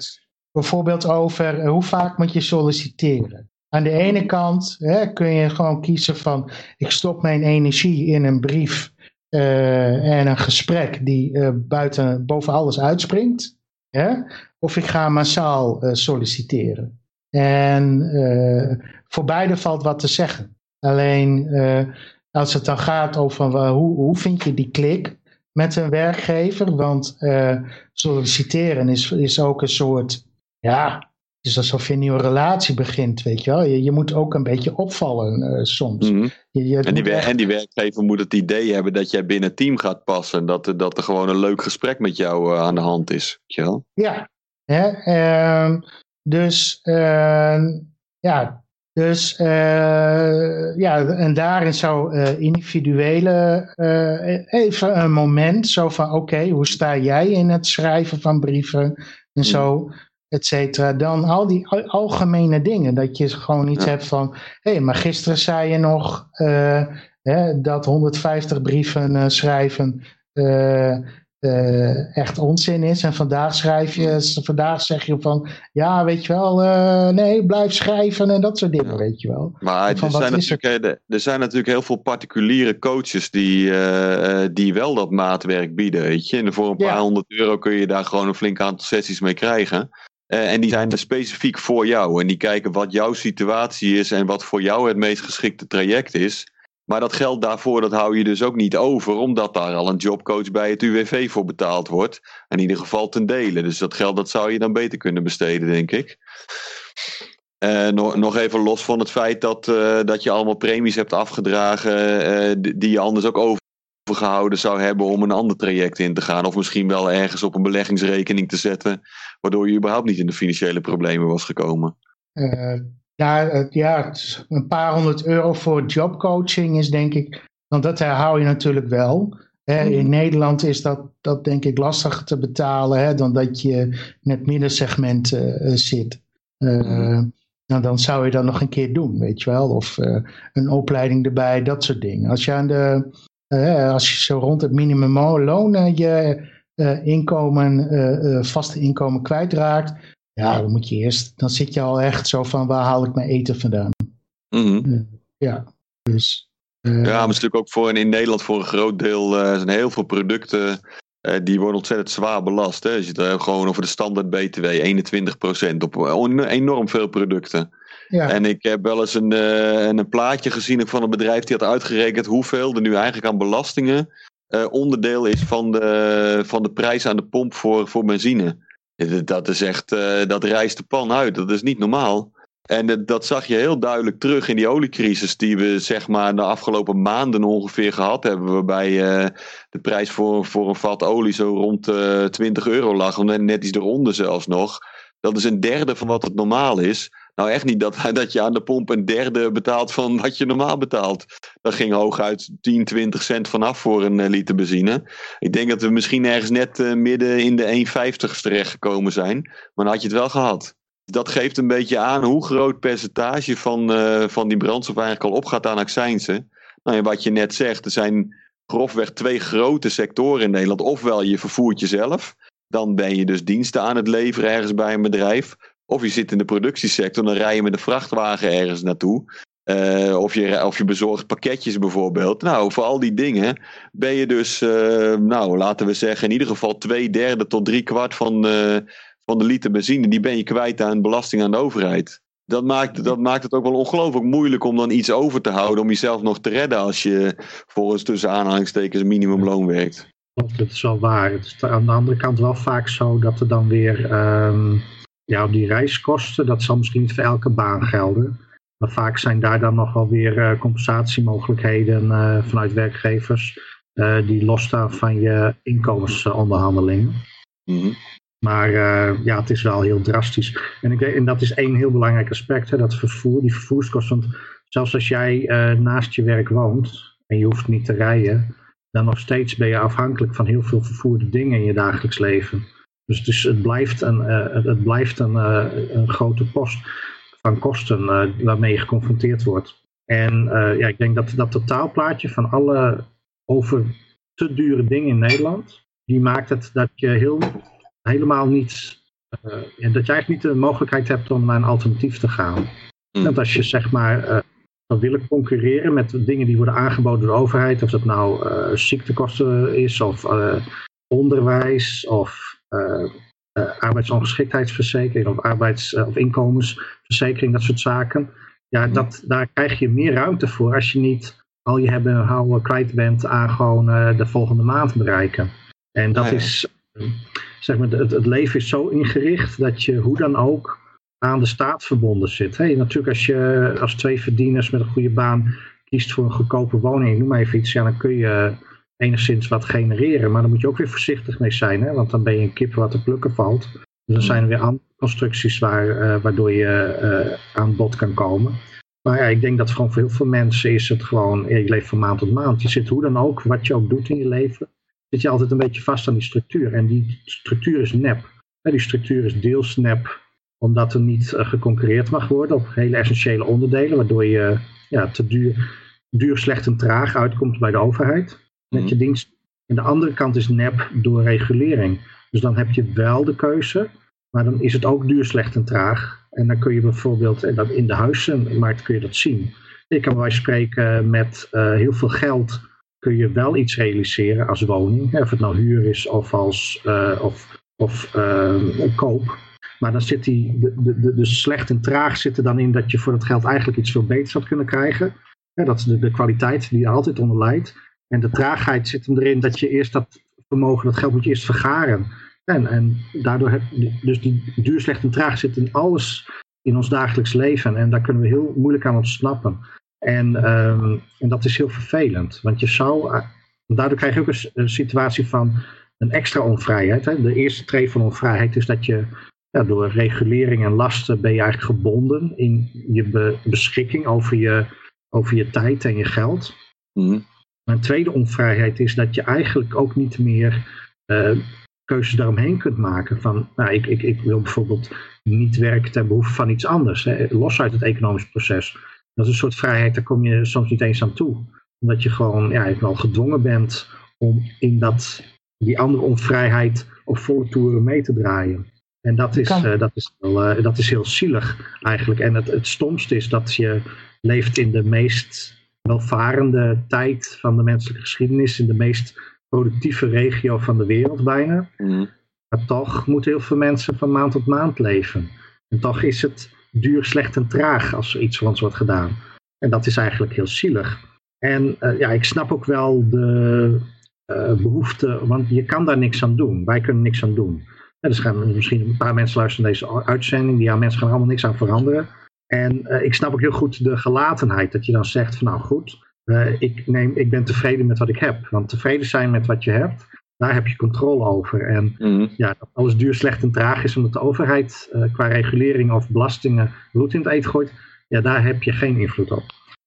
bijvoorbeeld over uh, hoe vaak moet je solliciteren. Aan de ene kant hè, kun je gewoon kiezen van ik stop mijn energie in een brief uh, en een gesprek die buiten, boven alles uitspringt. Hè? Of ik ga massaal solliciteren. En voor beide valt wat te zeggen. Alleen uh, als het dan gaat over uh, hoe, hoe vind je die klik met een werkgever, want uh, solliciteren is, is ook een soort, ja, het is alsof je een nieuwe relatie begint, weet je wel. Je, je moet ook een beetje opvallen soms. Mm -hmm. je, je en, die, echt... en die werkgever moet het idee hebben dat jij binnen het team gaat passen. Dat, dat er gewoon een leuk gesprek met jou aan de hand is. Weet je wel? Ja, hè, ehm, dus ehm, ja, dus uh, ja, en daarin zou uh, individuele uh, even een moment zo van oké, okay, hoe sta jij in het schrijven van brieven en zo, mm. et cetera. Dan al die algemene dingen, dat je gewoon iets ja. hebt van hé, hey, maar gisteren zei je nog hè, dat 150 brieven schrijven uh, echt onzin is. En vandaag schrijf je, vandaag zeg je van, ja, weet je wel, uh, nee, blijf schrijven en dat soort dingen, weet je wel. Maar er zijn, natuurlijk, er? er zijn natuurlijk heel veel particuliere coaches die, uh, die wel dat maatwerk bieden, weet je. En voor een paar honderd euro kun je daar gewoon een flink aantal sessies mee krijgen. en die zijn er specifiek voor jou. En die kijken wat jouw situatie is en wat voor jou het meest geschikte traject is. Maar dat geld daarvoor, dat hou je dus ook niet over, omdat daar al een jobcoach bij het UWV voor betaald wordt. In ieder geval ten dele. Dus dat geld dat zou je dan beter kunnen besteden, denk ik. Uh, nog, nog even los van het feit dat, uh, dat je allemaal premies hebt afgedragen uh, die je anders ook overgehouden zou hebben om een ander traject in te gaan. Of misschien wel ergens op een beleggingsrekening te zetten, waardoor je überhaupt niet in de financiële problemen was gekomen. Ja, ja, een paar honderd euro voor jobcoaching is denk ik, want dat herhaal je natuurlijk wel. Hè, in Nederland is dat, dat denk ik lastiger te betalen hè, dan dat je in het middensegment zit. Uh, nou, dan zou je dat nog een keer doen, weet je wel. Of uh, een opleiding erbij, dat soort dingen. Als je, aan de, als je zo rond het minimumloon je inkomen, vaste inkomen kwijtraakt, ja, dan moet je eerst, dan zit je al echt zo van waar haal ik mijn eten vandaan. Mm -hmm. ja, dus. ja, maar het is natuurlijk ook voor, in Nederland voor een groot deel zijn heel veel producten uh, die worden ontzettend zwaar belast. Hè? Je zit er gewoon over de standaard BTW, 21% op enorm veel producten. Ja. En ik heb wel eens een, uh, een plaatje gezien van een bedrijf die had uitgerekend hoeveel er nu eigenlijk aan belastingen uh, onderdeel is van de, van de prijs aan de pomp voor, voor benzine. Dat is echt, dat reist de pan uit. Dat is niet normaal. En dat zag je heel duidelijk terug in die oliecrisis die we zeg maar de afgelopen maanden ongeveer gehad hebben. Waarbij uh, de prijs voor, voor een vat olie zo rond uh, 20 euro lag. Net iets eronder zelfs nog. Dat is een derde van wat het normaal is. Nou echt niet dat, dat je aan de pomp een derde betaalt van wat je normaal betaalt. Dat ging hooguit 10, 20 cent vanaf voor een liter benzine. Ik denk dat we misschien ergens net uh, midden in de 1,50 terechtgekomen zijn. Maar dan had je het wel gehad dat geeft een beetje aan hoe groot percentage van, uh, van die brandstof eigenlijk al opgaat aan accijnsen. Nou, wat je net zegt, er zijn grofweg twee grote sectoren in Nederland. Ofwel je vervoert jezelf, dan ben je dus diensten aan het leveren ergens bij een bedrijf. Of je zit in de productiesector, dan rij je met een vrachtwagen ergens naartoe. Uh, of, je, of je bezorgt pakketjes bijvoorbeeld. Nou, voor al die dingen ben je dus, uh, nou, laten we zeggen, in ieder geval twee derde tot drie kwart van, uh, van de liter benzine, die ben je kwijt aan belasting aan de overheid. Dat maakt, dat maakt het ook wel ongelooflijk moeilijk om dan iets over te houden om jezelf nog te redden als je volgens tussen aanhalingstekens minimumloon werkt. Dat is wel waar. Het is aan de andere kant wel vaak zo dat er dan weer um, ja, die reiskosten, dat zal misschien niet voor elke baan gelden. Maar vaak zijn daar dan nog wel weer uh, compensatiemogelijkheden uh, vanuit werkgevers uh, die losstaan van je inkomensonderhandelingen. Mm -hmm. Maar uh, ja, het is wel heel drastisch. En, ik, en dat is één heel belangrijk aspect, hè, dat vervoer, die vervoerskosten. Want zelfs als jij uh, naast je werk woont en je hoeft niet te rijden, dan nog steeds ben je afhankelijk van heel veel vervoerde dingen in je dagelijks leven. Dus, het blijft een, uh, het blijft een, een grote post van kosten waarmee je geconfronteerd wordt. En ja, ik denk dat dat totaalplaatje van alle over te dure dingen in Nederland, die maakt het dat je heel helemaal niet, dat je eigenlijk niet de mogelijkheid hebt om naar een alternatief te gaan. Mm. Want als je zeg maar zou willen concurreren met dingen die worden aangeboden door de overheid, of dat nou uh, ziektekosten is, of onderwijs, of arbeidsongeschiktheidsverzekering, of arbeids- of inkomensverzekering, dat soort zaken. Ja, Mm. dat, daar krijg je meer ruimte voor als je niet al je hebben en houden kwijt bent aan gewoon de volgende maand bereiken. En dat Ah, ja. is zeg maar, het, het leven is zo ingericht dat je hoe dan ook aan de staat verbonden zit. Hè? Natuurlijk als je als twee verdieners met een goede baan kiest voor een goedkope woning, noem maar even iets, ja, dan kun je enigszins wat genereren. Maar dan moet je ook weer voorzichtig mee zijn, hè? want dan ben je een kip wat te plukken valt. Dus dan zijn er weer andere constructies waar, uh, waardoor je uh, aan bod kan komen. Maar ja, ik denk dat voor heel veel mensen is het gewoon, je leeft van maand tot maand. Je zit hoe dan ook, wat je ook doet in je leven, zit je altijd een beetje vast aan die structuur. En die structuur is nep. Die structuur is deels nep, omdat er niet uh, geconcurreerd mag worden op hele essentiële onderdelen, waardoor je ja, te duur, duur, slecht en traag uitkomt bij de overheid met Mhm. je dienst. En de andere kant is nep door regulering. Dus dan heb je wel de keuze, maar dan is het ook duur, slecht en traag. En dan kun je bijvoorbeeld, en dat in de huizenmarkt kun je dat zien. Je kan van spreken met uh, heel veel geld kun je wel iets realiseren als woning. Hè, of het nou huur is of als uh, of, of uh, koop. Maar dan zit die, de, de, de, slecht en traag zit er dan in dat je voor dat geld eigenlijk iets veel beters had kunnen krijgen. Ja, dat is de, de kwaliteit die er altijd onder leidt. En de traagheid zit hem erin dat je eerst dat vermogen, dat geld moet je eerst vergaren. En, en daardoor heb dus die duur, slecht en traag zit in alles in ons dagelijks leven. En daar kunnen we heel moeilijk aan ontsnappen. En, ehm, en dat is heel vervelend. Want je zou, uh, daardoor krijg je ook een, een, situatie van een extra onvrijheid. Hè? De eerste tree van onvrijheid is dat je ja, door regulering en lasten ben je eigenlijk gebonden in je beschikking over je, over je tijd en je geld. Mm. Een tweede onvrijheid is dat je eigenlijk ook niet meer uh, keuzes daaromheen kunt maken. Van, nou, ik, ik, ik wil bijvoorbeeld niet werken ten behoeve van iets anders, hè, los uit het economisch proces. Dat is een soort vrijheid, daar kom je soms niet eens aan toe. Omdat je gewoon ja, wel gedwongen bent om in dat, die andere onvrijheid op volle toeren mee te draaien. En dat is, uh, dat is, wel, uh, dat is heel zielig eigenlijk. En het, het stomste is dat je leeft in de meest welvarende tijd van de menselijke geschiedenis, in de meest productieve regio van de wereld bijna. Mm. Maar toch moeten heel veel mensen van maand tot maand leven. En toch is het duur, slecht en traag als er iets voor ons wordt gedaan. En dat is eigenlijk heel zielig. En uh, ja, ik snap ook wel de uh, behoefte, want je kan daar niks aan doen. Wij kunnen niks aan doen. En er gaan misschien een paar mensen luisteren naar deze uitzending. Die ja, mensen gaan er allemaal niks aan veranderen. En uh, ik snap ook heel goed de gelatenheid. Dat je dan zegt van nou goed, uh, ik, neem, ik ben tevreden met wat ik heb. Want tevreden zijn met wat je hebt, daar heb je controle over. En mm. ja, alles duur, slecht en traag is omdat de overheid uh, qua regulering of belastingen roet in het eten gooit. Ja, daar heb je geen invloed op.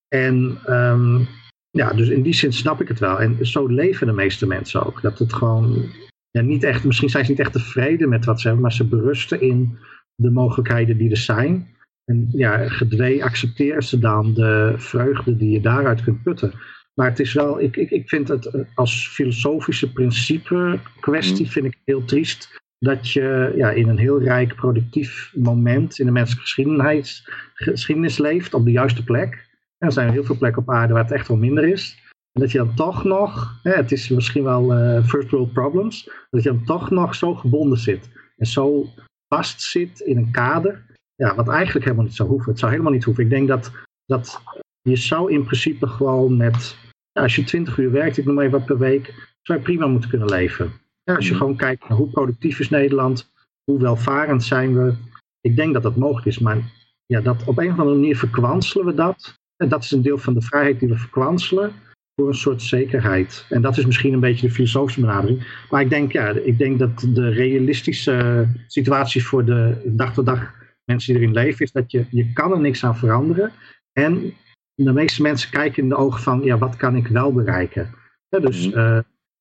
En um, ja, dus in die zin snap ik het wel. En zo leven de meeste mensen ook. Dat het gewoon ja, niet echt, misschien zijn ze niet echt tevreden met wat ze hebben, maar ze berusten in de mogelijkheden die er zijn. En ja, gedwee accepteren ze dan de vreugde die je daaruit kunt putten. Maar het is wel, ik, ik, ik vind het als filosofische principe kwestie mm. vind ik heel triest. Dat je ja, in een heel rijk productief moment in de menselijke geschiedenis, geschiedenis leeft op de juiste plek. En er zijn heel veel plekken op aarde waar het echt wel minder is. En dat je dan toch nog, hè, het is misschien wel uh, first world problems, dat je dan toch nog zo gebonden zit. En zo vast zit in een kader ja, wat eigenlijk helemaal niet zou hoeven. Het zou helemaal niet hoeven. Ik denk dat, dat je zou in principe gewoon met, ja, als je 20 uur werkt, ik noem even wat per week, zou je prima moeten kunnen leven. Ja, als je gewoon kijkt naar hoe productief is Nederland, hoe welvarend zijn we. Ik denk dat dat mogelijk is, maar ja, dat op een of andere manier verkwanselen we dat. En dat is een deel van de vrijheid die we verkwanselen voor een soort zekerheid. En dat is misschien een beetje de filosofische benadering. Maar ik denk, ja, ik denk dat de realistische situatie voor de dag tot dag mensen die erin leven, is dat je, je kan er niks aan veranderen. En de meeste mensen kijken in de ogen van, ja, wat kan ik wel bereiken? Ja, dus uh,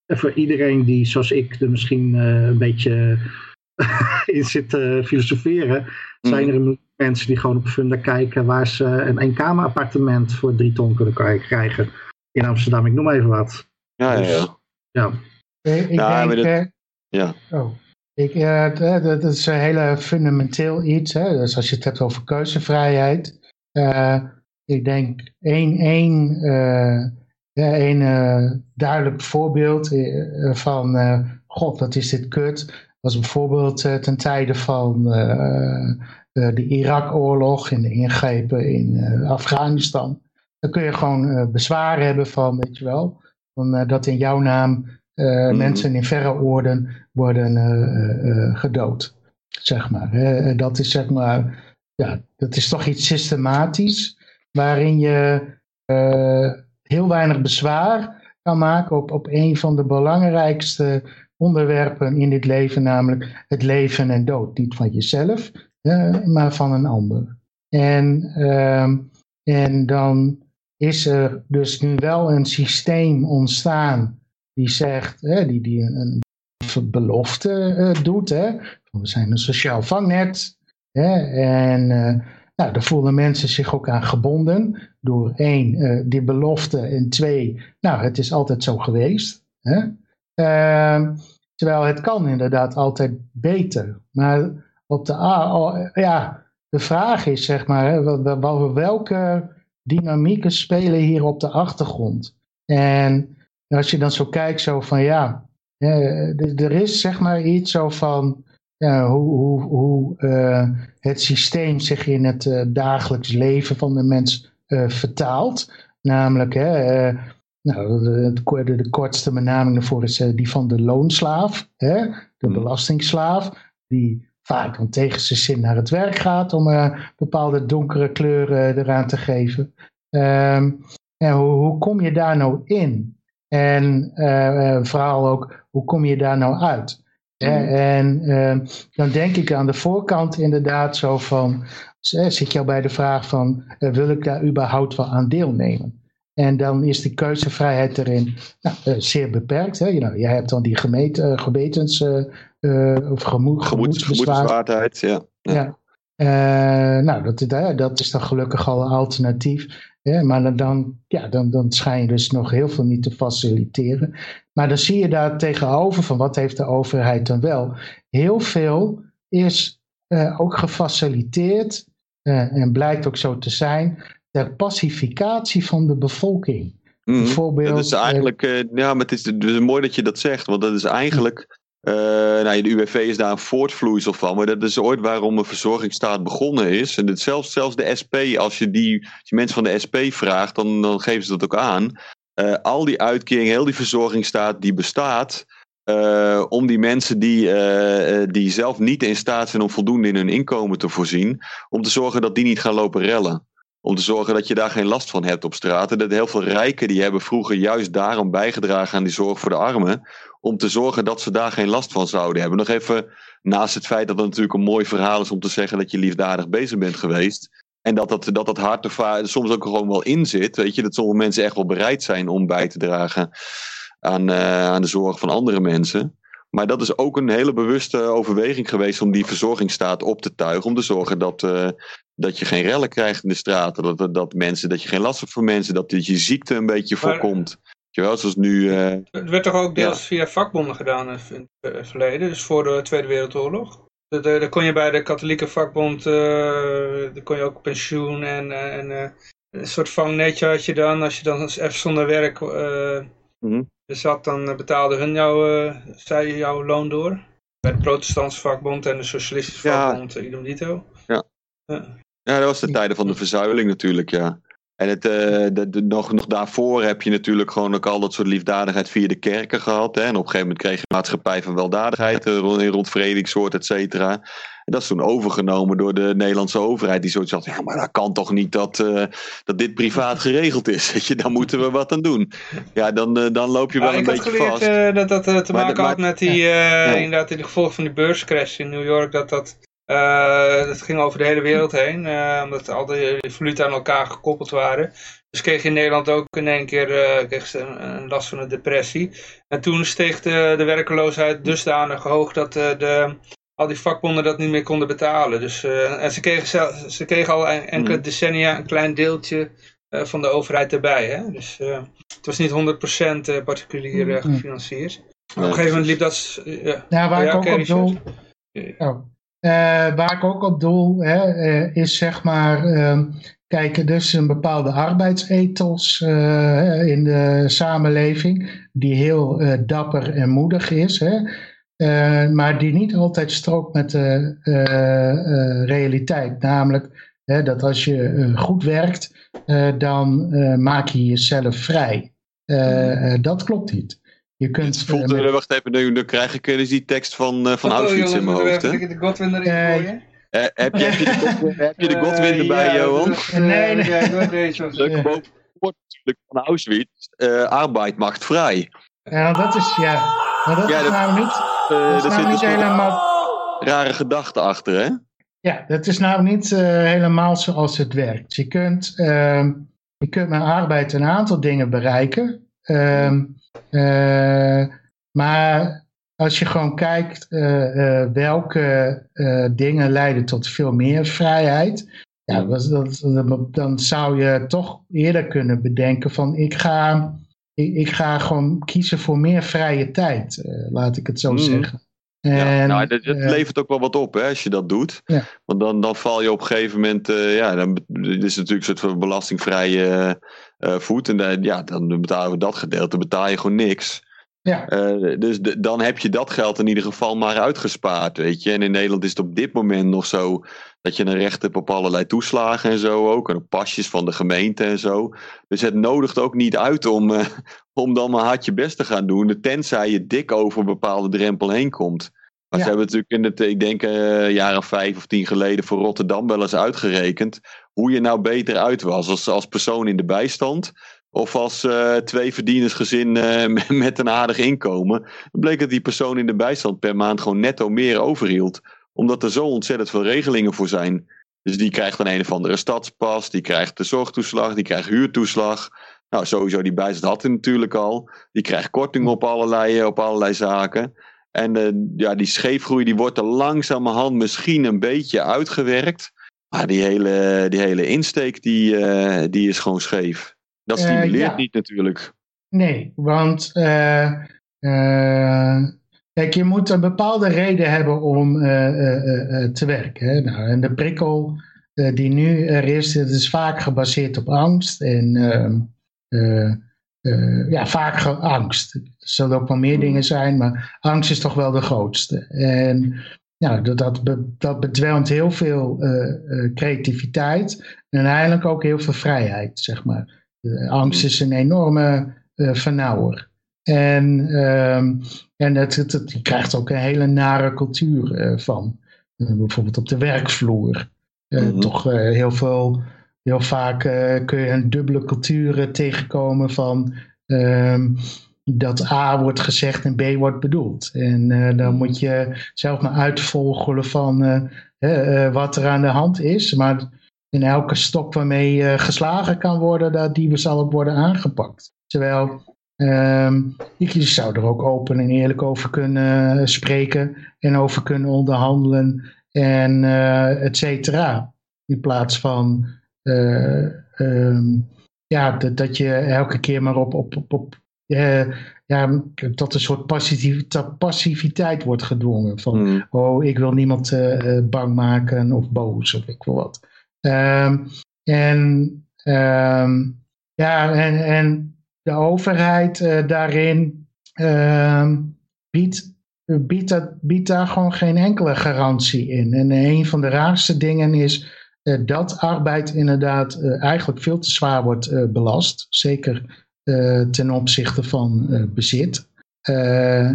voor iedereen die, zoals ik, er misschien uh, een beetje in zit te filosoferen, zijn er mhm. mensen die gewoon op Funda kijken waar ze een eenkamer appartement voor drie ton kunnen krijgen in Amsterdam. Ik noem even wat. Ja, ja, ja. ja. Ik, ja, denk, dat, ja. Oh. Ik, ja, dat is een hele fundamenteel iets. Hè? Dus als je het hebt over keuzevrijheid. Uh, ik denk één, één, één duidelijk voorbeeld van God, wat is dit kut. Was bijvoorbeeld ten tijde van de Irak-oorlog en de ingrepen in Afghanistan. Dan kun je gewoon bezwaar hebben van, weet je wel, van, dat in jouw naam uh, Mensen in verre oorden worden uh, gedood, zeg maar. dat is zeg maar, ja, dat is toch iets systematisch, waarin je heel weinig bezwaar kan maken op, op een van de belangrijkste onderwerpen in dit leven, namelijk het leven en dood. Niet van jezelf, maar van een ander. En, ehm, en dan is er dus nu wel een systeem ontstaan die zegt, hè, die, die een, een belofte uh, doet. Hè, we zijn een sociaal vangnet. Hè, en uh, nou, daar voelen mensen zich ook aan gebonden. Door één, uh, die belofte. En twee, nou, het is altijd zo geweest. Hè. Ehm, terwijl het kan inderdaad altijd beter. Maar op de, ja, de vraag is, zeg maar, welke dynamieken spelen hier op de achtergrond? En als je dan zo kijkt, zo van ja, er is zeg maar iets zo van ja, hoe, hoe, hoe uh, het systeem zich in het uh, dagelijks leven van de mens uh, vertaalt. Namelijk, hè, nou, de, de, de, kortste benaming daarvoor is die van de loonslaaf, hè, de mm. belastingslaaf, die vaak dan tegen zijn zin naar het werk gaat om bepaalde donkere kleuren eraan te geven. Ehm, en hoe, hoe, kom je daar nou in? En vooral ook, hoe kom je daar nou uit? Mm. En ehm, dan denk ik aan de voorkant inderdaad zo van, zit je al bij de vraag van, wil ik daar überhaupt wel aan deelnemen? En dan is de keuzevrijheid erin nou, zeer beperkt. Hè? Je, nou, je hebt dan die gewetens- uh, of gemoedsbezwaardheid. Ja. ja. ja. nou, dat, dat is dan gelukkig al een alternatief. Hè? Maar dan, ja, dan, dan schijn je dus nog heel veel niet te faciliteren. Maar dan zie je daar tegenover van wat heeft de overheid dan wel. Heel veel is ook gefaciliteerd en blijkt ook zo te zijn ter pacificatie van de bevolking. Mm, Bijvoorbeeld, dat is eigenlijk, uh, ja, maar het is, dus mooi dat je dat zegt, want dat is eigenlijk, uh, nou, de UWV is daar een voortvloeisel van, maar dat is ooit waarom een verzorgingsstaat begonnen is. En zelfs, zelfs de SP, als je, die, als je mensen van de SP vraagt, dan, dan geven ze dat ook aan. Uh, al die uitkeringen, heel die verzorgingsstaat die bestaat, uh, om die mensen die, die zelf niet in staat zijn om voldoende in hun inkomen te voorzien, om te zorgen dat die niet gaan lopen rellen. Om te zorgen dat je daar geen last van hebt op straat. En dat heel veel rijken die hebben vroeger juist daarom bijgedragen aan die zorg voor de armen. Om te zorgen dat ze daar geen last van zouden hebben. Nog even naast het feit dat het natuurlijk een mooi verhaal is om te zeggen dat je liefdadig bezig bent geweest. En dat dat, dat, dat hart er soms ook gewoon wel in zit. Weet je, dat sommige mensen echt wel bereid zijn om bij te dragen aan, uh, aan de zorg van andere mensen. Maar dat is ook een hele bewuste overweging geweest om die verzorgingsstaat op te tuigen. Om te zorgen dat, uh, dat je geen rellen krijgt in de straten. Dat, dat, dat, mensen, dat je geen last hebt voor mensen. Dat je ziekte een beetje voorkomt. Je wel, zoals nu, het werd toch ook deels ja. via vakbonden gedaan in het verleden. Dus voor de Tweede Wereldoorlog. Daar kon je bij de katholieke vakbond, uh, daar kon je ook pensioen en, en een soort vangnetje had je dan. Als je dan even zonder werk mm -hmm. zat, dan betaalde hun jou, zij jouw loon door. Bij de protestantse vakbond en de socialistische ja. vakbond, idem dito. Ja. Ja, dat was de tijden van de verzuiling natuurlijk, ja. En het, uh, de, de, nog, nog daarvoor heb je natuurlijk gewoon ook al dat soort liefdadigheid via de kerken gehad. Hè? En op een gegeven moment kreeg je een maatschappij van weldadigheid uh, rond, rond vredingssoort, et cetera. En dat is toen overgenomen door de Nederlandse overheid. Die zoiets had, ja, maar dat kan toch niet dat, uh, dat dit privaat geregeld is. Weet je, daar moeten we wat aan doen. Ja, dan, dan loop je wel ja, een beetje vast. Ik had geleerd dat dat te maken had met die, ja. inderdaad, in de gevolg van die beurscrash in New York. Dat dat uh, dat ging over de hele wereld heen, uh, omdat al die valuta aan elkaar gekoppeld waren. Dus kreeg je in Nederland ook in één keer uh, kreeg ze een, een, last van een depressie. En toen steeg de, de werkeloosheid dusdanig hoog dat de, al die vakbonden dat niet meer konden betalen. Dus, en ze kregen, zelf, ze kregen al enkele decennia een klein deeltje van de overheid erbij. Hè? Dus het was niet 100% particulier gefinancierd. Op een gegeven moment liep dat... ja, waar ik ook op doel... Oh. Uh, waar ik ook op doel hè, uh, is zeg maar, uh, kijk, er is een bepaalde arbeidsethos uh, in de samenleving die heel dapper en moedig is, hè, maar die niet altijd strookt met de realiteit. Namelijk hè, dat als je goed werkt, dan maak je jezelf vrij. dat klopt niet. Je kunt, voelt, uh, wacht even, nu, nu krijg ik dus die tekst van, uh, van oh, Auschwitz in mijn hoofd. Heb ik de Godwin erin gooien? Uh, heb, je, heb, je de Godwin, heb je de Godwin erbij, ja, Johan? nee, nee. Ja, deze Leuk van Auschwitz. arbeid macht vrij. Ja, dat is, ja. Maar dat ja, is nou niet, dat is nou niet helemaal... Rare gedachte achter, hè? Ja, dat is nou niet helemaal zoals het werkt. Je kunt, ehm, je kunt met arbeid een aantal dingen bereiken. Um, uh, maar als je gewoon kijkt uh, uh, welke dingen leiden tot veel meer vrijheid, ja, dat, dat, dan zou je toch eerder kunnen bedenken van ik ga, ik, ik ga gewoon kiezen voor meer vrije tijd, laat ik het zo mm. zeggen. En, ja, nou, het, het levert ook wel wat op hè, als je dat doet. Ja. Want dan, dan val je op een gegeven moment, ja, dan dit is natuurlijk een soort van belastingvrije uh, voet. En uh, ja, dan betalen we dat gedeelte, betaal je gewoon niks. Ja. Uh, dus de, dan heb je dat geld in ieder geval maar uitgespaard, weet je. En in Nederland is het op dit moment nog zo dat je een recht hebt op allerlei toeslagen en zo ook. En op pasjes van de gemeente en zo. Dus het nodigt ook niet uit om, om dan maar hard je best te gaan doen. Tenzij je dik over een bepaalde drempel heen komt. Maar Ja. ze hebben natuurlijk in het, ik denk of vijf of tien geleden voor Rotterdam wel eens uitgerekend hoe je nou beter uit was als, als persoon in de bijstand of als eh twee verdienersgezin eh, met, een aardig inkomen. Dan bleek dat die persoon in de bijstand per maand gewoon netto meer overhield. Omdat er zo ontzettend veel regelingen voor zijn. Dus die krijgt dan een of andere stadspas, die krijgt de zorgtoeslag, die krijgt huurtoeslag. Nou, sowieso die bijstand had hij natuurlijk al. Die krijgt korting op allerlei, op allerlei zaken. En eh, ja, die scheefgroei die wordt er langzamerhand misschien een beetje uitgewerkt. Maar die hele, die hele insteek die, eh, die is gewoon scheef. Dat Eh, stimuleert ja. niet natuurlijk. Nee, want eh, kijk, je moet een bepaalde reden hebben om te werken. Hè? Nou, en de prikkel die nu er is, dat is vaak gebaseerd op angst. En ehm, eh, eh, ja, vaak angst. Er zullen ook wel meer dingen zijn, maar angst is toch wel de grootste. En ja, dat, dat, be- dat bedwelmt heel veel eh, eh, creativiteit en eigenlijk ook heel veel vrijheid, zeg maar. De angst is een enorme eh vernauwer. En, ehm, en het, het, het- je krijgt ook een hele nare cultuur van. Bijvoorbeeld op de werkvloer. Mhm. Toch heel veel, heel vaak kun je een dubbele cultuur tegenkomen van ehm, dat A wordt gezegd en B wordt bedoeld. En eh, dan moet je zelf maar uitvogelen van eh, eh, wat er aan de hand is. Maar in elke stok waarmee geslagen kan worden, dat die zal ook worden aangepakt. Terwijl ehm, je zou er ook open en eerlijk over kunnen spreken en over kunnen onderhandelen en eh et cetera. In plaats van eh, ehm, ja, dat, dat je elke keer maar op, op, op, op eh, ja, tot een soort passiviteit wordt gedwongen. Van, Mm. oh, ik wil niemand eh, eh, bang maken of boos of ik wil wat. Ehm, en ehm, ja, en, en de overheid daarin ehm, biedt, biedt, dat, biedt daar gewoon geen enkele garantie in. En een van de raarste dingen is dat arbeid inderdaad eigenlijk veel te zwaar wordt belast. Zeker ten opzichte van eh, bezit. Eh,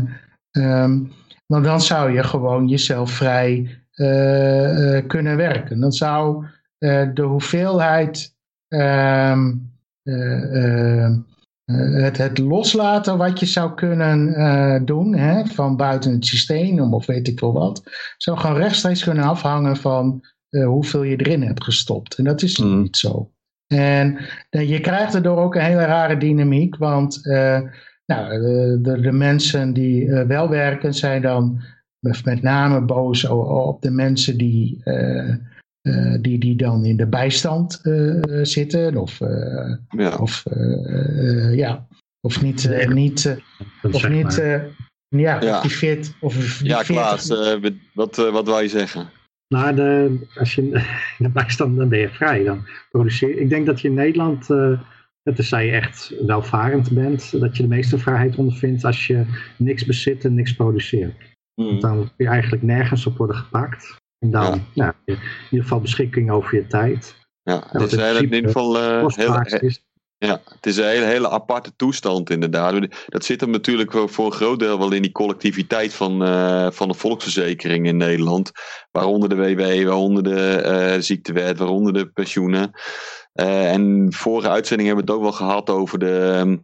want dan zou je gewoon jezelf vrij eh, eh, kunnen werken. Dan zou eh, de hoeveelheid ehm, eh, eh, eh, het, het loslaten wat je zou kunnen eh, doen hè, van buiten het systeem of weet ik wel wat, zou gewoon rechtstreeks kunnen afhangen van eh, hoeveel je erin hebt gestopt. En dat is Mm. niet zo. En eh, je krijgt erdoor ook een hele rare dynamiek, want eh, nou, de, de, de mensen die eh, wel werken zijn dan met, name boos op de mensen die, eh, eh, die, die dan in de bijstand eh, zitten of, eh, Ja. of, eh, eh, ja, of niet, eh, niet, eh, of niet eh, ja, Ja. die veert, of die Ja, 40 Klaas, eh, wat- wat, eh, wat wou je zeggen? Nou, de, als je in de dan ben je vrij. Dan produceer, ik denk dat je in Nederland, eh tenzij je echt welvarend bent, dat je de meeste vrijheid ondervindt als je niks bezit en niks produceert. Mm. Dan kun je eigenlijk nergens op worden gepakt. En dan, Ja. nou, in ieder geval beschikking over je tijd. Ja, het is hele- in ieder geval eh, heel, is. Ja, het is een hele, hele aparte toestand inderdaad. Dat zit hem natuurlijk voor een groot deel wel in die collectiviteit van, eh, van de volksverzekering in Nederland. Waaronder de WW, waaronder de eh, ziektewet, waaronder de pensioenen. Eh, en vorige uitzending hebben we het ook wel gehad over de... ehm,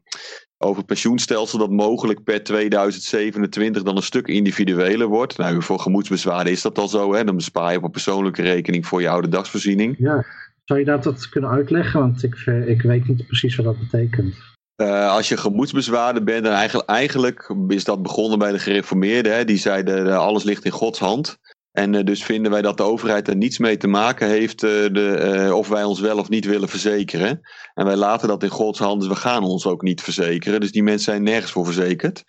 over het pensioenstelsel dat mogelijk per 2027 dan een stuk individueler wordt. Nou, voor gemoedsbezwaarden is dat al zo. Hè? Dan bespaar je op een persoonlijke rekening voor je oude dagsvoorziening. Ja. Zou je dat, dat kunnen uitleggen? Want ik, ik weet niet precies wat dat betekent. Eh, als je gemoedsbezwaarder bent, dan eigenlijk, eigenlijk is dat begonnen bij de gereformeerden. Hè? Die zeiden eh, alles ligt in Gods hand. En eh, dus vinden wij dat de overheid er niets mee te maken heeft eh, de, eh, of wij ons wel of niet willen verzekeren. En wij laten dat in Gods hand, dus we gaan ons ook niet verzekeren. Dus die mensen zijn nergens voor verzekerd.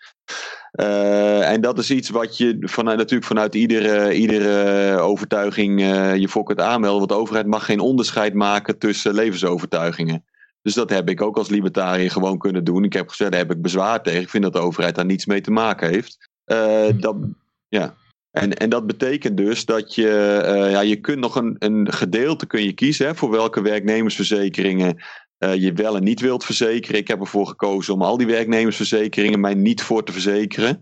En dat is iets wat je vanuit, natuurlijk vanuit iedere, iedere overtuiging je kunt aanmelden. Want de overheid mag geen onderscheid maken tussen levensovertuigingen. Dus dat heb ik ook als libertariër gewoon kunnen doen. Ik heb gezegd, daar heb ik bezwaar tegen. Ik vind dat de overheid daar niets mee te maken heeft. Dat, ja. En, en dat betekent dus dat je, eh, ja, je kunt nog een, een gedeelte kun je kiezen hè, voor welke werknemersverzekeringen eh, je wel en niet wilt verzekeren. Ik heb ervoor gekozen om al die werknemersverzekeringen mij niet voor te verzekeren.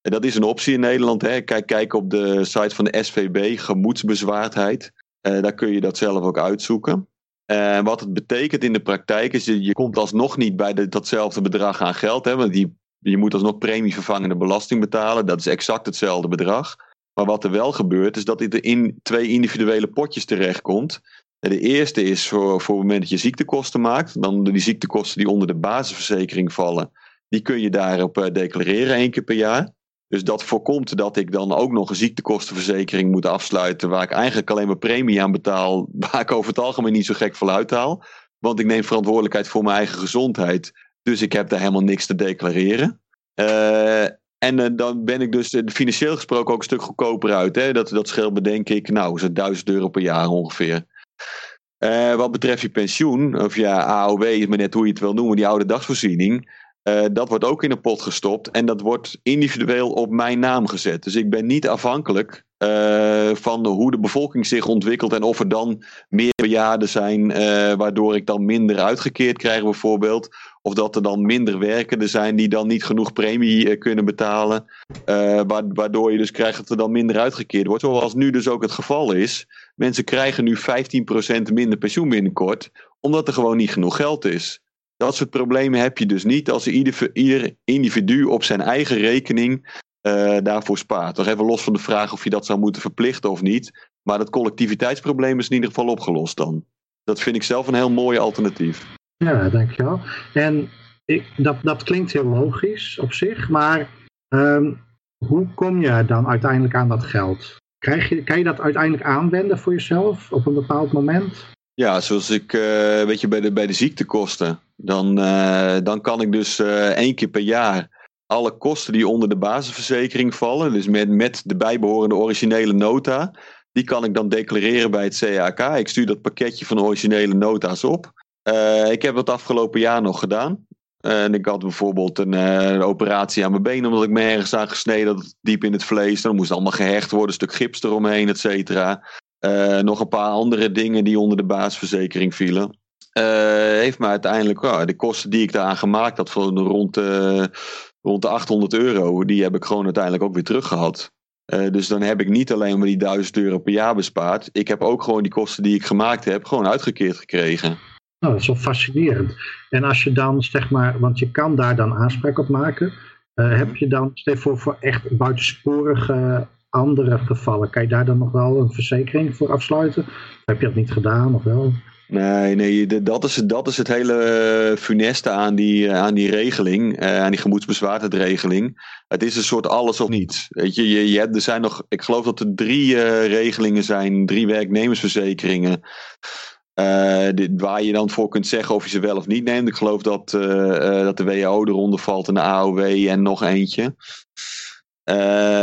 En dat is een optie in Nederland. Hè. Kijk, kijk op de site van de SVB, gemoedsbezwaardheid. Uh, daar kun je dat zelf ook uitzoeken. Uh, wat het betekent in de praktijk is, je, je komt alsnog niet bij de, datzelfde bedrag aan geld. Hè, want die, je moet alsnog premievervangende belasting betalen. Dat is exact hetzelfde bedrag. Maar wat er wel gebeurt, is dat het in twee individuele potjes terechtkomt. De eerste is voor, voor het moment dat je ziektekosten maakt. Dan die ziektekosten die onder de basisverzekering vallen. Die kun je daarop uh, declareren één keer per jaar. Dus dat voorkomt dat ik dan ook nog een ziektekostenverzekering moet afsluiten. Waar ik eigenlijk alleen maar premie aan betaal. Waar ik over het algemeen niet zo gek voor uithaal. Want ik neem verantwoordelijkheid voor mijn eigen gezondheid. Dus ik heb daar helemaal niks te declareren. Uh, en uh, dan ben ik dus financieel gesproken ook een stuk goedkoper uit. Hè? Dat, dat scheelt me denk ik, nou, zo'n 1000 euro per jaar ongeveer. Wat betreft je pensioen, of ja, AOW is maar net hoe je het wil noemen, die oude dagsvoorziening. Dat wordt ook in een pot gestopt en dat wordt individueel op mijn naam gezet. Dus ik ben niet afhankelijk van hoe de bevolking zich ontwikkelt en of er dan meer bejaarden zijn, waardoor ik dan minder uitgekeerd krijg bijvoorbeeld. Of dat er dan minder werkenden zijn die dan niet genoeg premie kunnen betalen. waardoor je dus krijgt dat er dan minder uitgekeerd wordt. Zoals nu dus ook het geval is. Mensen krijgen nu 15% minder pensioen binnenkort, omdat er gewoon niet genoeg geld is. Dat soort problemen heb je dus niet als ieder, ieder individu op zijn eigen rekening uh, daarvoor spaart. Nog even los van de vraag of je dat zou moeten verplichten of niet. Maar dat collectiviteitsprobleem is in ieder geval opgelost dan. Dat vind ik zelf een heel mooi alternatief. Ja, dankjewel. En ik, dat, dat klinkt heel logisch op zich, maar um, hoe kom je dan uiteindelijk aan dat geld? Krijg je, kan je dat uiteindelijk aanwenden voor jezelf op een bepaald moment? Ja, zoals ik, weet je, bij de, bij de ziektekosten. Dan, uh, dan kan ik dus uh, één keer per jaar alle kosten die onder de basisverzekering vallen, dus met, met de bijbehorende originele nota, die kan ik dan declareren bij het CAK. Ik stuur dat pakketje van originele nota's op. ik heb dat afgelopen jaar nog gedaan. En ik had bijvoorbeeld een, een, operatie aan mijn been omdat ik me ergens aan gesneden had, diep in het vlees. Dan moest allemaal gehecht worden, een stuk gips eromheen, et cetera. Uh, nog een paar andere dingen die onder de basisverzekering vielen. Uh, heeft me uiteindelijk, de kosten die ik daaraan gemaakt had, van rond, uh, rond de 800 euro, die heb ik gewoon uiteindelijk ook weer teruggehad. dus dan heb ik niet alleen maar die 1000 euro per jaar bespaard. Ik heb ook gewoon die kosten die ik gemaakt heb, gewoon uitgekeerd gekregen. Nou, dat is wel fascinerend. En als je dan, zeg maar, want je kan daar dan aanspraak op maken. heb je dan, stel voor, voor echt buitensporige andere gevallen, kan je daar dan nog wel een verzekering voor afsluiten? Heb je dat niet gedaan of wel? Nee, nee dat, is, dat is het hele funeste aan die, aan die regeling, eh, aan die gemoedsbezwaardheidregeling. Het is een soort alles of niets. Weet je, je, je hebt, er zijn nog, ik geloof dat er drie uh, regelingen zijn, drie werknemersverzekeringen. Dit, waar je dan voor kunt zeggen of je ze wel of niet neemt. Ik geloof dat, uh, uh, dat de WHO eronder valt en de AOW en nog eentje.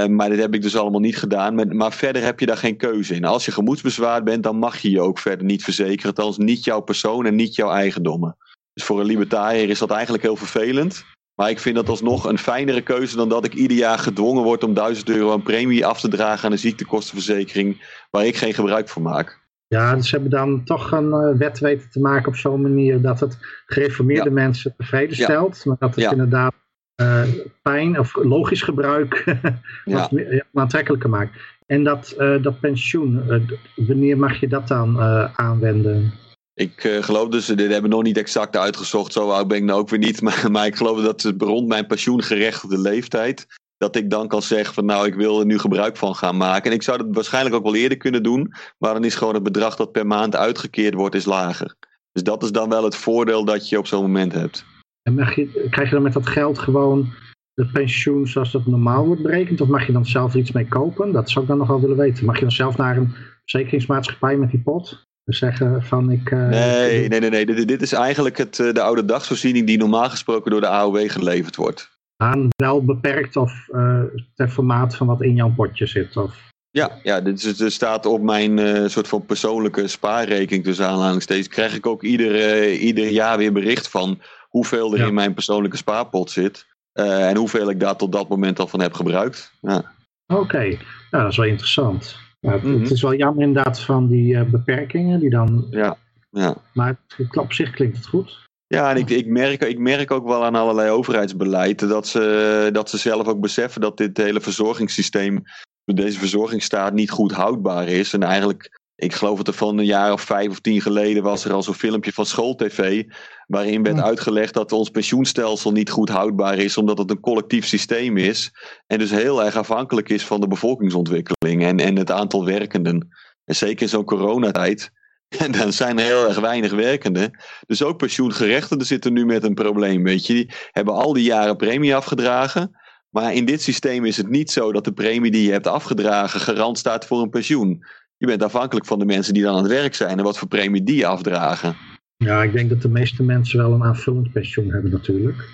Maar dit heb ik dus allemaal niet gedaan. Maar, maar, verder heb je daar geen keuze in. Als je gemoedsbezwaard bent, dan mag je je ook verder niet verzekeren. Althans, niet jouw persoon en niet jouw eigendommen. Dus voor een libertariër is dat eigenlijk heel vervelend. Maar ik vind dat alsnog een fijnere keuze dan dat ik ieder jaar gedwongen word om 1000 euro aan premie af te dragen aan een ziektekostenverzekering waar ik geen gebruik van maak. Ja, dus ze hebben dan toch een uh, wet weten te maken op zo'n manier dat het gereformeerde ja. mensen tevreden stelt. Maar dat het inderdaad uh, pijn of logisch gebruik wat ja. aantrekkelijker maakt. En dat, uh, dat pensioen, uh, wanneer mag je dat dan aanwenden? Ik geloof dus, dit hebben we nog niet exact uitgezocht, zo oud ben ik nou ook weer niet, maar, maar ik geloof dat het rond mijn pensioengerechtigde leeftijd, dat ik dan kan zeggen van nou ik wil er nu gebruik van gaan maken. En ik zou dat waarschijnlijk ook wel eerder kunnen doen, maar dan is gewoon het bedrag dat per maand uitgekeerd wordt is lager. Dus dat is dan wel het voordeel dat je op zo'n moment hebt. En mag je, krijg je dan met dat geld gewoon het pensioen zoals dat normaal wordt berekend? Of mag je dan zelf iets mee kopen? Dat zou ik dan nog wel willen weten. Mag je dan zelf naar een verzekeringsmaatschappij met die pot? zeggen van ik... Uh, nee, nee, nee, nee. Dit, dit is eigenlijk het, de oude dagsvoorziening die normaal gesproken door de AOW geleverd wordt. Aan wel beperkt of uh, ter formaat van wat in jouw potje zit? Of... Ja, ja dit is, staat op mijn uh, soort van persoonlijke spaarrekening tussen aanhalingstekens. Krijg ik ook ieder, ieder jaar weer bericht van hoeveel er ja. in mijn persoonlijke spaarpot zit. En hoeveel ik daar tot dat moment al van heb gebruikt. Ja. Oké, okay. nou, dat is wel interessant. Ja, het, mm -hmm. het, is wel jammer inderdaad van die beperkingen die dan... Ja, ja. Maar op zich klinkt het goed. Ja, en ik, ik, merk, ik merk ook wel aan allerlei overheidsbeleid dat ze, dat ze zelf ook beseffen dat dit hele verzorgingssysteem, deze verzorgingsstaat niet goed houdbaar is. En eigenlijk, ik geloof dat er van een jaar of vijf of tien geleden was er al zo'n filmpje van schooltv, waarin werd uitgelegd dat ons pensioenstelsel niet goed houdbaar is, omdat het een collectief systeem is. En dus heel erg afhankelijk is van de bevolkingsontwikkeling en, en het aantal werkenden. En zeker in zo'n coronatijd En dan zijn er heel erg weinig werkenden. Dus ook pensioengerechtigden zitten nu met een probleem. Weet je, die hebben al die jaren premie afgedragen. Maar in dit systeem is het niet zo dat de premie die je hebt afgedragen garant staat voor een pensioen. Je bent afhankelijk van de mensen die dan aan het werk zijn en wat voor premie die afdragen. Ja, ik denk dat de meeste mensen wel een aanvullend pensioen hebben natuurlijk.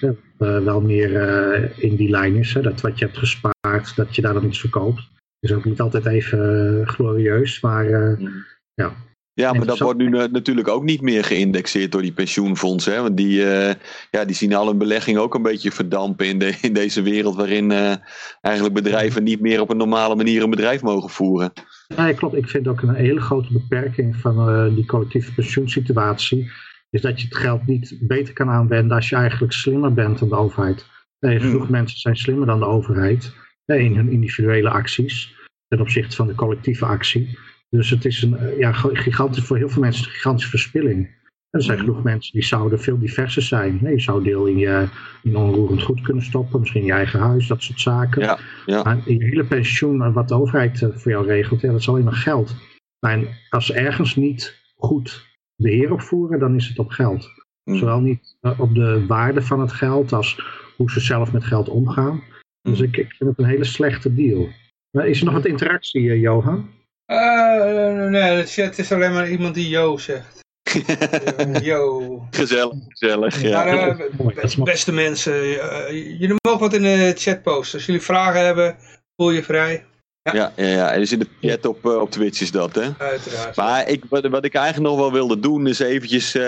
Ja, eh, wel meer eh, in die lijn is. Hè, dat wat je hebt gespaard, dat je daar dan iets verkoopt. Is ook niet altijd even eh, glorieus, maar Mhm. Ja. Ja, maar dat wordt nu na- natuurlijk ook niet meer geïndexeerd door die pensioenfondsen. Hè? Want die, eh, ja, die zien al hun belegging ook een beetje verdampen in, de, in deze wereld waarin eh, eigenlijk bedrijven niet meer op een normale manier een bedrijf mogen voeren. Ja, klopt. Ik vind ook een hele grote beperking van eh, die collectieve pensioensituatie. Is dat je het geld niet beter kan aanwenden als je eigenlijk slimmer bent dan de overheid. Nee, genoeg mensen zijn slimmer dan de overheid in hun individuele acties ten opzichte van de collectieve actie. Dus het is een eh, ja, gigantisch, voor heel veel mensen een gigantische verspilling. Er zijn genoeg mensen die zouden veel diverser zijn. Nee, je zou deel in je in onroerend goed kunnen stoppen, misschien in je eigen huis, dat soort zaken. Ja, ja. Maar je hele pensioen, eh, wat de overheid eh, voor jou regelt, ja, dat is alleen maar geld. Maar als ze ergens niet goed beheer op voeren, dan is het op geld. Mm. Zowel niet op de waarde van het geld als hoe ze zelf met geld omgaan. Dus Mm. ik, ik vind het een hele slechte deal. Is er nog wat interactie, Johan? Eh, nee, de chat is alleen maar iemand die yo zegt. Yo. gezellig, gezellig. Ja. Maar, eh, beste mensen, eh, jullie mogen wat in de chat posten. Als jullie vragen hebben, voel je vrij. Ja, ja, ja. Dus in de chat op, op Twitch is dat, hè? Uiteraard. Maar ik, wat, wat ik eigenlijk nog wel wilde doen, is eventjes eh,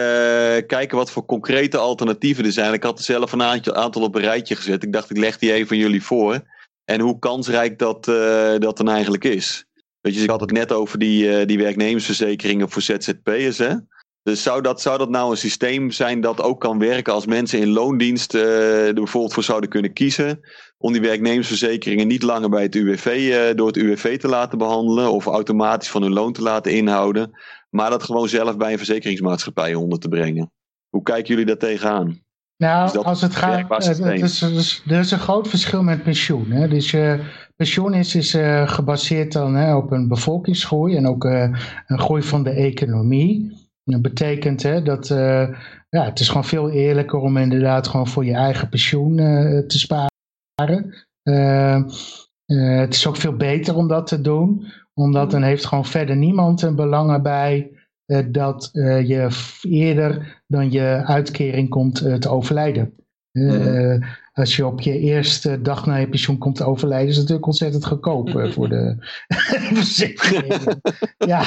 kijken wat voor concrete alternatieven er zijn. Ik had er zelf een aantal, aantal op een rijtje gezet. Ik dacht, ik leg die even aan jullie voor. En hoe kansrijk dat, eh, dat dan eigenlijk is. Weet je, ik had het net over die, eh, die werknemersverzekeringen voor ZZP'ers, hè? Dus zou dat, zou dat nou een systeem zijn dat ook kan werken als mensen in loondienst eh, er bijvoorbeeld voor zouden kunnen kiezen om die werknemersverzekeringen niet langer bij het UWV, eh, door het UWV te laten behandelen of automatisch van hun loon te laten inhouden, maar dat gewoon zelf bij een verzekeringsmaatschappij onder te brengen. Hoe kijken jullie daar tegenaan? Nou, dat als het gaat, werkbaar het, het systeem? is, is- er is een groot verschil met pensioen. Hè? Dus je pensioen is, is eh, gebaseerd dan hè, op een bevolkingsgroei en ook eh, een groei van de economie. Dat betekent hè, dat eh, ja, het is gewoon veel eerlijker om inderdaad gewoon voor je eigen pensioen eh, te sparen. Eh, eh, het is ook veel beter om dat te doen, omdat dan heeft gewoon verder niemand een belang erbij eh, dat eh, je eerder dan je uitkering komt eh, te overlijden. Eh, Als je op je eerste dag na je pensioen komt te overlijden, is het natuurlijk ontzettend goedkoop eh, voor de verzekering. ja,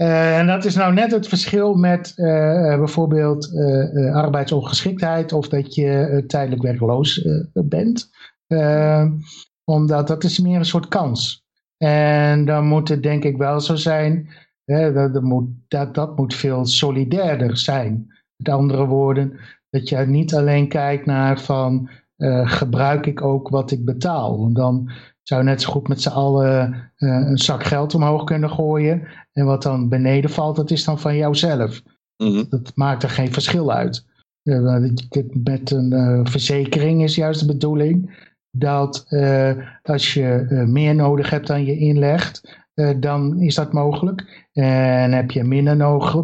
Eh, en dat is nou net het verschil met eh, eh, bijvoorbeeld eh, eh, arbeidsongeschiktheid of dat je eh, tijdelijk werkloos eh, bent. Eh, omdat dat is meer een soort kans. En dan moet het denk ik wel zo zijn, hè, dat, dat, moet, dat, dat moet veel solidairder zijn. Met andere woorden, dat je niet alleen kijkt naar van eh, gebruik ik ook wat ik betaal. Want dan zou je net zo goed met z'n allen eh, een zak geld omhoog kunnen gooien. En wat dan beneden valt, dat is dan van jouzelf. Mhm. Dat maakt er geen verschil uit. Eh, Met een verzekering is juist de bedoeling dat als je meer nodig hebt dan je inlegt, dan is dat mogelijk. En heb je minder, nodig,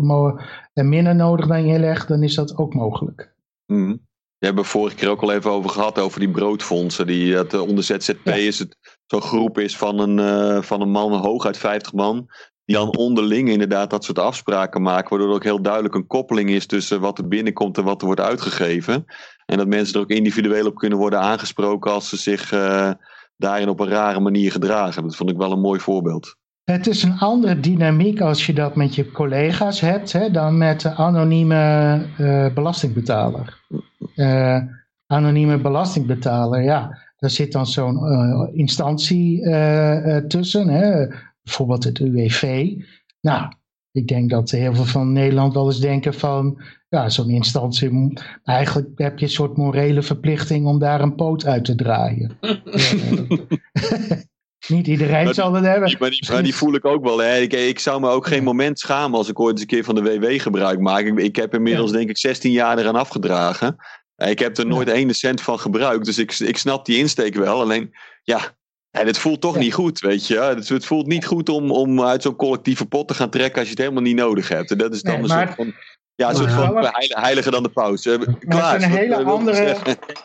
eh, minder nodig dan je inlegt, dan is dat ook mogelijk. Mhm. We hebben het vorige keer ook al even over gehad, over die broodfondsen. Die eh, onder ZZP'ers het zo'n groep is van een, eh, van een man, hooguit 50 man. Die dan onderling inderdaad dat soort afspraken maken. Waardoor er ook heel duidelijk een koppeling is tussen wat er binnenkomt en wat er wordt uitgegeven. En dat mensen er ook individueel op kunnen worden aangesproken als ze zich eh, daarin op een rare manier gedragen. Dat vond ik wel een mooi voorbeeld. Het is een andere dynamiek als je dat met je collega's hebt hè, dan met de anonieme eh, belastingbetaler. Eh, anonieme belastingbetaler, ja, daar zit dan zo'n eh, instantie tussen, hè, bijvoorbeeld het UWV. Nou, ik denk dat heel veel van Nederland wel eens denken van, ja, zo'n instantie, eigenlijk heb je een soort morele verplichting om daar een poot uit te draaien. Niet iedereen zal dat hebben. Maar die, maar die, voel ik ook wel. Hè. Ik, ik zou me ook geen moment schamen als ik ooit eens een keer van de WW gebruik maak. Ik, ik heb inmiddels denk ik 16 jaar eraan afgedragen. Ik heb er nooit één cent van gebruikt. Dus ik, ik snap die insteek wel. Alleen, ja, en het voelt toch niet goed, weet je. Het, het voelt niet goed om, om uit zo'n collectieve pot te gaan trekken als je het helemaal niet nodig hebt. En dat is dan nee, een soort van... Ja, een soort van heiliger dan de paus. Uh, Klaas, dat is een hele, andere,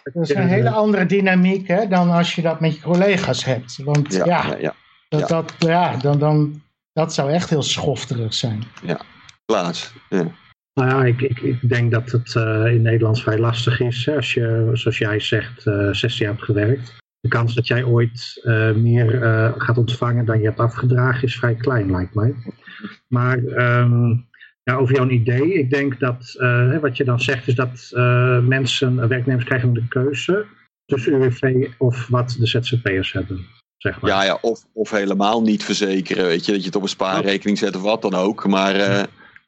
dat is een hele andere dynamiek hè, dan als je dat met je collega's hebt. Want ja, ja, ja dat, dat, ja dan, dan, dat zou echt heel schofterig zijn. Ja, Klaas. Ja. Nou ja, ik, ik, ik denk dat het uh, in Nederland vrij lastig is. Hè, als je, zoals jij zegt, uh, eh, 16 jaar hebt gewerkt. De kans dat jij ooit uh, meer gaat ontvangen dan je hebt afgedragen is vrij klein, lijkt mij. Maar um, ja, over jouw idee. Ik denk dat wat je dan zegt is dat mensen, werknemers krijgen de keuze tussen UWV of wat de ZZP'ers hebben. Zeg maar. Ja, ja of, of helemaal niet verzekeren. Weet je, dat je het op een spaarrekening zet of wat dan ook. Maar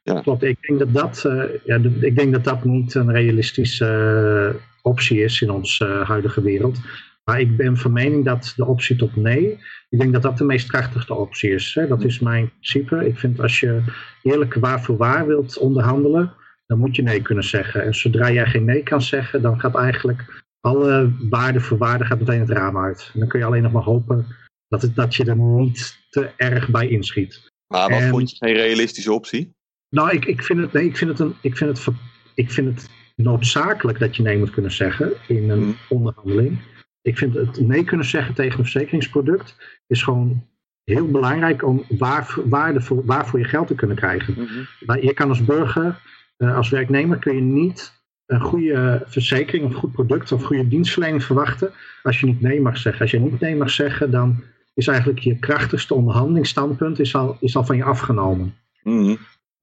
ja. Klopt, ik denk dat dat, ja, ik denk dat dat niet een realistische optie is in onze huidige wereld. Maar ik ben van mening dat de optie tot nee, ik denk dat dat de meest krachtigste optie is. Hè. Dat is mijn principe. Ik vind als je eerlijk waar voor waar wilt onderhandelen, dan moet je nee kunnen zeggen. En zodra jij geen nee kan zeggen, dan gaat eigenlijk alle waarde voor waarde gaat meteen het raam uit. En dan kun je alleen nog maar hopen dat, het, dat je er niet te erg bij inschiet. Maar wat vond je geen realistische optie? Nou, ik, ik, vind het, nee, ik, vind het een, ik, vind het, ik vind het noodzakelijk dat je nee moet kunnen zeggen in een mm. onderhandeling. Ik vind het nee kunnen zeggen tegen een verzekeringsproduct is gewoon heel belangrijk om waar, waarde voor, waarvoor je geld te kunnen krijgen. Mm Je kan als burger, uh, als werknemer, kun je niet een goede verzekering of goed product of goede dienstverlening verwachten als je niet nee mag zeggen. Als je niet nee mag zeggen, dan is eigenlijk je krachtigste onderhandelingsstandpunt is al, is al van je afgenomen. Mm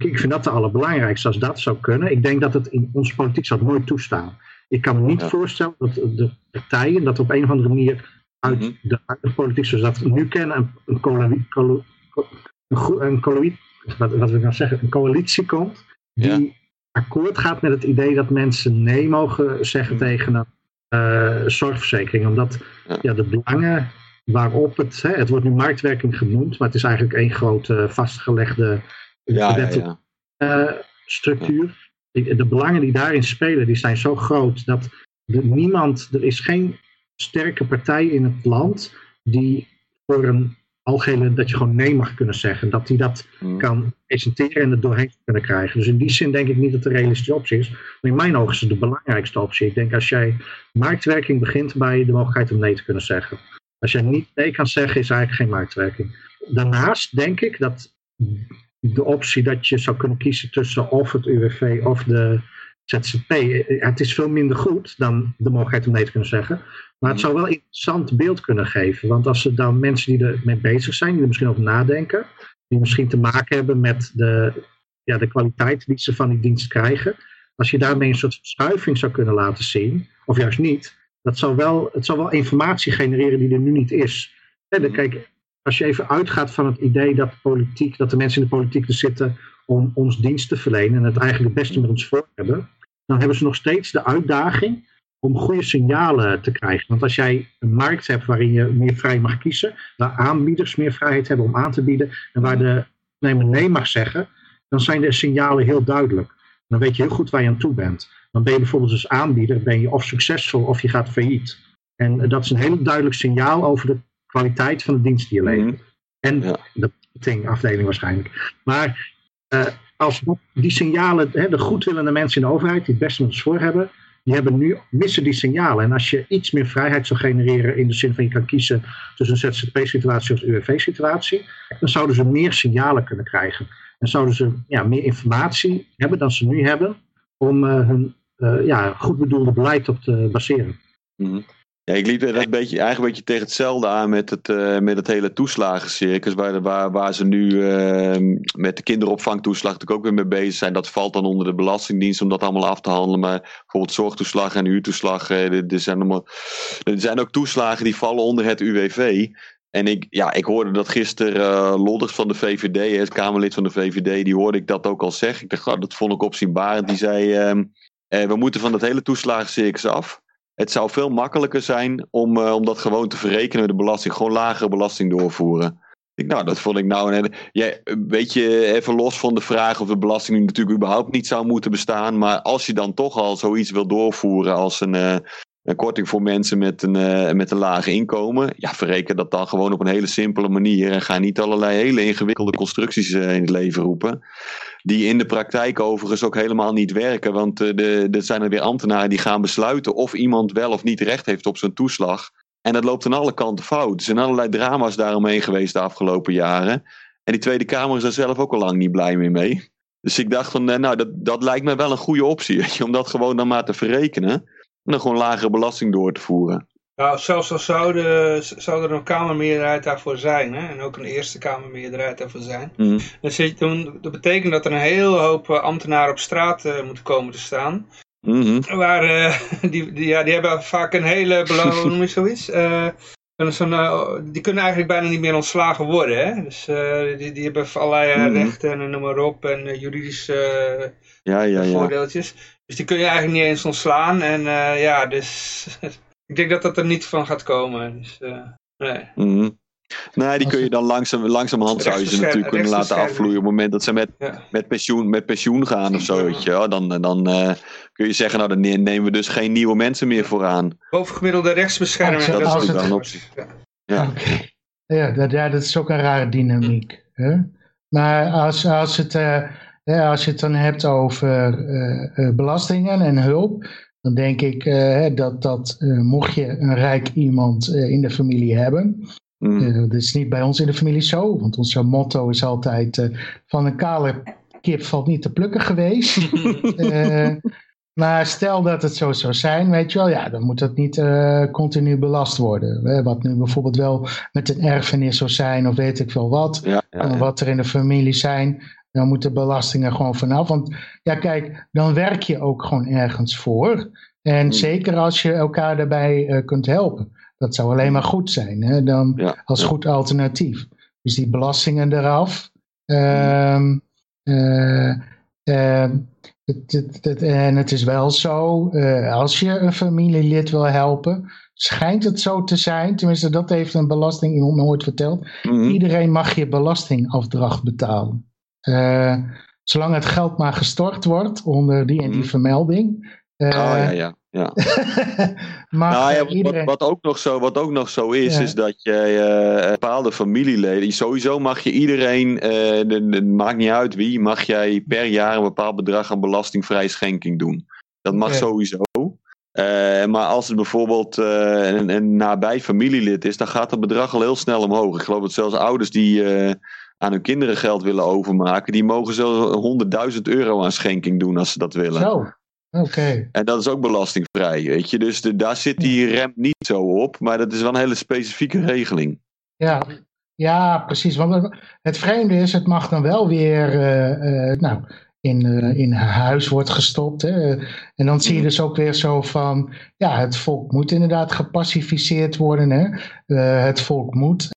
ik vind dat de allerbelangrijkste als dat zou kunnen. Ik denk dat het in onze politiek zou nooit toestaan. Ik kan me niet voorstellen dat de partijen dat op een of andere manier uit mhm. de, politiek zoals dat we nu kennen, een, een, coalitie, een, wat, wat wil ik nou zeggen, een coalitie komt die akkoord gaat met het idee dat mensen nee mogen zeggen mhm. tegen een uh, zorgverzekering. Omdat ja. de belangen waarop het, hè, het wordt nu marktwerking genoemd, maar het is eigenlijk één grote vastgelegde ja, ja, uh, structuur. De belangen die daarin spelen, die zijn zo groot dat er niemand, er is geen sterke partij in het land die voor een algehele, dat je gewoon nee mag kunnen zeggen. Dat die dat hmm. kan presenteren en er doorheen kunnen krijgen. Dus in die zin denk ik niet dat het een realistische optie is. Maar in mijn ogen is het de belangrijkste optie. Ik denk als jij marktwerking begint bij de mogelijkheid om nee te kunnen zeggen. Als jij niet nee kan zeggen, is eigenlijk geen marktwerking. Daarnaast denk ik dat de optie dat je zou kunnen kiezen tussen of het UWV of de ZZP. Het is veel minder goed dan de mogelijkheid om nee te kunnen zeggen. Maar het zou wel een interessant beeld kunnen geven. Want als er dan mensen die ermee bezig zijn, die er misschien over nadenken, die misschien te maken hebben met de, ja, de kwaliteit die ze van die dienst krijgen. Als je daarmee een soort verschuiving zou kunnen laten zien, of juist niet, dat zou wel, het zou wel informatie genereren die er nu niet is. En kijk, als je even uitgaat van het idee dat, politiek, dat de mensen in de politiek er zitten om ons dienst te verlenen en het eigenlijk het beste met ons voor hebben, dan hebben ze nog steeds de uitdaging om goede signalen te krijgen. Want als jij een markt hebt waarin je meer vrij mag kiezen, waar aanbieders meer vrijheid hebben om aan te bieden en waar de nemer nee mag zeggen, dan zijn de signalen heel duidelijk. Dan weet je heel goed waar je aan toe bent. Dan ben je bijvoorbeeld als aanbieder ben je of succesvol of je gaat failliet. En dat is een heel duidelijk signaal over de kwaliteit van de dienst die je levert. Mhm. En ja. de marketingafdeling waarschijnlijk. Maar uh, als die signalen, hè, de goedwillende mensen in de overheid, die het beste met ons voor hebben, die hebben nu, missen die signalen. En als je iets meer vrijheid zou genereren in de zin van je kan kiezen tussen een ZZP-situatie of een UWV-situatie, dan zouden ze meer signalen kunnen krijgen. En zouden ze ja, meer informatie hebben dan ze nu hebben om uh, hun uh, ja, goed bedoelde beleid op te baseren. Mm ja, ik liep er een beetje, eigenlijk een beetje tegen hetzelfde aan met het, uh, met het hele toeslagencircus. Waar, waar, waar ze nu uh, met de kinderopvangtoeslag natuurlijk ook weer mee bezig zijn. Dat valt dan onder de Belastingdienst om dat allemaal af te handelen. Maar bijvoorbeeld zorgtoeslag en huurtoeslag. Uh, er, zijn allemaal, er zijn ook toeslagen die vallen onder het UWV. En ik, ja, ik hoorde dat gisteren uh, Lodders van de VVD, het Kamerlid van de VVD, die hoorde ik dat ook al zeggen. Ik dacht, oh, dat vond ik opzienbarend. Die zei, uh, we moeten van dat hele toeslagencircus af. Het zou veel makkelijker zijn om, uh, om dat gewoon te verrekenen, de belasting. Gewoon lagere belasting doorvoeren. Ik, nou, dat vond ik nou. En, ja, weet je, even los van de vraag of de belasting natuurlijk überhaupt niet zou moeten bestaan. Maar als je dan toch al zoiets wil doorvoeren als een, uh, een korting voor mensen met een, uh, met een laag inkomen. Ja, verreken dat dan gewoon op een hele simpele manier. En ga niet allerlei hele ingewikkelde constructies uh, in het leven roepen. Die in de praktijk overigens ook helemaal niet werken. Want uh, de, er zijn er weer ambtenaren die gaan besluiten of iemand wel of niet recht heeft op zijn toeslag. En dat loopt aan alle kanten fout. Er zijn allerlei drama's daaromheen geweest de afgelopen jaren. En die Tweede Kamer is daar zelf ook al lang niet blij mee. Dus ik dacht van, nou, dat, dat lijkt me wel een goede optie. Om dat gewoon dan maar te verrekenen. En dan gewoon lagere belasting door te voeren. Nou, zelfs al zou, de, zou er een Kamermeerderheid daarvoor zijn, hè, en ook een Eerste Kamermeerderheid daarvoor zijn, mm. dan zit, dan, dat betekent dat er een hele hoop ambtenaren op straat uh, moeten komen te staan. Mm -hmm. Waar, uh, die, die, ja, die hebben vaak een hele belangrijk, hoe noem je zoiets? Uh, die kunnen eigenlijk bijna niet meer ontslagen worden. Hè? Dus die, die hebben allerlei mm -hmm. rechten en noem maar op en juridische ja, ja, ja. voordeeltjes. Dus die kun je eigenlijk niet eens ontslaan. En uh, ja, dus ik denk dat dat er niet van gaat komen. Dus, uh, nee. Mm -hmm. Nee, die kun je dan langzaam, langzamerhand zou je ze natuurlijk kunnen laten afvloeien op het moment dat ze met, ja. met, pensioen, met pensioen gaan of zo. Weet je, dan dan uh, kun je zeggen, nou dan nemen we dus geen nieuwe mensen meer vooraan. Bovengemiddelde rechtsbescherming. dat is natuurlijk wel een optie. Ja. Ja. Okay. Ja, dat, ja, dat is ook een rare dynamiek. Hè? Maar als, als het... Uh, ja, als je het dan hebt over uh, uh, belastingen en hulp, dan denk ik uh, dat, dat mocht je een rijk iemand in de familie hebben, mm. dat is niet bij ons in de familie zo, want ons motto is altijd van een kale kip valt niet te plukken geweest. maar stel dat het zo zou zijn, weet je wel, ja, dan moet dat niet continu belast worden. Wat nu bijvoorbeeld wel met een erfenis zou zijn of weet ik veel wat, ja, ja, ja. wat er in de familie zijn dan moeten belastingen gewoon vanaf. Want ja, kijk, dan werk je ook gewoon ergens voor. En Mm. zeker als je elkaar daarbij uh, kunt helpen. Dat zou alleen maar goed zijn. Hè? Dan Ja, als ja. goed alternatief. Dus die belastingen eraf. Ehm, eh, ehm, het, het, het- en het is wel zo, eh, als je een familielid wil helpen, schijnt het zo te zijn, tenminste dat heeft een belasting iemand me ooit verteld, Mhm. Iedereen mag je belastingafdracht betalen. Eh, zolang het geld maar gestort wordt onder die en die Mhm. vermelding. Oh, ja, ja. ja. Nou ja, wat, iedereen... wat, wat, ook nog zo, wat ook nog zo is, Ja. is dat je eh, bepaalde familieleden, sowieso mag je iedereen, de- de- maakt niet uit wie, mag jij per jaar een bepaald bedrag aan belastingvrij schenking doen. Dat mag sowieso. Maar als het bijvoorbeeld een, een nabij familielid is, dan gaat dat bedrag al heel snel omhoog. Ik geloof dat zelfs ouders die aan hun kinderen geld willen overmaken, die mogen zo 100.000 euro aan schenking doen als ze dat willen. Zo, oké. En dat is ook belastingvrij, weet je. Dus de, daar zit die rem niet zo op. Maar dat is wel een hele specifieke regeling. Ja. ja, precies. Want het vreemde is, het mag dan wel weer eh, eh, nou, in, eh, in huis wordt gestopt. Hè. En dan zie je dus ook weer zo van, ja, het volk moet inderdaad gepacificeerd worden. Hè. Het volk moet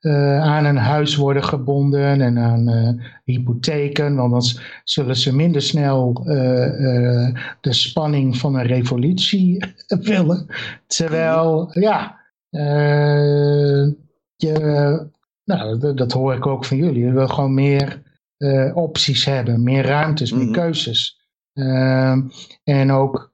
eh, aan een huis worden gebonden en aan eh, hypotheken. Want dan zullen ze minder snel eh, de spanning van een revolutie willen. Terwijl, ja, je, nou, dat, hoor ik ook van jullie. Je wil gewoon meer opties hebben, meer ruimtes, meer Mhm. keuzes. Ehm, en ook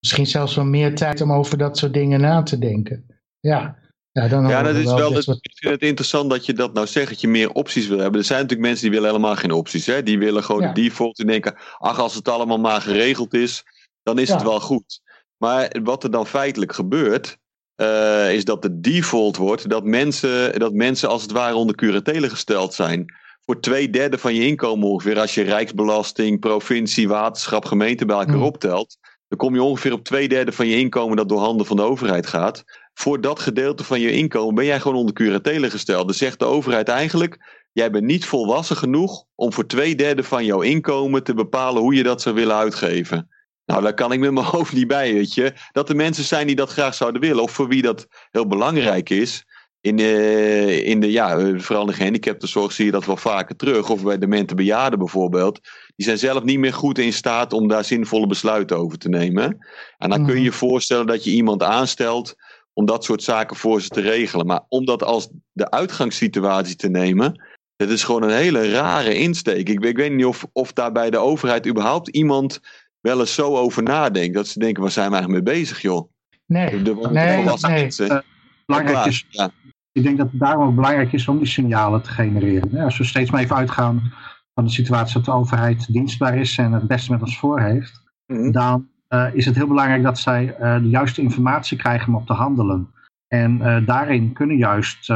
misschien zelfs wel meer tijd om over dat soort dingen na te denken. Ja, ja dan Ja, dat we is wel. soort- ik vind het interessant dat je dat nou zegt, dat je meer opties wil hebben. Er zijn natuurlijk mensen die willen helemaal geen opties. Hè? Die willen gewoon Ja. de default en denken: ach, als het allemaal maar geregeld is, dan is Ja. het wel goed. Maar wat er dan feitelijk gebeurt, eh, is dat de default wordt dat mensen, dat mensen als het ware onder curatele gesteld zijn. Voor twee derde van je inkomen ongeveer, als je rijksbelasting, provincie, waterschap, gemeente bij elkaar Hmm. optelt, dan kom je ongeveer op twee derde van je inkomen dat door handen van de overheid gaat. Voor dat gedeelte van je inkomen ben jij gewoon onder curatele gesteld. Dus zegt de overheid eigenlijk, jij bent niet volwassen genoeg om voor twee derde van jouw inkomen te bepalen hoe je dat zou willen uitgeven. Nou, daar kan ik met mijn hoofd niet bij, weet je. Dat er mensen zijn die dat graag zouden willen, of voor wie dat heel belangrijk is. in, uh, in de, ja, vooral in de gehandicaptenzorg zie je dat wel vaker terug. Of bij demente bejaarden bijvoorbeeld. Die zijn zelf niet meer goed in staat om daar zinvolle besluiten over te nemen. En dan kun je je voorstellen dat je iemand aanstelt om dat soort zaken voor ze te regelen. Maar om dat als de uitgangssituatie te nemen, dat is gewoon een hele rare insteek. Ik, ik weet niet of, of daar bij de overheid überhaupt iemand wel eens zo over nadenkt. Dat ze denken, waar zijn we eigenlijk mee bezig, joh? Nee, de, de, nee, nee. Uh, belangrijk is, ja. Ik denk dat het daarom ook belangrijk is om die signalen te genereren. Als we steeds maar even uitgaan van de situatie dat de overheid dienstbaar is en het beste met ons voor heeft, mhm. dan is het heel belangrijk dat zij uh, de juiste informatie krijgen om op te handelen. En uh, daarin kunnen juist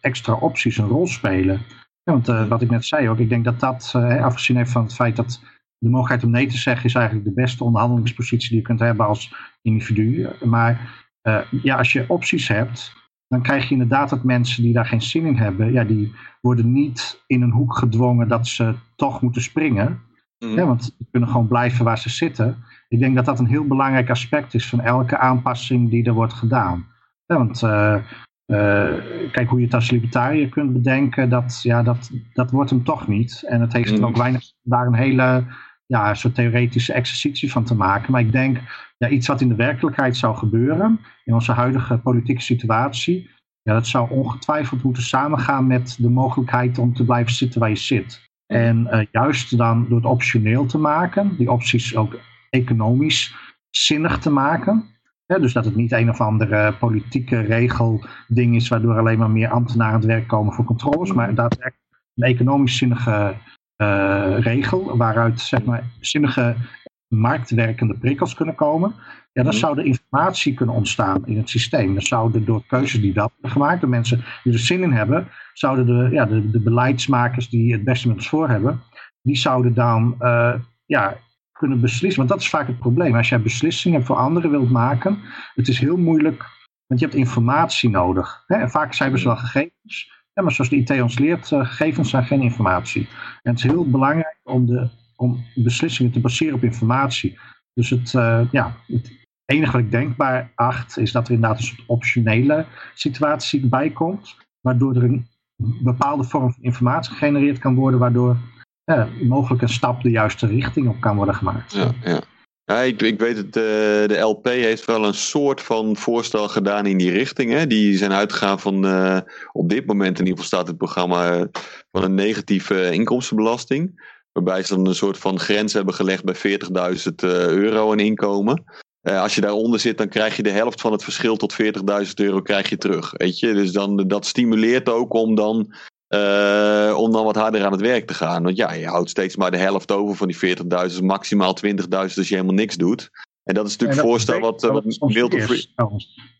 extra opties een rol spelen. Ja, want wat ik net zei ook, ik denk dat dat, afgezien heeft van het feit dat de mogelijkheid om nee te zeggen is eigenlijk de beste onderhandelingspositie die je kunt hebben als individu. Maar ja, als je opties hebt, dan krijg je inderdaad dat mensen die daar geen zin in hebben, ja, die worden niet in een hoek gedwongen dat ze toch moeten springen. Mm. Ja, want ze kunnen gewoon blijven waar ze zitten. Ik denk dat dat een heel belangrijk aspect is van elke aanpassing die er wordt gedaan. Ja, want uh, uh, kijk, hoe je het als libertariër kunt bedenken, dat, ja, dat, dat wordt hem toch niet. En het heeft er ook weinig daar een hele ja, soort theoretische exercitie van te maken. Maar ik denk, ja, iets wat in de werkelijkheid zou gebeuren, in onze huidige politieke situatie, ja, dat zou ongetwijfeld moeten samengaan met de mogelijkheid om te blijven zitten waar je zit. En uh, juist dan door het optioneel te maken, die opties ook economisch zinnig te maken. dus dat het niet een of andere politieke regelding is waardoor alleen maar meer ambtenaren aan het werk komen voor controles, maar daadwerkelijk een economisch zinnige uh, regel waaruit zeg maar, zinnige marktwerkende prikkels kunnen komen. Ja, dan mhm. zou de informatie kunnen ontstaan in het systeem. Dan zouden door keuzes die dat gemaakt, door mensen die er zin in hebben, zouden de, ja, de, de beleidsmakers die het beste met ons voor hebben, die zouden dan uh, ja, kunnen beslissen. Want dat is vaak het probleem. Als jij beslissingen voor anderen wilt maken, het is heel moeilijk, want je hebt informatie nodig. Hè? En vaak zijn we wel gegevens. Ja, maar zoals de IT ons leert, uh, gegevens zijn geen informatie. En het is heel belangrijk om, de, om beslissingen te baseren op informatie. Dus het, uh, ja, het enige wat ik denkbaar acht, is dat er inderdaad een soort optionele situatie bij komt. Waardoor er een bepaalde vorm van informatie gegenereerd kan worden, waardoor ja, mogelijk een stap de juiste richting op kan worden gemaakt. Ja, ja. Ja, ik, ik weet het, uh, de LP heeft wel een soort van voorstel gedaan in die richting. Hè. Die zijn uitgegaan van, uh, op dit moment in ieder geval staat het programma, uh, van een negatieve inkomstenbelasting. Waarbij ze dan een soort van grens hebben gelegd bij 40.000 euro aan inkomen. als je daaronder zit, dan krijg je de helft van het verschil tot 40.000 euro krijg je terug. Weet je? Dus dan, dat stimuleert ook om dan uh, om dan wat harder aan het werk te gaan. Want ja, je houdt steeds maar de helft over van die 40.000, maximaal 20.000 als je helemaal niks doet. En dat is natuurlijk het voorstel wat, uh, wat Milton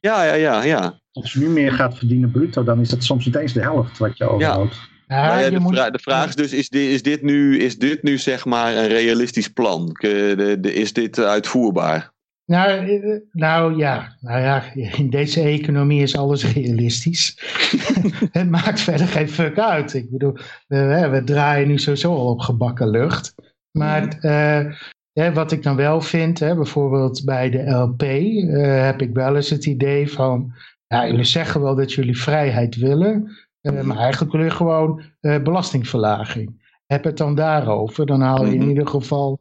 Ja, ja, ja, ja. Als je nu meer gaat verdienen bruto, dan is dat soms niet eens de helft wat je overhoudt. Ja. ja, de, moet... de, vraag is dus, is dit, is, dit nu, is dit nu zeg maar een realistisch plan? De, de, is dit uitvoerbaar? Nou, eh, nou ja, nou ja, in deze economie is alles realistisch. het maakt verder geen fuck uit. Ik bedoel, we, we draaien nu sowieso al op gebakken lucht. Maar uh, wat ik dan wel vind, hè, bijvoorbeeld bij de LP, uh, heb ik wel eens het idee van, ja, jullie zeggen wel dat jullie vrijheid willen, maar eigenlijk willen jullie gewoon belastingverlaging. Heb het dan daarover, dan haal je in mhm. ieder geval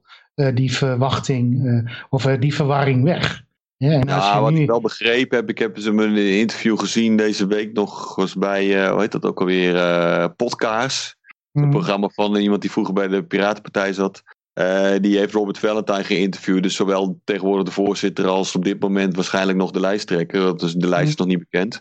die verwachting uh, of uh, die verwarring weg. Ja, en als je wat nu... ik wel begrepen heb, ik heb ze in een interview gezien deze week nog was bij, hoe heet dat ook alweer, Podcast. Mm. Een programma van iemand die vroeger bij de Piratenpartij zat. die heeft Robert Valentine geïnterviewd. Dus zowel tegenwoordig de voorzitter als op dit moment waarschijnlijk nog de lijsttrekker. Dus de lijst mm. is nog niet bekend.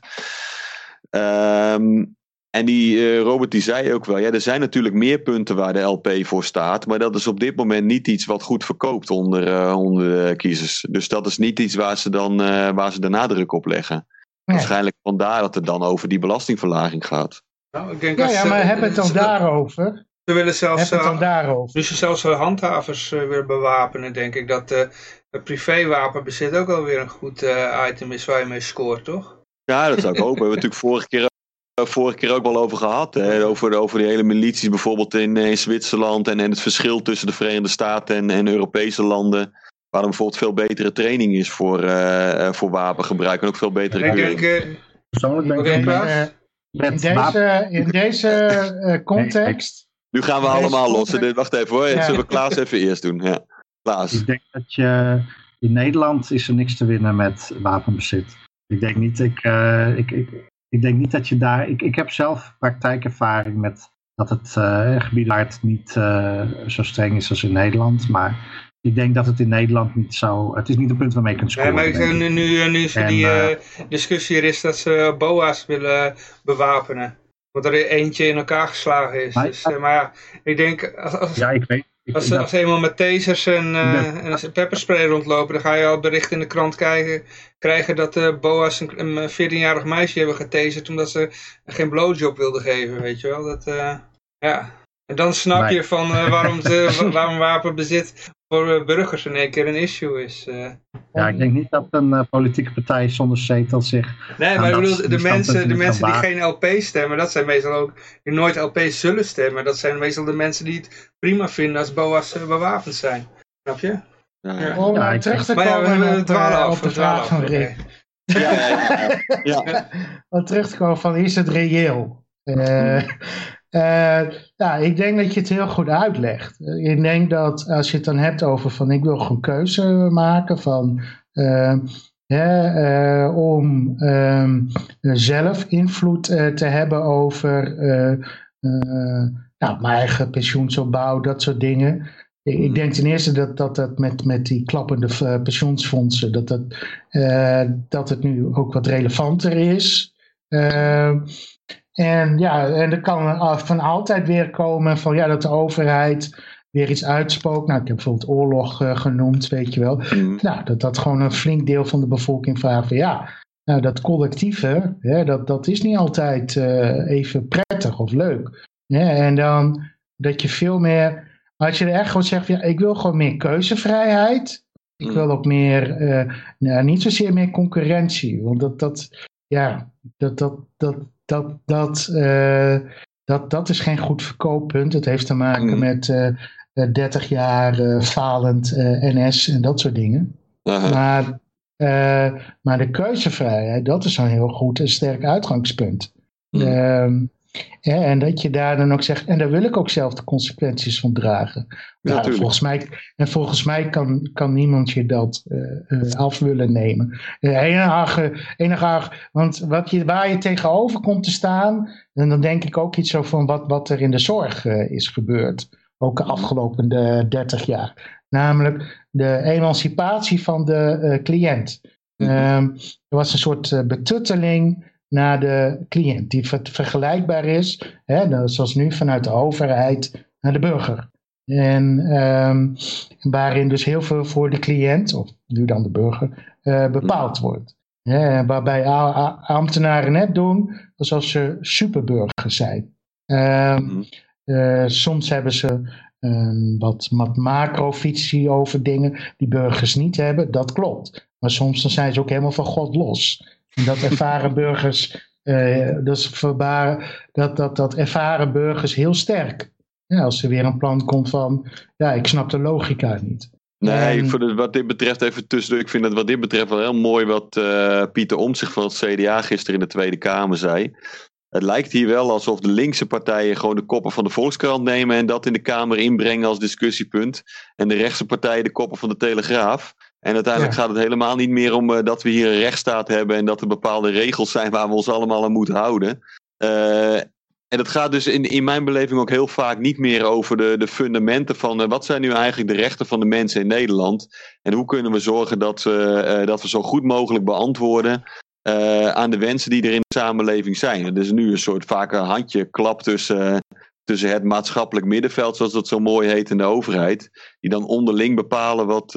Um, en die uh, Robert die zei ook wel, ja, er zijn natuurlijk meer punten waar de LP voor staat, maar dat is op dit moment niet iets wat goed verkoopt onder, uh, onder de kiezers. Dus dat is niet iets waar ze dan uh, waar ze de nadruk op leggen. Waarschijnlijk vandaar dat het dan over die belastingverlaging gaat. Nou, ik denk ja, ja, maar hebben het dan daarover? Ze willen zelfs, het dan daarover? Dus ze zelfs handhavers weer bewapenen, denk ik. Dat het privéwapenbezit ook alweer een goed item is waar je mee scoort, toch? Ja, dat zou ik hopen. We hebben natuurlijk vorige keer vorige keer ook wel over gehad. Hè? Over, over die hele milities bijvoorbeeld in, in Zwitserland. En, en het verschil tussen de Verenigde Staten en, en Europese landen. Waar er bijvoorbeeld veel betere training is voor, uh, voor wapengebruik. En ook veel betere ik denk, uh, Persoonlijk ben ik, in deze, in deze context... Nu gaan we allemaal los. Wacht even hoor. Ja. Zullen we Klaas even eerst doen? Ja. Klaas. Ik denk dat je... In Nederland is er niks te winnen met wapenbezit. Ik denk niet, ik, uh, ik, ik, ik, denk niet dat je daar... Ik, ik heb zelf praktijkervaring met dat het uh, gebied waar het niet uh, zo streng is als in Nederland. Maar ik denk dat het in Nederland niet zo... Het is niet een punt waarmee je kunt scoren. Nee, maar nu, nu, nu is er die discussie er is dat ze BOA's willen bewapenen. Want er eentje in elkaar geslagen is. Maar, dus, maar ja, ik denk... Als, als, ja, ik weet als, als ze eenmaal met tasers en, uh, en pepperspray rondlopen, dan ga je al bericht in de krant krijgen, krijgen dat de boa's een, een 14-jarig meisje hebben getaserd omdat ze geen blowjob wilden geven, weet je wel. Dat, uh, ja. En dan snap je van uh, waarom, ze, waarom wapenbezit voor eh, burgers in één keer een issue is. Uh, ja, ik denk niet dat een uh, politieke partij zonder zetel zich... Nee, maar ik bedoel, de mensen, de mensen die geen LP stemmen, dat zijn meestal ook, die nooit LP zullen stemmen. Dat zijn meestal de mensen die het prima vinden als BOA's bewapend zijn. Snap je? Ja, ja. Om ja, terug te komen maar, op, af, op de vraag van Rick. Ja, ja, ja. ja. Om terug te komen van, is het reëel? Uh, uh, ja, ik denk dat je het heel goed uitlegt. Ik denk dat als je het dan hebt over van ik wil gewoon keuze maken van uh, uh, om ehm, zelf invloed te hebben over nou, mijn eigen pensioensopbouw, dat soort dingen. Ik denk ten eerste dat dat, dat met, met die klappende pensioensfondsen, dat, dat, dat het nu ook wat relevanter is. En ja, en er kan van altijd weer komen van ja, dat de overheid weer iets uitspookt. Nou, ik heb bijvoorbeeld oorlog uh, genoemd, weet je wel. Mm. Nou, dat dat gewoon een flink deel van de bevolking vraagt van ja, nou, dat collectieve, hè, dat, dat is niet altijd uh, even prettig of leuk. Ja, en dan dat je veel meer, als je er echt gewoon zegt, ja, ik wil gewoon meer keuzevrijheid. Ik mm. wil ook meer, uh, nou, niet zozeer meer concurrentie. Want dat, dat, ja, dat, dat, dat, dat, dat, uh, dat, dat is geen goed verkooppunt. Het heeft te maken mm. met uh, eh, 30 eh, jaar falend NS en dat soort dingen. Maar, maar de keuzevrijheid, dat is een heel goed en sterk uitgangspunt. Mm. Ja, en dat je daar dan ook zegt, en daar wil ik ook zelf de consequenties van dragen. Ja, nou, volgens mij, en volgens mij kan, kan niemand je dat uh, af willen nemen. Uh, enige, enige, want wat je, waar je tegenover komt te staan, en dan denk ik ook iets zo van wat, wat er in de zorg uh, is gebeurd. Ook de afgelopen 30 jaar. Namelijk de emancipatie van de cliënt. Ehm, er was een soort betutteling naar de cliënt, die vergelijkbaar is, hè, zoals nu vanuit de overheid naar de burger. En um, waarin dus heel veel voor de cliënt, of nu dan de burger, uh, bepaald wordt. Hè, waarbij ambtenaren net doen alsof ze superburgers zijn. Um, uh, soms hebben ze een wat, wat macrovisie over dingen die burgers niet hebben, dat klopt. Maar soms dan zijn ze ook helemaal van God los. Dat ervaren burgers, uh, dat, is dat, dat, dat ervaren burgers heel sterk. Ja, als er weer een plan komt van, ja, ik snap de logica niet. Nee, en... wat dit betreft even tussen. Ik vind het wat dit betreft wel heel mooi wat uh, Pieter Omtzigt van het CDA gisteren in de Tweede Kamer zei. Het lijkt hier wel alsof de linkse partijen gewoon de koppen van de Volkskrant nemen en dat in de Kamer inbrengen als discussiepunt. En de rechtse partijen de koppen van de Telegraaf. En uiteindelijk gaat het helemaal niet meer om uh, dat we hier een rechtsstaat hebben en dat er bepaalde regels zijn waar we ons allemaal aan moeten houden. Uh, en het gaat dus in, in mijn beleving ook heel vaak niet meer over de, de fundamenten van uh, wat zijn nu eigenlijk de rechten van de mensen in Nederland. En hoe kunnen we zorgen dat, dat we zo goed mogelijk beantwoorden aan de wensen die er in de samenleving zijn. Het is nu een soort vaak een handje klap tussen, tussen het maatschappelijk middenveld, zoals dat zo mooi heet, en de overheid. Die dan onderling bepalen wat,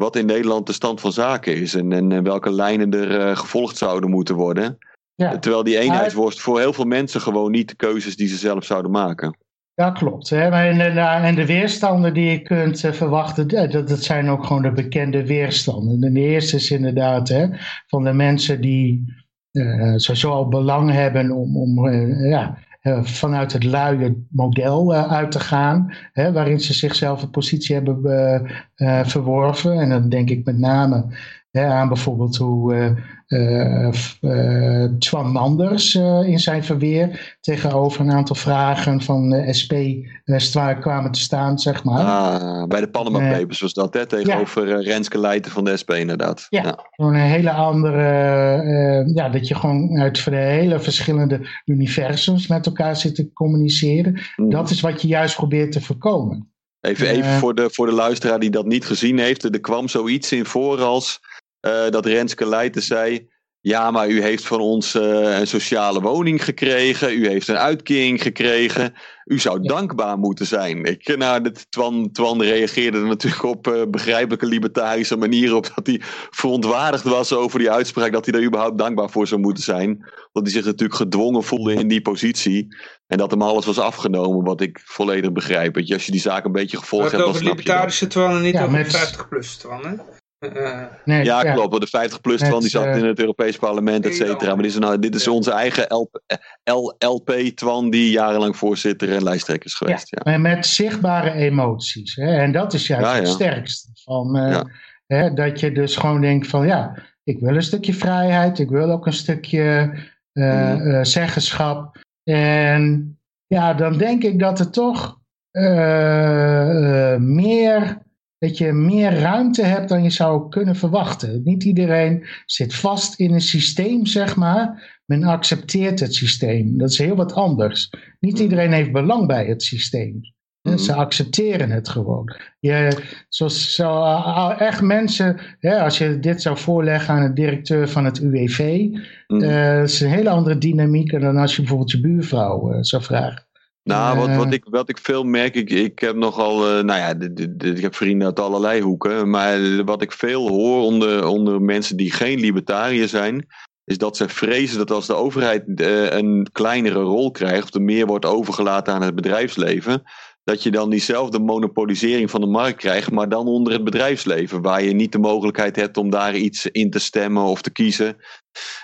wat in Nederland de stand van zaken is en, en welke lijnen er uh, gevolgd zouden moeten worden. Ja. Terwijl die eenheidsworst voor heel veel mensen gewoon niet de keuzes die ze zelf zouden maken. Ja, klopt. Hè? En, de, en de weerstanden die je kunt uh, verwachten, dat, dat zijn ook gewoon de bekende weerstanden. En de eerste is inderdaad hè, van de mensen die uh, sowieso al belang hebben om, om ja, vanuit het luie model uh, uit te gaan, hè, waarin ze zichzelf een positie hebben uh, verworven. En dan denk ik met name hè, aan bijvoorbeeld hoe Twan Manders in zijn verweer tegenover een aantal vragen van SP kwamen te staan, zeg maar. Ah, bij de Panama Papers was dat, hè? tegenover ja. Renske Leijten van de SP inderdaad. Ja, ja. een hele andere, ja, dat je gewoon uit de hele verschillende universums met elkaar zit te communiceren. Mm. Dat is wat je juist probeert te voorkomen. Even, even voor, de, voor de luisteraar die dat niet gezien heeft. Er kwam zoiets in voor als dat Renske Leijten zei... Ja, maar u heeft van ons uh, een sociale woning gekregen. U heeft een uitkering gekregen. U zou dankbaar moeten zijn. Ik, nou, dit, Twan, Twan reageerde er natuurlijk op uh, begrijpelijke libertarische manier op. Dat hij verontwaardigd was over die uitspraak. Dat hij er überhaupt dankbaar voor zou moeten zijn. Dat hij zich natuurlijk gedwongen voelde in die positie. En dat hem alles was afgenomen. Wat ik volledig begrijp. je, als je die zaak een beetje gevolgd hebt, dan snap je libertarische Twan en niet ja, over 50 plus Twan, hè? Nee, ja, ja, klopt. De 50 plus van die zat uh, in het Europees parlement, et cetera. Maar dit is, nou, dit is onze eigen LP, LP Twan, die jarenlang voorzitter en lijsttrekker is geweest. Ja, Met zichtbare emoties. Hè? En dat is juist het sterkste. Van, uh, hè, dat je dus gewoon denkt van ja, ik wil een stukje vrijheid. Ik wil ook een stukje mm. zeggenschap. En ja, dan denk ik dat er toch meer dat je meer ruimte hebt dan je zou kunnen verwachten. Niet iedereen zit vast in een systeem, zeg maar. Men accepteert het systeem. Dat is heel wat anders. Niet mm. iedereen heeft belang bij het systeem. Mm. Ze accepteren het gewoon. Je, zoals, zo, echt mensen, als je dit zou voorleggen aan de directeur van het UWV, mm. uh, is een hele andere dynamiek dan als je bijvoorbeeld je buurvrouw uh, zou vragen. Nou, wat, wat, ik, wat ik veel merk, ik, ik heb nogal, uh, nou ja, ik heb vrienden uit allerlei hoeken, maar wat ik veel hoor onder, onder mensen die geen libertariër zijn, is dat ze vrezen dat als de overheid uh, een kleinere rol krijgt, of er meer wordt overgelaten aan het bedrijfsleven, dat je dan diezelfde monopolisering van de markt krijgt, maar dan onder het bedrijfsleven, waar je niet de mogelijkheid hebt om daar iets in te stemmen of te kiezen.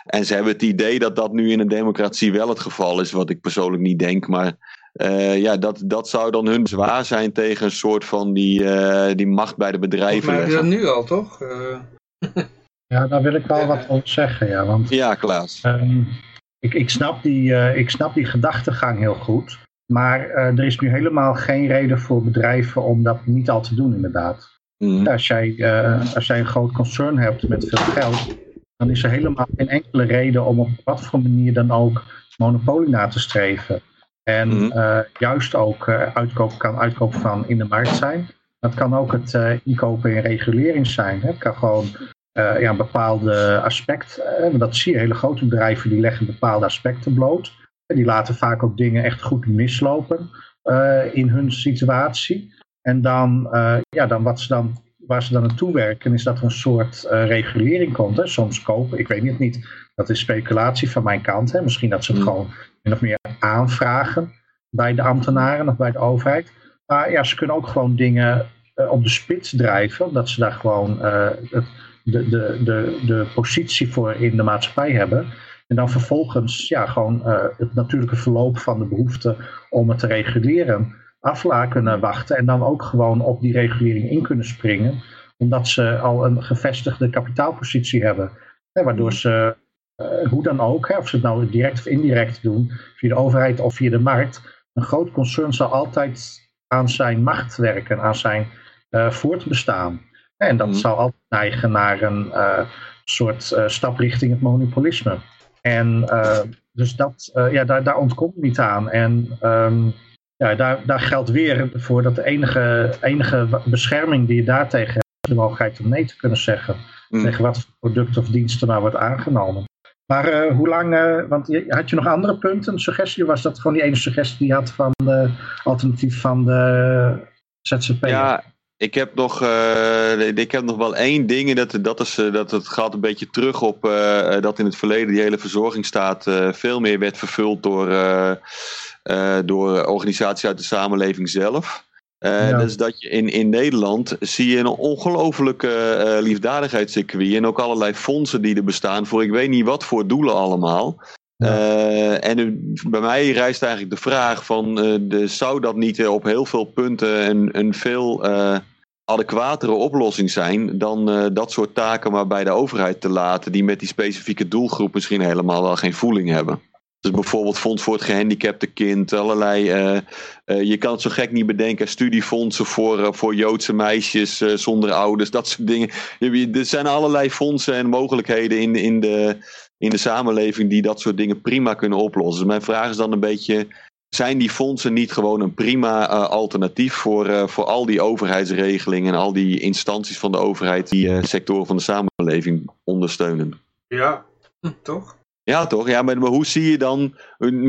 En ze hebben het idee dat dat nu in een democratie wel het geval is, wat ik persoonlijk niet denk, maar uh, ja, dat, dat zou dan hun zwaar zijn tegen een soort van die, uh, die macht bij de bedrijven. Maar dat nu al, toch? Uh... ja, daar wil ik wel wat over zeggen. Ja, want, ja Klaas. Um, ik, ik, snap die, ik snap die gedachtegang heel goed. Maar er is nu helemaal geen reden voor bedrijven om dat niet al te doen, inderdaad. Mm. Als, jij, als jij een groot concern hebt met veel geld, dan is er helemaal geen enkele reden om op wat voor manier dan ook monopolie na te streven. En mhm. eh, juist ook uh, uitkoop kan uitkoop van in de markt zijn. Dat kan ook het uh, inkopen in regulering zijn. Hè. Het kan gewoon ja, een bepaalde aspect. dat zie je hele grote bedrijven die leggen bepaalde aspecten bloot. Die laten vaak ook dingen echt goed mislopen in hun situatie. En dan, ja, dan wat ze dan waar ze dan naartoe werken, is dat er een soort regulering komt. Hè. Soms kopen, ik weet het niet, dat is speculatie van mijn kant. Hè. Misschien dat ze het mhm. gewoon min of meer aanvragen bij de ambtenaren of bij de overheid. Maar ja, ze kunnen ook gewoon dingen uh, op de spits drijven, omdat ze daar gewoon uh, het, de, de, de, de positie voor in de maatschappij hebben. En dan vervolgens ja, gewoon uh, het natuurlijke verloop van de behoefte om het te reguleren af kunnen wachten. En dan ook gewoon op die regulering in kunnen springen. Omdat ze al een gevestigde kapitaalpositie hebben. Hè, waardoor ze uh, hoe dan ook, hè, of ze het nou direct of indirect doen, via de overheid of via de markt, een groot concern zal altijd aan zijn macht werken, aan zijn uh, voortbestaan. En dat mm. zal altijd neigen naar een uh, soort stap richting het monopolisme. En dus dat, ja, daar, daar ontkomt niet aan. En um, ja, daar, daar geldt weer voor dat de enige, enige bescherming die je daartegen hebt, de mogelijkheid om nee te kunnen zeggen. Mm. Tegen wat voor product of diensten nou wordt aangenomen. Maar uh, hoe lang, uh, want had je nog andere punten? Een suggestie was dat gewoon die ene suggestie die je had van de alternatief van de ZZP? Ja, ik heb nog, uh, ik heb nog wel één ding. En dat, dat, is, dat het gaat een beetje terug op dat in het verleden die hele verzorgingsstaat veel meer werd vervuld door, door organisaties uit de samenleving zelf. Uh, Dus dat je in, in Nederland zie je een ongelofelijke uh, liefdadigheidscircuit en ook allerlei fondsen die er bestaan voor ik weet niet wat voor doelen allemaal. Uh, en bij mij rijst eigenlijk de vraag van de, zou dat niet op heel veel punten een, een veel adequatere oplossing zijn dan uh, dat soort taken maar bij de overheid te laten, die met die specifieke doelgroep misschien helemaal wel geen voeling hebben. Dus bijvoorbeeld Fonds voor het Gehandicapte Kind, allerlei. Uh, uh, je kan het zo gek niet bedenken, studiefondsen voor, voor Joodse meisjes zonder ouders, dat soort dingen. Er zijn allerlei fondsen en mogelijkheden in, in, de, in de samenleving die dat soort dingen prima kunnen oplossen. Dus mijn vraag is dan een beetje zijn die fondsen niet gewoon een prima alternatief voor, voor al die overheidsregelingen en al die instanties van de overheid die sectoren van de samenleving ondersteunen? Ja, toch? Ja, toch? Ja, maar, maar, hoe zie je dan,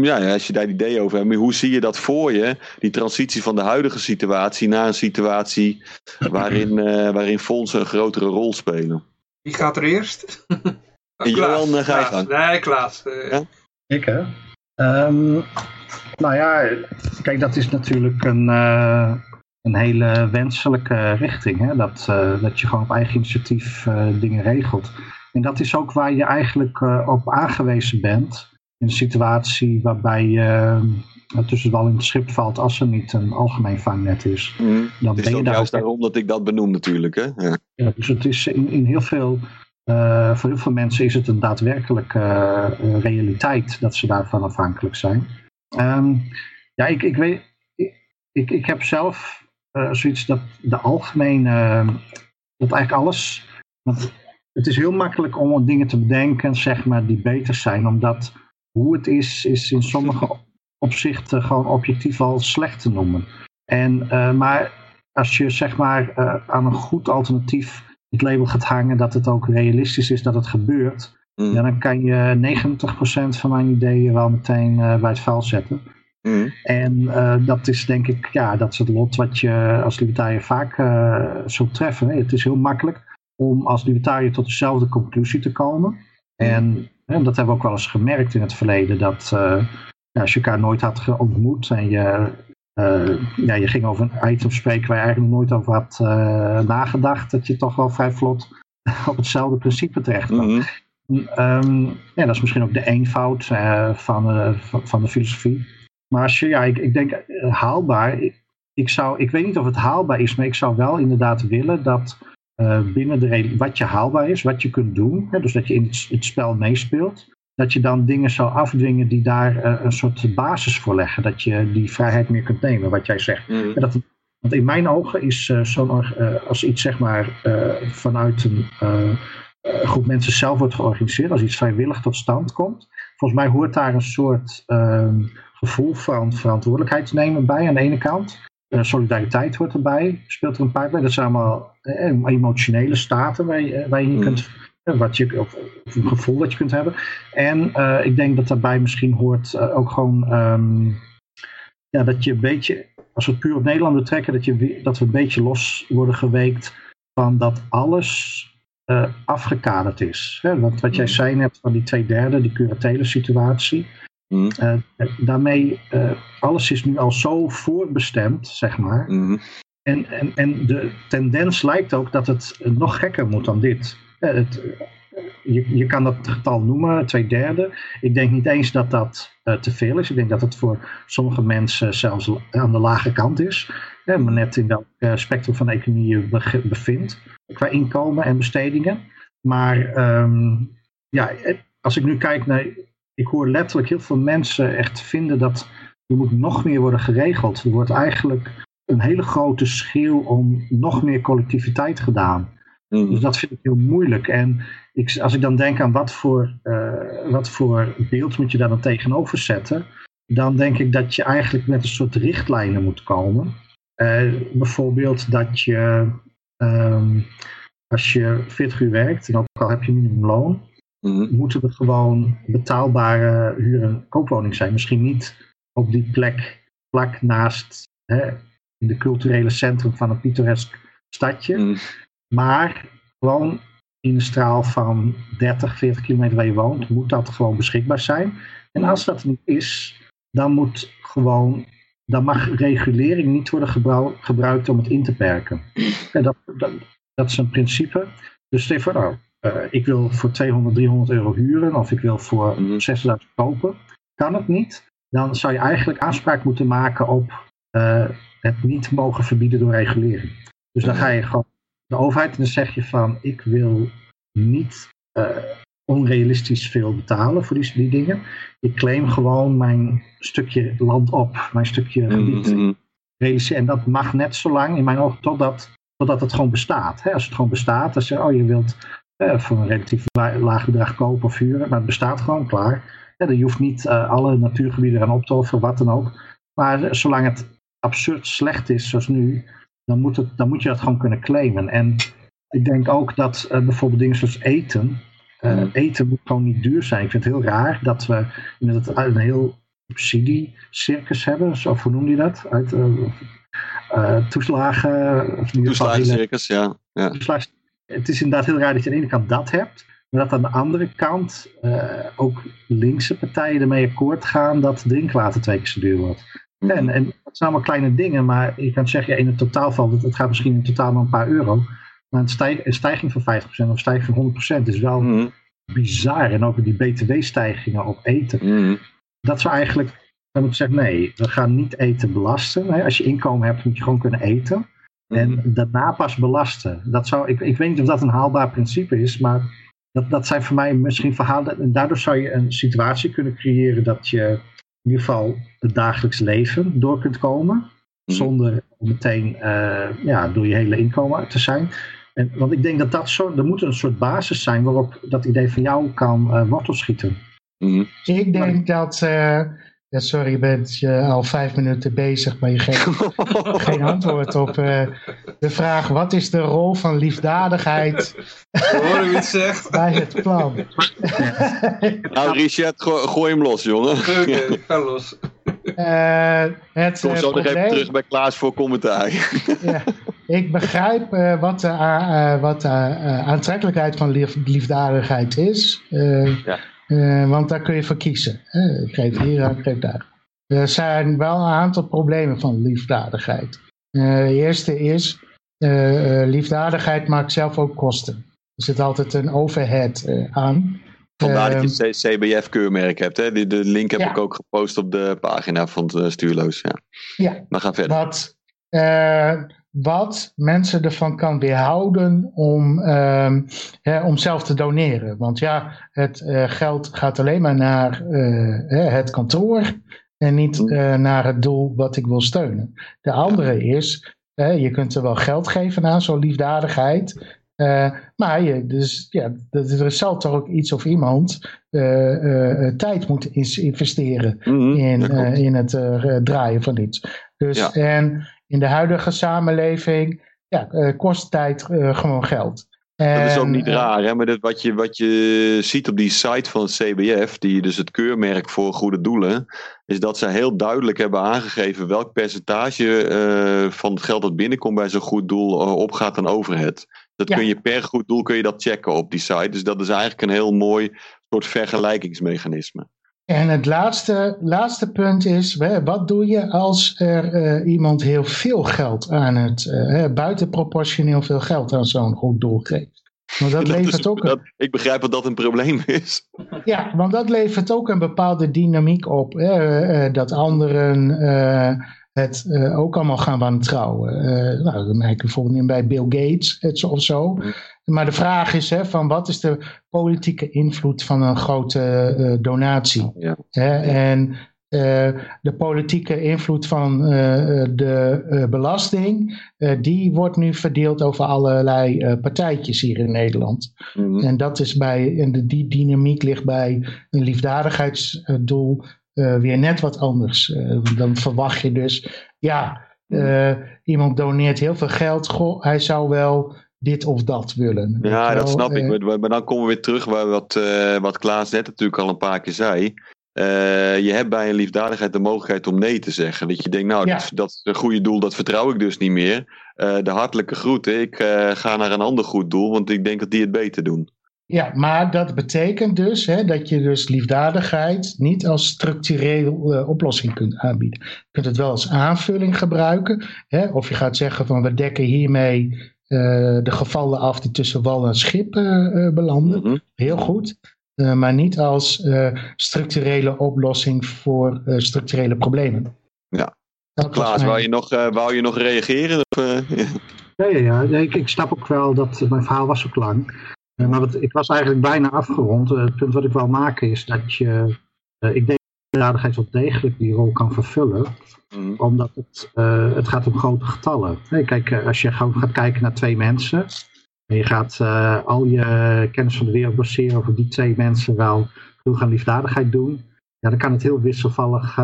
ja, als je daar idee over hebt, maar hoe zie je dat voor je, die transitie van de huidige situatie naar een situatie waarin, waarin fondsen een grotere rol spelen? Wie gaat er eerst? Johan, ga je gang. Nee, Klaas. Ja? Ik hè? Um, nou ja, kijk, dat is natuurlijk een, uh, een hele wenselijke richting. Hè? Dat, uh, dat je gewoon op eigen initiatief uh, dingen regelt. En dat is ook waar je eigenlijk op aangewezen bent. In een situatie waarbij je tussen wel in het schip valt als er niet een algemeen vangnet is. Mm, dan het is ben je daar juist ook... daarom dat ik dat benoem natuurlijk. Hè? Ja. ja dus het is in, in heel veel uh, voor heel veel mensen is het een daadwerkelijke uh, realiteit dat ze daarvan afhankelijk zijn. Um, ja, ik, ik weet, ik, ik, heb zelf uh, zoiets dat de algemene, dat eigenlijk alles, want het is heel makkelijk om dingen te bedenken, zeg maar, die beter zijn, omdat hoe het is, is in sommige opzichten gewoon objectief al slecht te noemen. En, maar als je zeg maar aan een goed alternatief het label gaat hangen dat het ook realistisch is dat het gebeurt, mm. ja, dan kan je 90% van mijn ideeën wel meteen uh, bij het vuil zetten. Mm. En dat is denk ik, ja, dat is het lot wat je als libertariër vaak uh, zult treffen. Het is heel makkelijk om als libertariër tot dezelfde conclusie te komen. En, en dat hebben we ook wel eens gemerkt in het verleden, dat ja, als je elkaar nooit had ontmoet en je uh, ja, je ging over een item spreken waar je eigenlijk nooit over had uh, nagedacht, dat je toch wel vrij vlot op hetzelfde principe terecht kwam. Mm -hmm. um, ja, dat is misschien ook de eenvoud van, van, van, de filosofie. Maar als je, ja, ik, ik denk haalbaar, ik, ik, zou, ik weet niet of het haalbaar is, maar ik zou wel inderdaad willen dat binnen de wat je haalbaar is, wat je kunt doen, hè, dus dat je in het, het spel meespeelt, dat je dan dingen zou afdwingen die daar uh, een soort basis voor leggen. Dat je die vrijheid meer kunt nemen, wat jij zegt. Mm. Dat, want in mijn ogen is uh, zo'n, als iets zeg maar vanuit een groep mensen zelf wordt georganiseerd, als iets vrijwillig tot stand komt. Volgens mij hoort daar een soort ehm, gevoel van verantwoordelijkheid nemen bij aan de ene kant. Solidariteit hoort erbij, speelt er een paar bij. Dat zijn allemaal emotionele staten waar je, waar je mm. kunt wat je, of, een gevoel dat je kunt hebben. En uh, ik denk dat daarbij misschien hoort uh, ook gewoon um, ja, dat je een beetje, als we het puur op Nederland betrekken, dat, je, dat we een beetje los worden geweekt van dat alles uh, afgekaderd is. Hè? Want wat jij mm. zei net van die twee derde, die curatele situatie. Mm. daarmee, alles is nu al zo voorbestemd, zeg maar. Mm. En, en, en de tendens lijkt ook dat het nog gekker moet dan dit. Het, je, je kan dat getal noemen, twee derde. Ik denk niet eens dat dat uh, te veel is. Ik denk dat het voor sommige mensen zelfs aan de lage kant is. Hè, maar net in welk uh, spectrum van de economie je bevindt. Qua inkomen en bestedingen. Maar um, ja, als ik nu kijk naar... Ik hoor letterlijk heel veel mensen echt vinden dat er moet nog meer worden geregeld. Er wordt eigenlijk een hele grote schreeuw om nog meer collectiviteit gedaan. Mm. Dus dat vind ik heel moeilijk. En ik, als ik dan denk aan wat voor, uh, wat voor beeld moet je daar dan tegenover zetten, dan denk ik dat je eigenlijk met een soort richtlijnen moet komen. Uh, bijvoorbeeld dat je, um, als je 40 uur werkt, en ook al heb je minimumloon, mm. moeten er gewoon betaalbare huur- en koopwoning zijn. Misschien niet op die plek vlak naast hè, in de culturele centrum van een pittoresk stadje. Mm. Maar gewoon in een straal van 30, 40 kilometer waar je woont, moet dat gewoon beschikbaar zijn. En als dat niet is, dan moet gewoon, dan mag regulering niet worden gebruikt om het in te perken. En dat, dat, dat is een principe. Dus stel voor, ik wil voor 200, 300 euro huren of ik wil voor 6000 mhm. kopen. Kan het niet, dan zou je eigenlijk aanspraak moeten maken op uh, het niet mogen verbieden door regulering. Dus dan ga je gewoon de overheid en dan zeg je van ik wil niet onrealistisch veel betalen voor die, die dingen. Ik claim gewoon mijn stukje land op, mijn stukje gebied. Mm En dat mag net zo lang in mijn ogen totdat, totdat het gewoon bestaat. Hè? Als het gewoon bestaat, dan zeg je, oh je wilt eh, voor een relatief laag bedrag kopen of huren, maar het bestaat gewoon klaar. Ja, je hoeft niet uh, alle natuurgebieden aan op te offeren, wat dan ook. Maar zolang het absurd slecht is, zoals nu, dan moet, het, dan moet je dat gewoon kunnen claimen. En ik denk ook dat uh, bijvoorbeeld dingen zoals eten, uh, eten moet gewoon niet duur zijn. Ik vind het heel raar dat we een heel subsidiecircus hebben. Zo, hoe noem je dat? Uit toeslagen. Toeslagencircus, ja. ja. Het is inderdaad heel raar dat je aan de ene kant dat hebt. Maar dat aan de andere kant ook linkse partijen ermee akkoord gaan dat drinkwater twee keer zo duur wordt. Mhm. En, en dat zijn allemaal kleine dingen, maar je kan zeggen ja, in het totaal valt het, gaat misschien in totaal maar een paar euro. Maar een, stijging van 50% of stijging van 100% is wel mm. bizar. En ook die btw-stijgingen op eten. Mm. Dat zou eigenlijk, dan moet ik zeggen, nee, we gaan niet eten belasten. Als je inkomen hebt, moet je gewoon kunnen eten. En daarna pas belasten. Dat zou, ik, ik weet niet of dat een haalbaar principe is, maar dat, dat zijn voor mij misschien verhalen. En daardoor zou je een situatie kunnen creëren dat je in ieder geval het dagelijks leven door kunt komen. Zonder meteen uh, ja, door je hele inkomen te zijn. En, want ik denk dat dat zo, er moet een soort basis zijn waarop dat idee van jou kan uh, wortel schieten. Mhm. Ik denk dat, uh, ja, sorry, je bent uh, al vijf minuten bezig, maar je geeft geen antwoord op de vraag: wat is de rol van liefdadigheid Hoor je iets zegt? bij het plan? nou, Richard, gooi hem los, jongen. Oké, ga los. Uh, het, Kom zo nog even terug bij Klaas voor commentaar. ja, ik begrijp uh, wat de, uh, wat de aantrekkelijkheid van lief, liefdadigheid is. Ja. Want daar kun je voor kiezen. ik geef hier, geef daar. Er zijn wel een aantal problemen van liefdadigheid. de eerste is, liefdadigheid maakt zelf ook kosten. Er zit altijd een overhead aan. Vandaar dat je ehm, CBF-keurmerk hebt. Hè? De, de link heb ik ook gepost op de pagina van het Stuurloos. Ja, ja. maar ga verder. Wat, uh, wat mensen ervan kan weerhouden om, hè, om zelf te doneren. Want ja, het uh, geld gaat alleen maar naar uh, het kantoor en niet mm. naar het doel wat ik wil steunen. De andere is, je kunt er wel geld geven aan zo'n liefdadigheid. Maar je, dus, ja, er zal toch ook iets of iemand tijd moeten investeren mm in, in het draaien van iets. Dus ja. en in de huidige samenleving ja, kost tijd gewoon geld. En, dat is ook niet raar, hè? maar dat, wat, je, wat je ziet op die site van het CBF, die dus het keurmerk voor goede doelen, is dat ze heel duidelijk hebben aangegeven welk percentage van het geld dat binnenkomt bij zo'n goed doel opgaat aan overhead. Dat kun je per goed doel kun je dat checken op die site. Dus dat is eigenlijk een heel mooi soort vergelijkingsmechanisme. En het laatste, laatste punt is, wat doe je als er uh, iemand heel veel geld aan het, uh, buitenproportioneel veel geld aan zo'n goed doel geeft? Want dat, levert ook dat, ik begrijp dat dat een probleem is. Ja, want dat levert ook een bepaalde dynamiek op. Uh, dat anderen het uh, ook allemaal gaan wantrouwen. Uh, nou, dat merk je bijvoorbeeld bij Bill Gates of zo. Maar de vraag is hè, van wat is de politieke invloed van een grote uh, donatie? Ja. Hè? En de politieke invloed van de belasting, die wordt nu verdeeld over allerlei partijtjes hier in Nederland. Mm. En dat is bij, en de, die dynamiek ligt bij een liefdadigheidsdoel weer net wat anders. Dan verwacht je dus, ja, uh, iemand doneert heel veel geld, goh, hij zou wel dit of dat willen. Ja, dat snap ik. Maar dan komen we weer terug bij wat, wat Klaas net natuurlijk al een paar keer zei. je hebt bij een liefdadigheid de mogelijkheid om nee te zeggen. Dat je denkt, nou, dat, dat is een goede doel, dat vertrouw ik dus niet meer. de hartelijke groeten, ik ga naar een ander goed doel, want ik denk dat die het beter doen. Ja, maar dat betekent dus hè, dat je dus liefdadigheid niet als structurele uh, oplossing kunt aanbieden. Je kunt het wel als aanvulling gebruiken. Hè, of je gaat zeggen van we dekken hiermee de gevallen af die tussen wal en schip uh, belanden. Mhm. Heel goed. maar niet als structurele oplossing voor structurele problemen. Ja, Klaas, wou, je nog, uh, wou je nog reageren? Of, uh, ja, ja, ja. Ik, ik, snap ook wel dat mijn verhaal was ook lang. Uh, maar wat, ik was eigenlijk bijna afgerond. het punt wat ik wil maken is dat je... ik denk dat aardigheid wel degelijk die rol kan vervullen. Mm. Omdat het, het gaat om grote getallen. Kijk, als je gewoon gaat kijken naar twee mensen... En je gaat al je kennis van de wereld baseren over die twee mensen wel genoeg aan liefdadigheid doen. Ja, dan kan het heel wisselvallig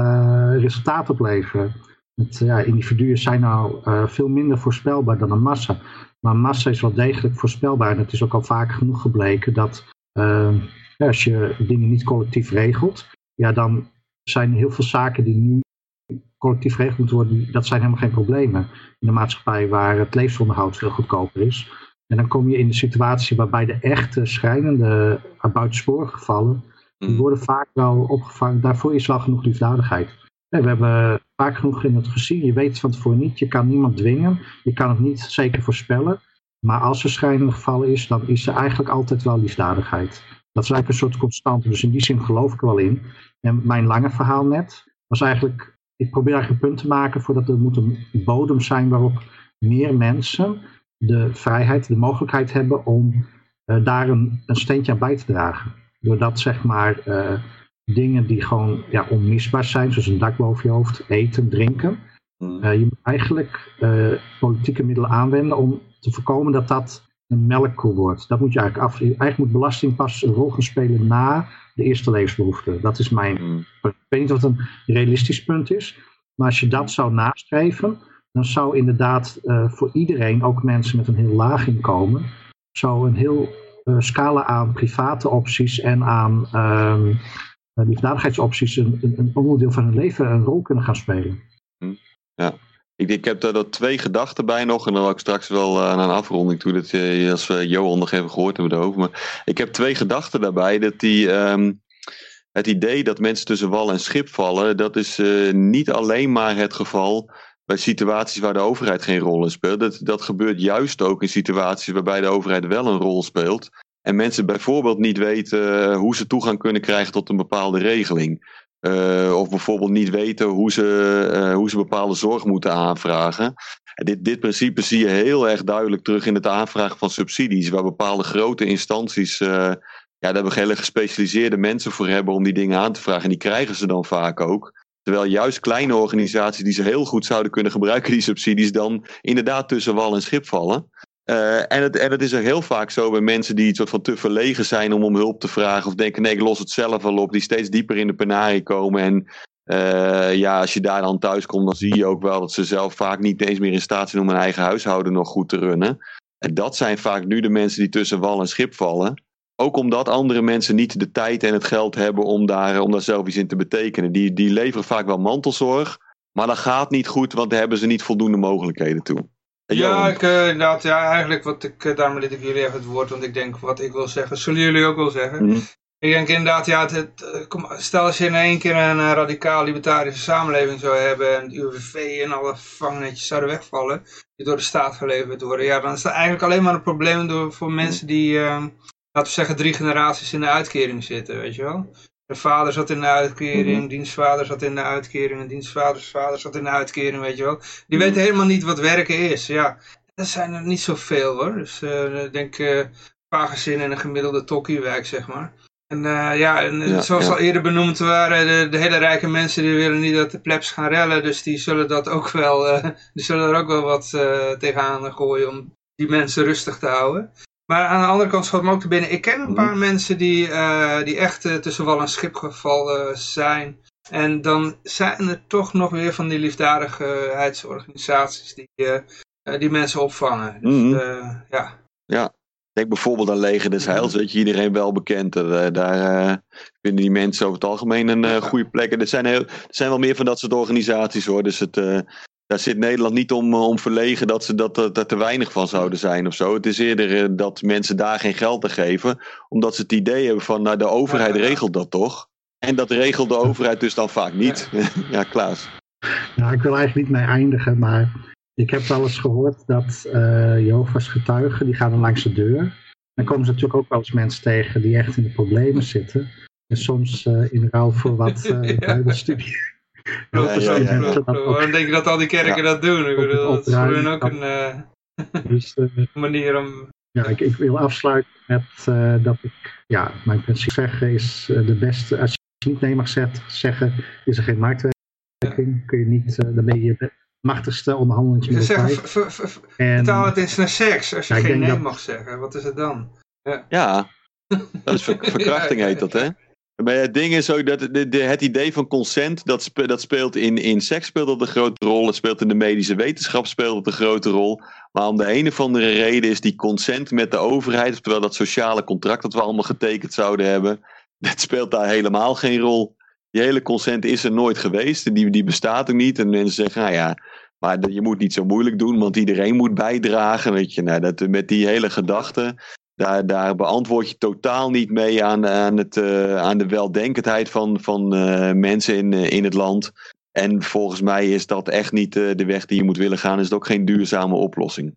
resultaat opleveren. Het, ja, individuen zijn nou veel minder voorspelbaar dan een massa. Maar een massa is wel degelijk voorspelbaar. En het is ook al vaak genoeg gebleken dat ja, als je dingen niet collectief regelt, ja, dan zijn heel veel zaken die nu collectief geregeld moeten worden, dat zijn helemaal geen problemen. In een maatschappij waar het levensonderhoud veel goedkoper is. En dan kom je in de situatie waarbij de echte schrijnende buitensporige gevallen, die mm. worden vaak wel opgevangen. Daarvoor is wel genoeg liefdadigheid. We hebben vaak genoeg in het gezien. Je weet van tevoren niet. Je kan niemand dwingen. Je kan het niet zeker voorspellen. Maar als er schrijnende gevallen is, dan is er eigenlijk altijd wel liefdadigheid. Dat is eigenlijk een soort constante. Dus in die zin geloof ik er wel in. En mijn lange verhaal net was eigenlijk... Ik probeer eigenlijk een punt te maken voordat er moet een bodem zijn waarop meer mensen de vrijheid, de mogelijkheid hebben om uh, daar een, een steentje aan bij te dragen. Doordat zeg maar... Uh, dingen die gewoon ja, onmisbaar zijn, zoals een dak boven je hoofd, eten, drinken. Uh, je moet eigenlijk politieke middelen aanwenden om te voorkomen dat dat een melkkoe wordt. Dat moet je eigenlijk af. Eigenlijk moet belasting pas een rol gaan spelen na de eerste levensbehoefte. Dat is mijn mm. Ik weet niet of het een realistisch punt is. Maar als je dat zou nastreven, dan zou inderdaad uh, voor iedereen, ook mensen met een heel laag inkomen, zou een heel scala aan private opties en aan uh, liefdadigheidsopties een, een, een, onderdeel van hun leven een rol kunnen gaan spelen. Ja, ik, ik heb daar twee gedachten bij nog. En dan ook straks wel uh, aan een afronding toe. Dat je, als we Johan nog even gehoord hebben erover. Maar ik heb twee gedachten daarbij. Dat die, um, het idee dat mensen tussen wal en schip vallen. Dat is uh, niet alleen maar het geval bij situaties waar de overheid geen rol in speelt. Dat, dat gebeurt juist ook in situaties waarbij de overheid wel een rol speelt. En mensen bijvoorbeeld niet weten eh, hoe ze toegang kunnen krijgen tot een bepaalde regeling. Uh, of bijvoorbeeld niet weten hoe ze, uh, hoe ze bepaalde zorg moeten aanvragen. En dit, dit principe zie je heel erg duidelijk terug in het aanvragen van subsidies, waar bepaalde grote instanties uh, ja, daar hebben hele gespecialiseerde mensen voor hebben om die dingen aan te vragen. En die krijgen ze dan vaak ook. Terwijl juist kleine organisaties die ze heel goed zouden kunnen gebruiken, die subsidies, dan inderdaad tussen wal en schip vallen. Uh, en, het, en het is er heel vaak zo bij mensen die soort van te verlegen zijn om om hulp te vragen. Of denken, nee, ik los het zelf wel op. Die steeds dieper in de penarie komen. En uh, ja, als je daar dan thuis komt, dan zie je ook wel dat ze zelf vaak niet eens meer in staat zijn om hun eigen huishouden nog goed te runnen. En dat zijn vaak nu de mensen die tussen wal en schip vallen. Ook omdat andere mensen niet de tijd en het geld hebben om daar, om daar zelf iets in te betekenen. Die, die leveren vaak wel mantelzorg. Maar dat gaat niet goed, want daar hebben ze niet voldoende mogelijkheden toe. Ja, ik, uh, inderdaad, ja, eigenlijk wat ik, uh, daarom liet ik jullie even het woord, want ik denk wat ik wil zeggen, zullen jullie ook wel zeggen. Mm. Ik denk inderdaad, ja, het, het, eh, kom, stel als je in één keer een radicaal libertarische samenleving zou hebben en de UWV en alle vangnetjes zouden wegvallen, die door de staat geleverd worden, ja, dan is dat eigenlijk alleen maar een probleem door, voor mensen die, laten we zeggen, drie generaties in de uitkering zitten, weet je wel. De vader zat in de uitkering, mm dienstvader zat in de uitkering, en dienstvaders vader zat in de uitkering, weet je wel. Die weten helemaal niet wat werken is, ja. Dat zijn er niet zoveel hoor. Dus uh, ik denk uh, een paar gezinnen in een gemiddelde tokkiewijk, zeg maar. En uh, ja, en zoals al eerder benoemd waren, de, de, hele rijke mensen die willen niet dat de plebs gaan rellen. Dus die zullen dat ook wel, die zullen er ook wel wat tegenaan gooien om die mensen rustig te houden. Maar aan de andere kant schoot me ook te binnen. Ik ken een mhm. paar mensen die, uh, die echt uh, tussen wal en schip gevallen zijn. En dan zijn er toch nog weer van die liefdadigheidsorganisaties die, uh, die mensen opvangen. Dus, mm ja. ja, denk bijvoorbeeld aan Leger des Heils, weet je, iedereen wel bekend. daar vinden die mensen over het algemeen een goede plek. er zijn, heel, er zijn wel meer van dat soort organisaties hoor. Dus het, daar zit Nederland niet om, eh, om verlegen dat ze dat, dat er te weinig van zouden zijn of zo. Het is eerder eh, dat mensen daar geen geld aan geven, omdat ze het idee hebben van, nou de overheid regelt dat toch? En dat regelt de overheid dus dan vaak niet. ja, Klaas. Nou, ik wil eigenlijk niet mee eindigen, maar ik heb wel eens gehoord dat uh, Jehovah's getuigen, die gaan dan langs de deur. Dan komen ze natuurlijk ook wel eens mensen tegen die echt in de problemen zitten. En soms uh, in ruil voor wat uh, bijbelstudie Ja, Waarom denk je dat al die kerken dat doen? Ik bedoel, dat is voor hun ook een eh, Dus eh, manier om... ja, ik, ik wil afsluiten met eh, dat ik, ja, mijn principe zeggen is de beste, als je niet nee mag zet, zeggen, is er geen marktwerking, kun je niet, dan ben je je machtigste onderhandelingje Ze zeggen, vertaal het eens naar seks, als je geen nee dat- mag zeggen. Wat is het dan? Ja, dat is ver- verkrachting heet dat, hè? Maar het ding is ook dat de, het idee van consent, dat, dat speelt in, in seks speelt dat een grote rol. Het speelt in de medische wetenschap speelt het een grote rol. Maar om de een of andere reden is die consent met de overheid, terwijl dat sociale contract dat we allemaal getekend zouden hebben, dat speelt daar helemaal geen rol. Die hele consent is er nooit geweest. Die, die bestaat ook niet. En mensen zeggen, nou ja, maar je moet niet zo moeilijk doen, want iedereen moet bijdragen. Weet je, nou, dat, met die hele gedachte, daar, daar beantwoord je totaal niet mee aan, aan, het, eh, aan de weldenkendheid van, van eh, mensen in, eh, in het land. En volgens mij is dat echt niet eh, de weg die je moet willen gaan. Is het ook geen duurzame oplossing.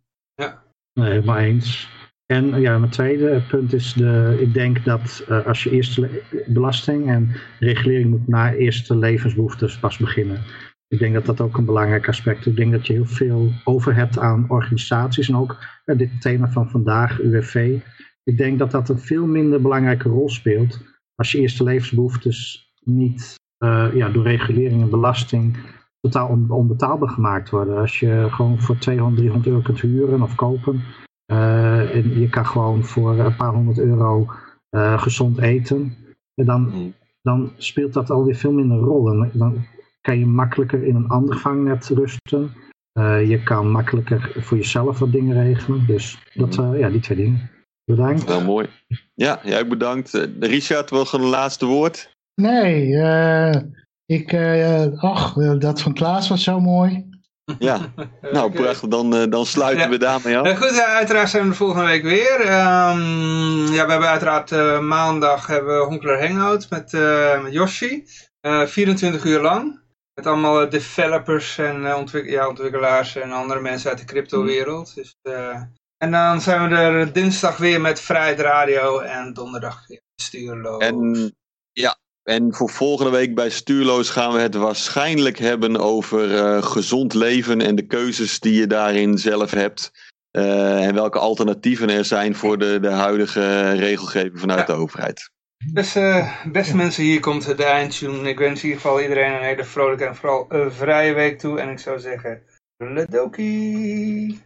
Nee, helemaal eens. En ja, mijn tweede punt is, de, ik denk dat eh, als je eerste le- belasting en regulering moet na eerste levensbehoeftes pas beginnen. Ik denk dat dat ook een belangrijk aspect is. Ik denk dat je heel veel over hebt aan organisaties en ook eh, dit thema van vandaag, UWV. Ik denk dat dat een veel minder belangrijke rol speelt als je eerste levensbehoeftes niet eh, ja, door regulering en belasting totaal on- onbetaalbaar gemaakt worden. Als je gewoon voor 200, 300 euro kunt huren of kopen. eh, en je kan gewoon voor een paar honderd euro gezond eten. En dan, Mhm. dan speelt dat alweer veel minder rol. En dan kan je makkelijker in een ander vangnet rusten. Eh, je kan makkelijker voor jezelf wat dingen regelen. Dus dat, eh, ja, die twee dingen. Bedankt. Wel mooi. Ja, jij bedankt. Eh, Richard, wil gewoon een laatste woord? Nee, eh, ik, eh, ach, dat van Klaas was zo mooi. Ja, nou prachtig. Dan, dan sluiten Ja. we daarmee af. Goed, uiteraard zijn we de volgende week weer. Ehm, ja, we hebben uiteraard eh, maandag hebben we Honkler Hangout met, eh met Yoshi. Eh, 24 uur lang. Met allemaal eh, developers en eh, ontwik- ja, ontwikkelaars en andere mensen uit de crypto-wereld. Dus, eh, en dan zijn we er dinsdag weer met Vrijheid Radio en donderdag weer Stuurloos. En ja, en voor volgende week bij Stuurloos gaan we het waarschijnlijk hebben over gezond leven en de keuzes die je daarin zelf hebt. En welke alternatieven er zijn voor de, de huidige regelgeving vanuit Ja. de overheid. Dus beste mensen, hier komt de eindtune. Ik wens in ieder geval iedereen een hele vrolijke en vooral een vrije week toe. En ik zou zeggen, ledokie!